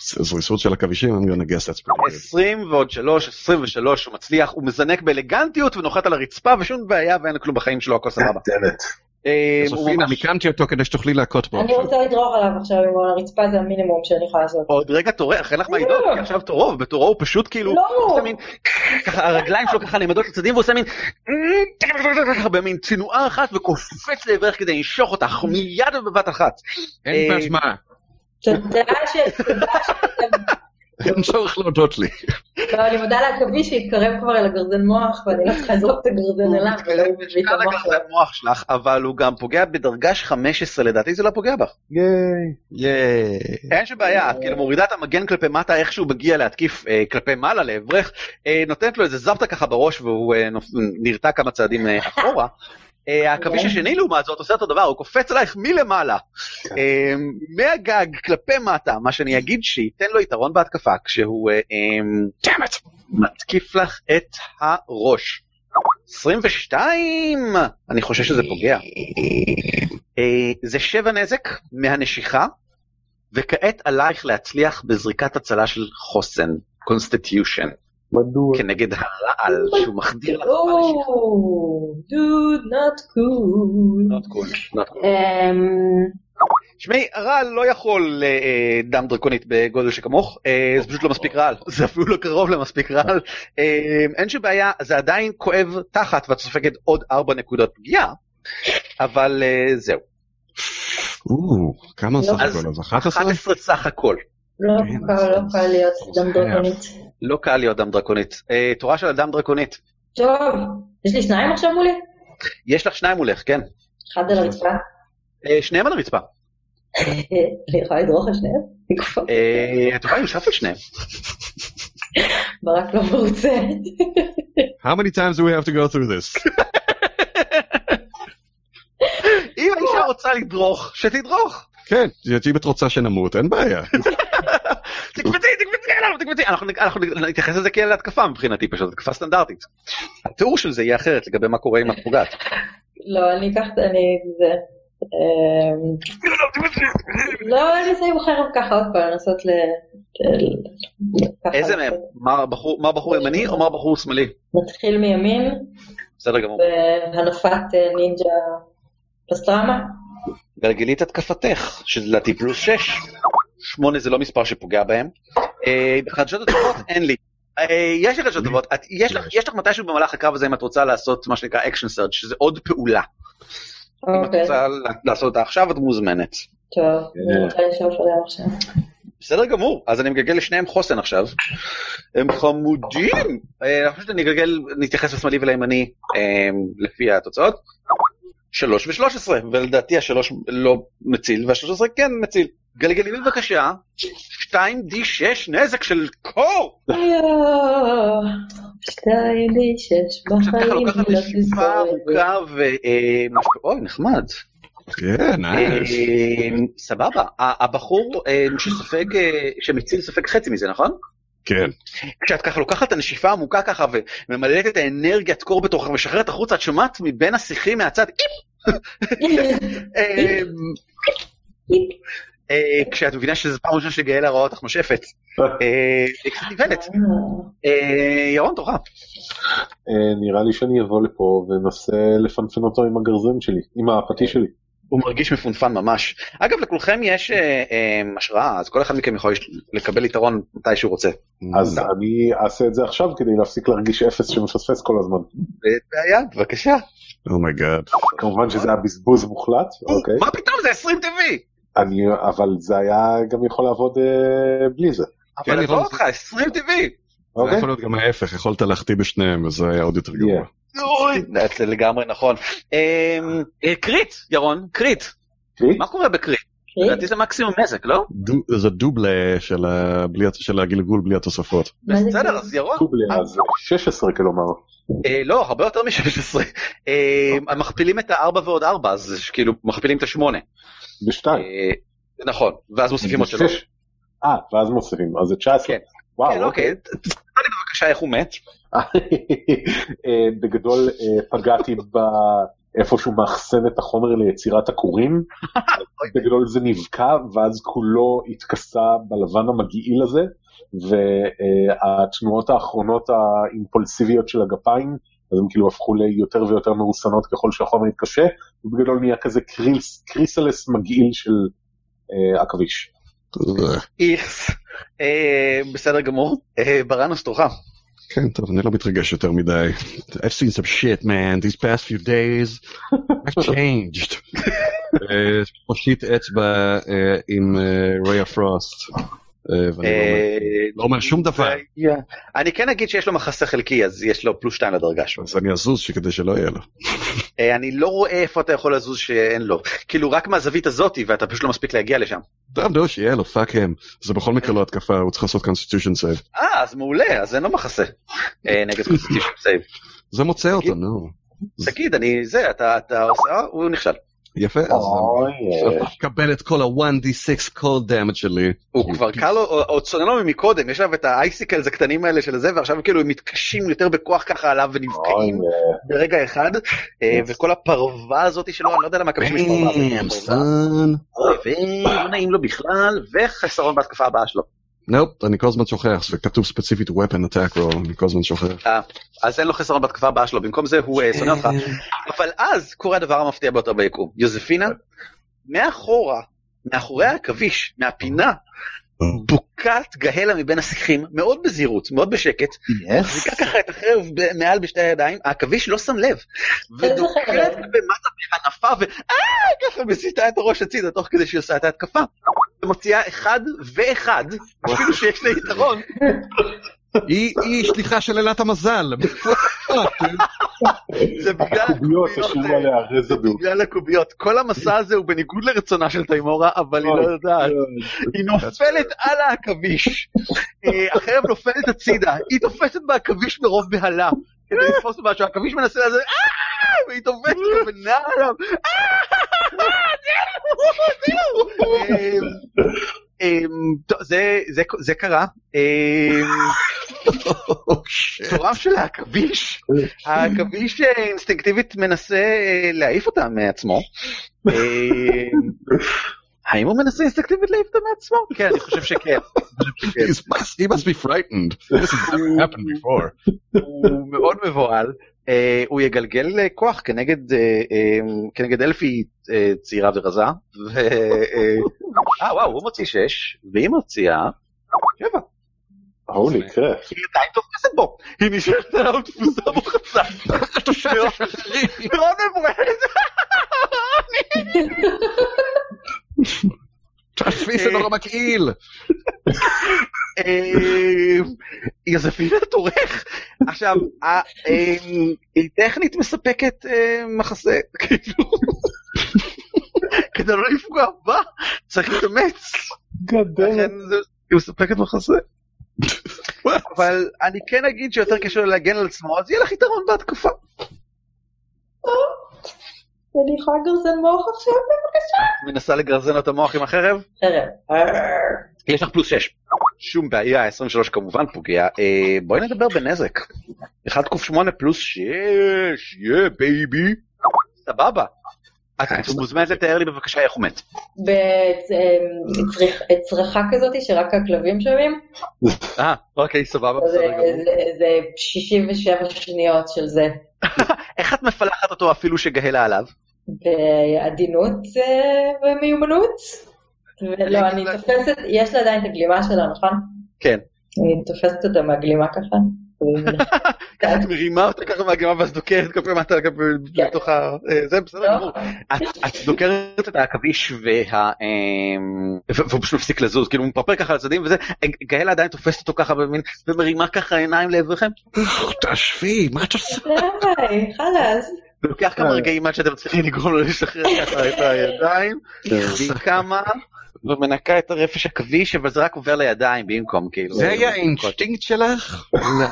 זריזות של עכבישים, I'm gonna guess that's pretty good. 20 ועוד 3, 23 הוא מצליח הוא מזנק באלגנטיות ונוחת על הרצפה ושום בעיה ואין לו כלום בחיים שלו הכל סבבה. אה, הוא סופינה, ממש- מיקמתי אותו כדי שתוכלי להכות בו. אני רוצה לדרוך עליו עכשיו, על הרצפה זה המינימום שאני יכולה לעשות. עוד רגע תורך, אין לך מה לדאוג, כי עכשיו תורו, ובתורו הוא פשוט כאילו, לא. ככה הרגליים שלו ככה נעמדות לצדדים והוא עושה מין, במין צנועה אחת וקופץ לעברך כדי לנשוך אותך מיד ובבת אחת. אין אה, באשמה, תודה ש... אין צורך להודות לי. לא, אני מודה לעכביש שהתקרב כבר אל הגרזן מוח, ואני לא צריכה לזרוק את הגרזן אליו, הוא שלו. זה המוח שלך, אבל הוא גם פוגע בדרגה 15 לדעתי, זה לא פוגע בך. ייי. ייי. אין שום בעיה, את כאילו מורידה את המגן כלפי מטה, איך שהוא מגיע להתקיף אה, כלפי מעלה לעברך, אה, נותנת לו איזה זפטה ככה בראש והוא אה, נרתע כמה צעדים אחורה. אה, העכביש אוקיי. השני לעומת זאת עושה אותו דבר, הוא קופץ עלייך מלמעלה, אה, מהגג כלפי מטה, מה שאני אגיד שייתן לו יתרון בהתקפה כשהוא אה, אה, מתקיף לך את הראש. 22! אני חושב שזה פוגע. אה, זה שבע נזק מהנשיכה, וכעת עלייך להצליח בזריקת הצלה של חוסן, constitution, מדוע? כנגד הרעל שהוא מחדיר לך. או, דוד, not cool. Not cool, not cool. אמ, שמעי, הרעל לא יכול אה, דם דרקונית בגודל שכמוך, אה, זה פשוט לא מספיק רעל, זה אפילו לא קרוב למספיק רעל. אה, אין שום בעיה, זה עדיין כואב תחת ואת סופגת עוד 4 נקודות פגיעה, אבל אה, זהו. כמה סך הכל? אז 11? 11 סך הכל. לא קל, לא קל להיות דם חייב. דרקונית. לא קל להיות דם דרקונית. אה, תורה של אדם דרקונית. טוב, יש לי שניים עכשיו מולי? יש לך שניים מולך, כן. אחד על הרצפה. אה, שניהם על הרצפה. אני יכולה לדרוך על שניהם? אה, את יכולה לשאוף על שניהם. ברק לא מרוצה. How many times do we have to go through this? אם האישה רוצה לדרוך, שתדרוך. כן, אם את רוצה שנמות, אין בעיה. תקפצי, תקפצי עליו, תקפצי. אנחנו- נתייחס לזה כאל התקפה מבחינתי, פשוט התקפה סטנדרטית. התיאור של זה יהיה אחרת לגבי מה קורה אם את פוגעת. לא, אני אקח, את- אני, זה. אמ, לא, אני אעשה עם חרב ככה עוד פעם, לנסות ל... איזה. מהם? מה הבחור ימני או מה הבחור שמאלי? נתחיל מימין, בסדר גמור. בהנפת אה, נינג'ה פסטרמה. גלגלי את התקפתך, שזה לדעתי פלוס 6. 8 זה לא מספר שפוגע בהם. אה, בחדשות הטובות אין לי. אה, יש לי חדשות טובות, יש לך- יש לך מתישהו במהלך הקרב הזה אם את רוצה לעשות מה שנקרא אקשן סרט, שזה עוד פעולה. אם את אוקיי, רוצה לעשות אותה עכשיו את מוזמנת. טוב, אני רוצה לשאוף עליהם עכשיו. בסדר גמור, אז אני מגלגל לשניהם חוסן עכשיו. הם חמודים. אה, אני אגלגל, נתייחס לשמאלי ולימני לפי התוצאות. שלוש ושלוש עשרה, ולדעתי השלוש לא מציל, והשלוש עשרה כן מציל. גלגלי בבקשה, 2D6 נזק של קור! יואו, שתיים לי שש עכשיו ככה בחיים לוקחת לא נשיפה תזכור. ארוכה. אה, משהו- אוי, נחמד. כן, נייס. אה, סבבה. הבחור אה, שסופג, אה, שמציל סופג חצי מזה, נכון? כן. כשאת ככה לוקחת את הנשיפה העמוקה ככה וממלאת את האנרגיית קור בתוכך ומשחררת החוצה, את שומעת מבין השיחים מהצד, איפ! אה, אה, כשאת מבינה שזו פעם ראשונה שגאל הראה אותך נושפת. אה, היא קצת נבהלת. אה, ירון, תורך. אה, נראה לי שאני אבוא לפה ואנסה לפנפן אותו עם הגרזן שלי, עם הפטיש שלי. הוא מרגיש מפונפן ממש. אגב, לכולכם יש אה, אה, השראה, אז כל אחד מכם יכול לקבל יתרון מתי שהוא רוצה. אז אני אעשה את זה עכשיו כדי להפסיק להרגיש אפס שמפספס כל הזמן. בעיה, בבקשה. oh my God. כמובן שזה היה בזבוז מוחלט, אוקיי? מה פתאום, זה 20 טבעי! אני, אבל זה היה גם יכול לעבוד אה, בלי זה, כן, אבל יכול עזוב אותך, 20 טבעי! זה אוקיי? יכול להיות גם ההפך, יכולת להחטיא בשניהם, וזה היה עוד יותר גרוע. זה לגמרי נכון. אה, אה, קריט, ירון, קריט. מה קורה בקריט? לדעתי זה מקסימום נזק, לא? זה דובלה של הגלגול בלי התוספות. זה בסדר? אז ירון. קובלה, אז 16 כלומר. אה, לא, הרבה יותר מ-16. הם מכפילים את ה-4 ועוד 4, אז כאילו מכפילים את ה-8. בשתיים. נכון, ואז מוסיפים עוד 3. שש. אה, ואז מוסיפים, אז זה 19. כן. וואו, כן, אוקיי. תספר לי בבקשה איך הוא מת. אה, בגדול אה, פגעתי באיפה שהוא מאחסן את החומר ליצירת הכורים. בגדול זה נבקע ואז כולו התכסה בלבן המגעיל הזה והתנועות האחרונות האימפולסיביות של הגפיים אז הם כאילו הפכו ליותר ויותר מרוסנות ככל שהחומר התקשה ובגדול נהיה כזה קריס, קריסלס מגעיל של אה, עכביש. איכס. אה, בסדר גמור. אה, ברנוס תורך. כן, טוב, אני לא מתרגש יותר מדי. I've seen some shit, man, these past few days. I've changed. אה, מושיט אצבע אה, עם ריי הפרוסט. ואני לא אומר- לא אומר שום דבר. אה, אני כן אגיד שיש לו מחסה חלקי, אז יש לו פלוס 2 לדרגה שלו. אז אני אזוז כדי שלא יהיה לו. אה, אני לא רואה איפה אתה יכול לזוז שאין לו. כאילו רק מהזווית הזאתי, ואתה פשוט לא מספיק להגיע לשם. טוב, נו, שיהיה לו, fuck הם. זה בכל מקרה לא התקפה, הוא צריך לעשות constitution save. אה, אז מעולה, אז אין לו מחסה. אה, נגד constitution save. זה מוצא אותו. נו. תגיד, אני זה, אתה עושה, אה, הוא נכשל. יפה, אז מקבל את כל ה-1d6 cold damage שלי. הוא כבר קל לו, או- עוד צונן לו מקודם, יש עליו את ה icicles הקטנים האלה של זה, ועכשיו כאילו הם מתקשים יותר בכוח ככה עליו ונבקעים אה, ברגע אחד, אה, וכל הפרווה הזאתי שלו, אני לא יודע למה מקבלים יש פרווה. נעים לו בכלל, וחסרון בהתקפה הבאה שלו. נופ, אני כל הזמן שוכח, זה כתוב ספציפית weapon attack roll, אני כל הזמן שוכח. אה, אז אין לו חסרון בהתקפה הבאה שלו, במקום זה הוא אה, שונא אותך. אבל אז קורה הדבר המפתיע ביותר ביקום. יוזפינה, מאחורה, מאחורי העכביש, מהפינה, בוקעת גהלה מבין השיחים, מאוד בזהירות, מאוד בשקט, מחזיקה ככה את החרב מעל בשתי הידיים, העכביש לא שם לב, ודוקרת? במטה בהנפה, ואה, ככה מסיטה את הראש הצידה תוך כדי שהיא עושה את ההתקפה. ומוציאה אחד ואחד, אפילו שיש לה יתרון, היא שליחה של אלת המזל. זה בגלל הקוביות. כל המסע הזה הוא בניגוד לרצונה של תימורה, אבל היא לא יודעת. היא נופלת על העכביש. אה, החרב נופלת הצידה, היא תופסת בעכביש מרוב בהלה. כדי לתפוס משהו, העכביש מנסה לזה, "אה!" והיא תופסת ונעה עליו, אמ, אמ, זה- זה- זה קרה. אמ, צורף של העכביש, העכביש אה, אינסטינקטיבית מנסה אה, להעיף אותה מעצמו. אמ, האם הוא מנסה אינסטינקטיבית להעיף אותה מעצמו? כן, אני חושב שכן. He must be frightened. This has happened before. הוא מאוד מבוהל. אה, הוא יגלגל אה, כוח כנגד אה, אה, כנגד אלפי אה, צעירה ורזה. ו- אה, אה וואו הוא מוציא שש והיא מוציאה שבע. הולי קרף. היא עדיין תופסת בו. היא נשארת עליו תפוסה מוחצה. מאוד מבוהלת. תעשבי זה נורא מגעיל. אה, יוזפינה תורך. עכשיו, ה- אה, היא טכנית מספקת אה, מחסה, כאילו. כדי לא לפגוע בה, צריך להתאמץ. זה- היא מספקת מחסה. אבל אני כן אגיד שיותר קשה לו להגן על עצמו, אז יהיה לך יתרון בהתקפה. אני יכולה לגרזן מוח עכשיו בבקשה? מנסה לגרזן לו את המוח עם החרב? חרב. יש לך פלוס 6. שום בעיה, 23 כמובן פוגע. אה, בואי נדבר בנזק. 1ק8 פלוס 6, yeah baby. סבבה. את מוזמנת לתאר לי בבקשה איך הוא מת. בצריכה כזאת שרק הכלבים שומעים, אה, אוקיי, סבבה, זה- בסדר גמור. זה- זה 67 שניות של זה. איך את מפלחת אותו אפילו שגהלה עליו? בעדינות אה, ומיומנות. ולא, אני תופסת, יש לה עדיין את הגלימה שלה, נכון? כן. אני תופסת אותה מהגלימה ככה. ככה את מרימה אותה ככה מהגמה ואז דוקרת כל פעם אתה. בתוך ה... אה, זה בסדר לא. גמור. את דוקרת את העכביש וה... אמ, והוא פשוט מפסיק לזוז, כאילו הוא מפרפר ככה לצדדים וזה, גאלה עדיין תופסת אותו ככה במין, ומרימה ככה עיניים לעברכם. תעזבי, מה את עושה? די, חלאס. לוקח כמה רגעים עד שאתם צריכים לגרום לו לשחרר ככה את הידיים, והיא קמה ומנקה את הרפש עכביש, אבל זה רק עובר לידיים במקום, כאילו. זה היה האינסטינקט שלך?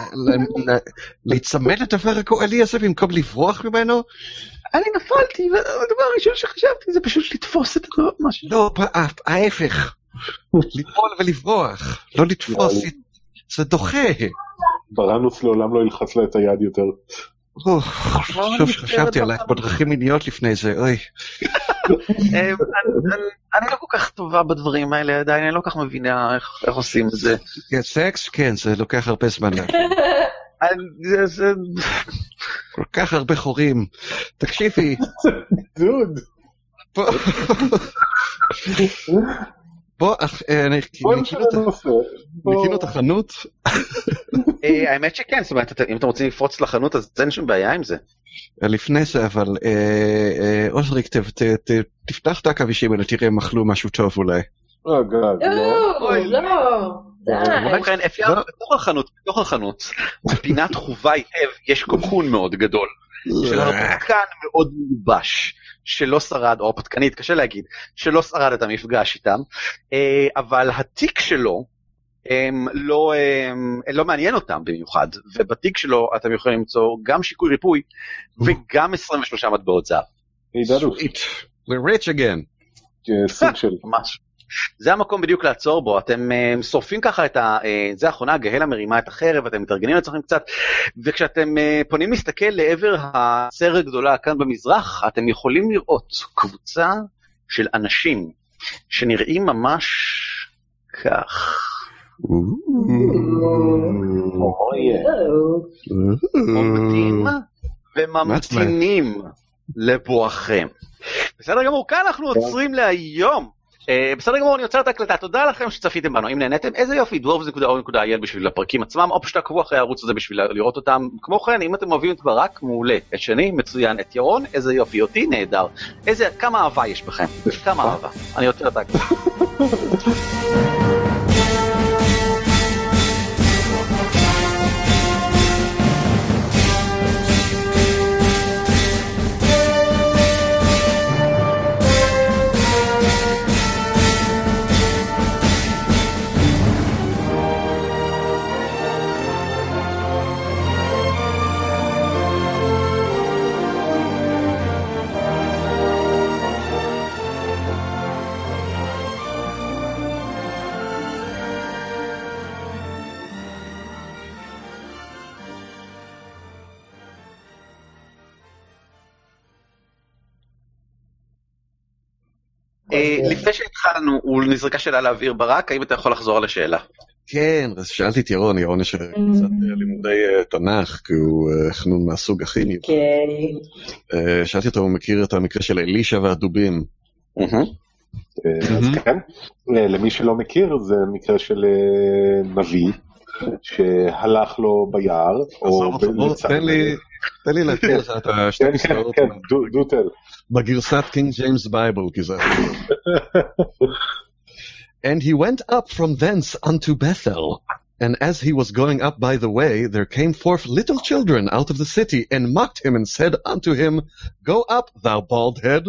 להיצמד לדבר הגועלי הזה במקום לברוח ממנו? אני נפלתי, והדבר הראשון שחשבתי זה פשוט לתפוס את הדבר, משהו. לא, פ- ההפך. ליפול ולברוח, לא לתפוס, זה דוחה. בראנוס לעולם לא ילחץ לה את היד יותר. אוח, חשוב שחשבתי עלייך בדרכים מיניות לפני זה, אוי. אה, אני- לא כל כך טובה בדברים האלה עדיין, אני לא כל כך מבינה איך עושים את זה. כן, סקס? כן, זה לוקח הרבה זמן. אני- זה- זה- כל כך הרבה חורים. תקשיבי, דוד. בוא... אה, ניקינו את- החנות, אה, האמת שכן, זאת אומרת, אם אתם רוצים לפרוץ לחנות אז אין שום בעיה עם זה. לפני זה, אבל אה, אה, ת- תפתח את העכבישים האלה, תראה אם אכלו משהו טוב אולי. אה, לא. לא, לא. די. ובכן, אפשר בתוך החנות, בתוך החנות, בפינת חובה היטב, יש קוקון מאוד גדול, של הרפתקן מאוד מיובש, שלא שרד, או הרפתקנית, קשה להגיד, שלא שרד את המפגש איתם, אה, אבל התיק שלו, הם לא, הם, לא מעניין אותם במיוחד, ובתיק שלו אתם יכולים למצוא גם שיקוי ריפוי וגם 23 מטבעות זהב. We're rich again. אה, סוג של... ממש. זה המקום בדיוק לעצור בו, אתם uh, שורפים ככה את ה... Uh, זה האחרונה, גהלה מרימה את החרב, אתם מתארגנים לעצמכם קצת, וכשאתם uh, פונים להסתכל לעבר הסר הגדולה כאן במזרח, אתם יכולים לראות קבוצה של אנשים שנראים ממש כך. עומדים וממתינים לבואכם. בסדר גמור, כאן אנחנו עוצרים להיום. אה, בסדר גמור, אני עוצר את ההקלטה, תודה לכם שצפיתם בנו, אם נהניתם, איזה יופי, דוורבס.או.il בשביל הפרקים עצמם, או פשוט תעקבו אחרי הערוץ הזה בשביל לראות אותם. כמו כן, אם אתם אוהבים את ברק, מעולה. את שני, מצוין. את ירון, איזה יופי. אותי, נהדר. איזה, כמה אהבה יש בכם. כמה אהבה. אני עוצר את ההקלטה. לפני שהתחלנו, הוא נזרקה שאלה לאוויר ברק, האם אתה יכול לחזור על השאלה? כן, אז שאלתי את ירון, ירון יש קצת אה, לימודי אה, תנ"ך, כי הוא אה, חנון מהסוג הכי מיוחד. כן. אה, שאלתי אותו, הוא מכיר את המקרה של אלישע והדובים. אה, אז כן, אה, למי שלא מכיר, זה מקרה של אה, נביא שהלך לו ביער, או עזוב, בוא, בצד- תן לי, תן לי להקריא לך את השתי כן, כן, פסקאות כן, דו- דו תל. בגרסת קינג ג'יימס בייבל, כי זה... And he went up from thence unto Bethel. And as he was going up by the way, there came forth little children out of the city, and mocked him, and said unto him, Go up, thou bald head,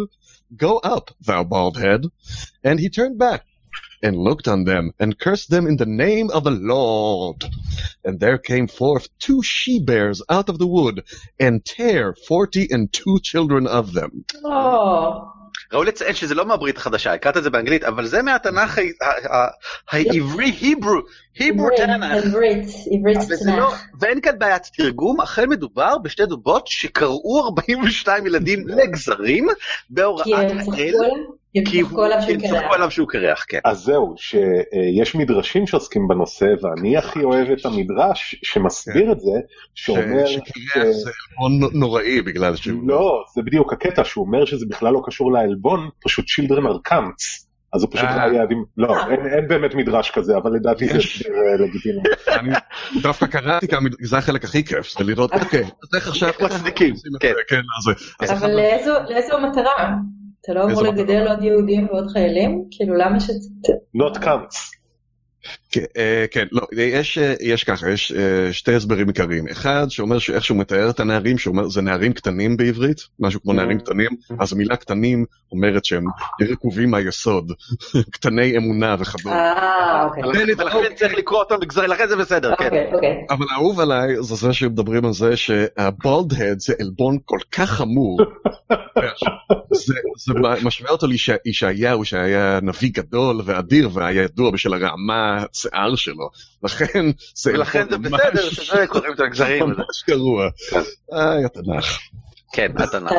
go up, thou bald head. And he turned back, and looked on them, and cursed them in the name of the Lord. And there came forth two she bears out of the wood, and tear forty and two children of them. או, ראוי לציין שזה לא מהברית החדשה, הקראת את זה באנגלית, אבל זה מהתנ"ך העברי, היברו, היברו תנ"ך. עברית, עברית וזה לא, תנ"ך. ואין כאן בעיית תרגום, אכן מדובר בשתי דובות שקראו 42 ילדים לגזרים בהוראת כי הם צחקו האל? כי צחקו עליו שהוא קרח. כן. אז זהו, שיש מדרשים שעוסקים בנושא, ואני הכי אוהב את המדרש שמסביר את זה, שאומר... שקריח זה עלבון נוראי בגלל שהוא... לא, זה בדיוק הקטע, שהוא אומר שזה בכלל לא קשור לעלבון, פשוט children are cunts. אז הוא פשוט אה. לא היה יעדים, לא, אין, אין באמת מדרש כזה, אבל לדעתי זה אה, לגיטימי. אני דווקא קראתי כמה, זה החלק הכי כיף, זה לראות, אוקיי, אז איך עכשיו... איך מצדיקים, כן. כן, אז. אז אבל לאיזו מטרה? אתה לא אמור? לגדל עוד יהודים ועוד חיילים? כאילו למה ש... not cunts. כן, אה, כן, לא, יש, אה, יש ככה, יש אה, שתי הסברים עיקריים. אחד, שאומר שאיך שהוא מתאר את הנערים, שאומר, זה נערים קטנים בעברית, משהו כמו נערים קטנים, אז המילה קטנים אומרת שהם רקובים מהיסוד, קטני אמונה וכדומה. אה, אוקיי. ולכן ולכן צריך לקרוא אותם לגזרים, לכן זה בסדר, כן. אוקיי, אוקיי. אבל האהוב עליי זה זה שמדברים על זה שהבולד הד זה עלבון כל כך חמור. זה, זה משווה אותו לישעיהו שהיה נביא גדול ואדיר והיה ידוע בשל הרעמה השיער שלו. לכן זה ולכן זה עלבון בסדר שזה קוראים את הגזרים. ממש גרוע. איי, התנ"ך. כן, התנ"ך.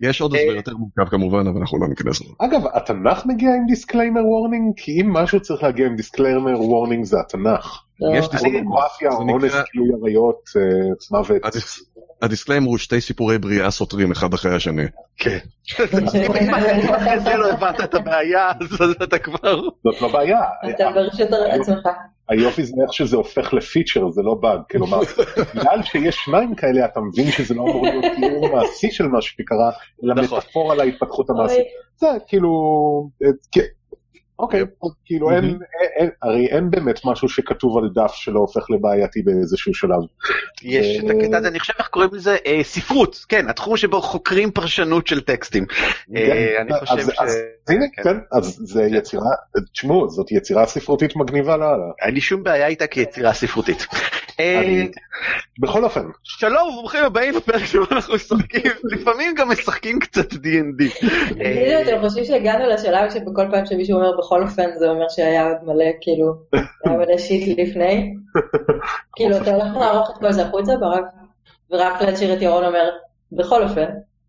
יש עוד הסבר יותר מורכב כמובן אבל אנחנו לא ניכנס לזה. אגב, התנ"ך מגיע עם disclaimer warning? כי אם משהו צריך להגיע עם disclaimer warning זה התנ"ך. לא. יש disclaimer. אה, ה disclaimer הוא שתי סיפורי בריאה סותרים אחד אחרי השני. כן. אם אחרי זה לא הבנת את הבעיה, אז אתה כבר... זאת לא בעיה. אתה ברשות עצמך. היופי זה איך שזה הופך ל feature, זה לא באג. כלומר, בגלל שיש שניים כאלה, אתה מבין שזה לא אמור להיות תיאור מעשי של מה שקרה, אלא נכון. מטאפורה להתפתחות המעשית. אוי, זה כאילו, אה, כן. אוקיי, כאילו אין, הרי אין באמת משהו שכתוב על דף שלא הופך לבעייתי באיזשהו שלב. יש את הקטע הזה, אני חושב איך קוראים לזה, אה, ספרות, כן, התחום שבו חוקרים פרשנות של טקסטים. אה, אני אז- חושב ש... אז הנה, כן. כן, אז זה יצירה, תשמעו, זאת יצירה ספרותית מגניבה לאללה. אין לי שום בעיה איתה כיצירה ספרותית. אה, בכל אופן, שלום וברוכים הבאים לפרק שבו אנחנו משחקים, לפעמים גם משחקים קצת D&D. כאילו אתם חושבים שהגענו לשלב שבכל פעם שמישהו אומר בכל אופן זה אומר שהיה עוד מלא כאילו היה מלא שיט לפני? כאילו אתה הולך לערוך את כל זה החוצה ברק ורק להשאיר את ירון אומר בכל אופן